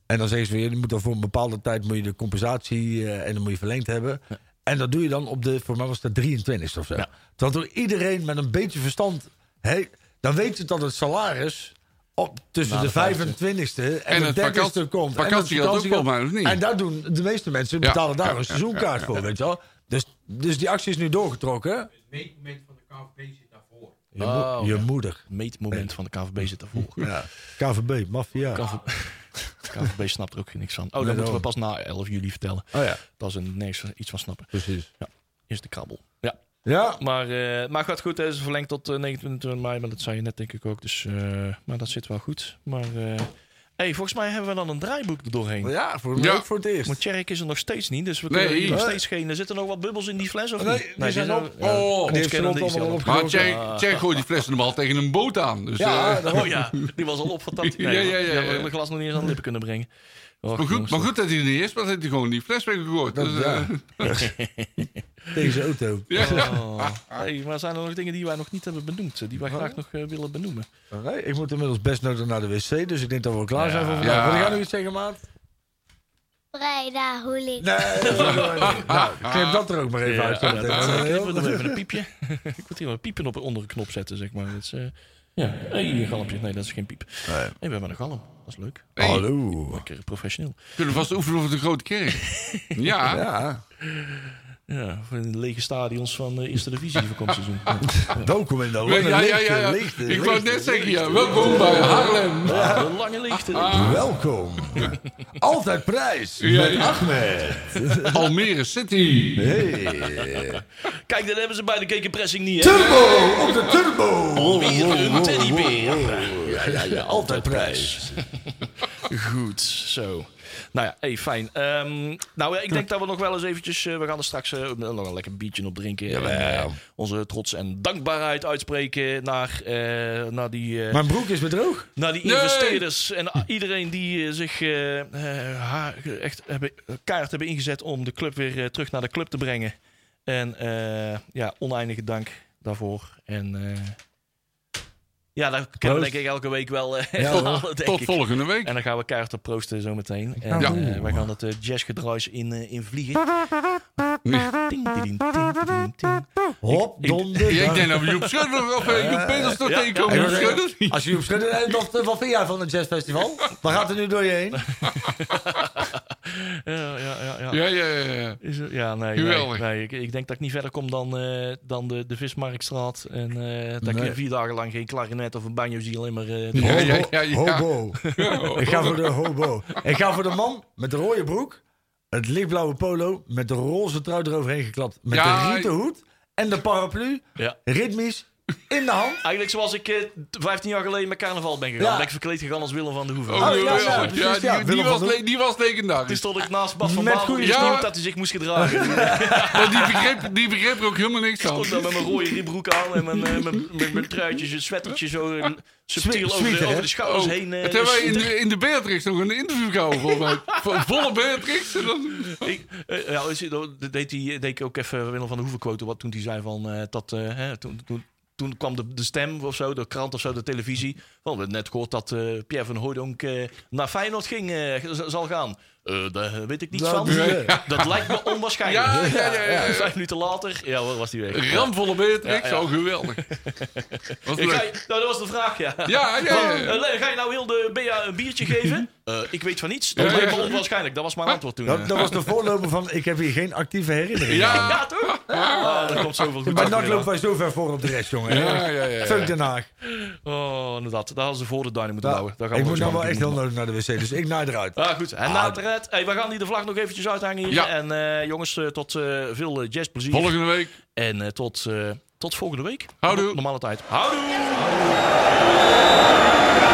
En dan zeggen ze weer, je moet dan voor een bepaalde tijd moet je de compensatie eh, en dan moet je verlengd hebben. En dat doe je dan op de, voor mij was dat 23 of zo. Ja. Terwijl door iedereen met een beetje verstand, hey, dan weet je dat het salaris op, tussen de de vijfde. 25ste en, En de het 30ste vakantie- komt. vakantie en het ook of niet? En daar doen de meeste mensen Ja, betalen daar ja, een ja, seizoenkaart ja, voor, ja. weet je wel. Dus, dus die actie is nu doorgetrokken. Het meetmoment van de KVB zit daarvoor. Je, mo- Oh, je ja. moeder. Meetmoment van de KVB zit daarvoor. Ja. KVB, maffia. KV KVB snapt er ook geen niks van. Oh, dat Nee, moeten we pas na 11 juli vertellen. Oh ja, Dat is een niks iets van snappen. precies. Is de krabbel. Ja. Ja, Maar, eh maar gaat goed. Het is verlengd tot eh, 29 mei. Maar dat zei je net denk ik ook. Dus, eh, maar dat zit wel goed. Maar eh, hey, volgens mij hebben we dan een draaiboek er doorheen. ja voor, Ja. voor het eerst. Maar Tjerk is er nog steeds niet. Dus we Nee. kunnen hier nog Nee. steeds geen... Er zitten nog wat bubbels in die fles of Nee, niet? die zijn op. ja, Oh, die heeft allemaal op. Maar. Tjerk gooit die fles normaal tegen een boot aan. Dus, Ja, eh. Oh ja, die was al opgetapt. Ja, ja, ja, ja. Die hebben we het glas nog niet eens aan de lippen kunnen brengen. Och, maar, goed, maar goed dat hij er niet is, want hij heeft hij gewoon die fles Dus, eh, ja. Tegen zijn auto. ja. Oh. Hey, maar zijn er nog dingen die wij nog niet hebben benoemd? eh, Die wij graag nog eh, willen benoemen? Ik moet inmiddels best nodig naar de wc, dus ik denk dat we wel klaar Ja. zijn voor vandaag. Ja. Wil jij nog iets zeggen, maat? Breda Hoeling. Nee, nou, knip dat er ook maar even uit. Ik heel- moet even een piepje. ik moet hier een piepen op onder een knop zetten, zeg maar. Dat is, eh, ja, hey, een galmpje. Nee, dat is geen piep. Nee. We hebben een galm. Dat is leuk. Hey, Hallo. Lekker professioneel. kunnen we vast oefenen over de grote kerk. Ja. Ja, Ja, voor de lege stadions van de eerste divisie voor komend seizoen. welkom in de Ja, lange ja, ja, ja. Ik wou net zeggen, ja, welkom bij Haarlem. Ja, de lange leegte. Welkom. Altijd prijs. Ja, Met ja. Ahmed. Almere City. Hey. Kijk, dat hebben ze bij de kekenpressing niet, hè? Turbo op de turbo. Weer een teddybeer. Ja, ja, ja. Altijd prijs. Goed, zo. Nou ja, hey, fijn. Ehm, nou, ja, ik denk dat we nog wel eens eventjes... eh, we gaan er straks eh, nog een lekker biertje op drinken. En, eh, onze trots en dankbaarheid uitspreken naar, naar die... Mijn broek is weer droog. naar die Nee. investeerders en iedereen die zich echt hebben, kaart hebben ingezet om de club weer terug naar de club te brengen. En ja, oneindige dank daarvoor. En ja, daar kunnen we denk ik elke week wel eh Ja, denk Tot ik. volgende week. En dan gaan we keihard op proosten zometeen. En Ja. eh, wij gaan het uh, jazzgedraaid in, eh, in vliegen. Hop, donder. Ja, ik denk dat we Joep Schudder of eh, Joep Peters nog Ja, tegenkomen. Joep Schudder. Als je op schudden, eh, wat, wat vind jij van het jazzfestival? Waar gaat er nu door je heen? Ja, ja, ja, ja. Ja, ja, ja. ja. Is er- ja, nee, Geweldig. nee, nee ik, ik denk dat ik niet verder kom dan, eh, dan de, de Vismarktstraat. En eh, dat Nee. ik vier dagen lang geen klarinet of een banjo zie, alleen maar... eh, Ja, ja, ja, ja. Hobo. Ik ga voor de hobo. Ik ga voor de man met de rode broek, het lichtblauwe polo, met de roze trui eroverheen geklapt. Met Ja, de rieten hoed en de paraplu, ja. ritmisch, in de hand. Eigenlijk zoals ik eh, 15 jaar geleden met carnaval ben gegaan. Ja. Ben ik verkleed gegaan als Willem van de Hoeven. Oh, ja, ja, geweldig. ja, precies, ja. die, die, Willem was, van le- die was Toen stond ik naast Bas van Met Baal. goede dat hij zich moest gedragen. Ik Maar die begreep, die begreep er ook helemaal niks van. stond daar met mijn rode ribbroek aan en mijn, eh, mijn, mijn, mijn truitjes, een sweatertje zo eh, subtiel over, de, over de schouders Oh, heen. eh, het hebben wij in de, in de Beatrix nog een interview gehouden, volgens mij. Vo- Volle Beatrix. En dan, Ik, eh, ja, is het- dat deed, hij, deed ik ook even Willem van de Hoeven quote wat toen hij zei van eh, dat eh, hè, toen, toen, toen kwam de, de stem of zo, de krant of zo, de televisie. Van, we hebben net gehoord dat eh, Pierre van Hooydonk eh, naar Feyenoord ging, eh, zal gaan. Eh, daar weet ik niets Dat- van. nee. Dat lijkt me onwaarschijnlijk. Ja, ja, ja, ja, ja. Vijf minuten later, ja, was hij weg? ramvolle Beatrix, Ja, ja. oh geweldig. Was Ik ga, leuk. je- nou, dat was de vraag, ja. Ja, ja, ga je nou heel de Bea een biertje geven? Eh, ik weet van niets. Dat lijkt me onwaarschijnlijk. Dat was mijn antwoord toen. eh. Dat, dat was de voorloper van, ik heb hier geen actieve herinnering Ja. aan. Ja, toch? Ah, er komt zoveel goed NAC Willem. lopen wij zo ver voor op de rest, jongen. Ja, ja, ja, ja. Fuck Den Haag. Oh, inderdaad. Daar hadden ze voor de duinen moeten Nou, bouwen. Daar gaan ik we moet nou wel echt heel nodig naar de wc, dus ik naai eruit. Ah, goed. En Ah, na het red, hey, we gaan hier de vlag nog eventjes uithangen hier. Ja. En eh, jongens, tot eh, veel jazzplezier. Volgende week. En eh, tot, eh, tot volgende week. Houdoe. Normale tijd. Houdoe. Nakpraat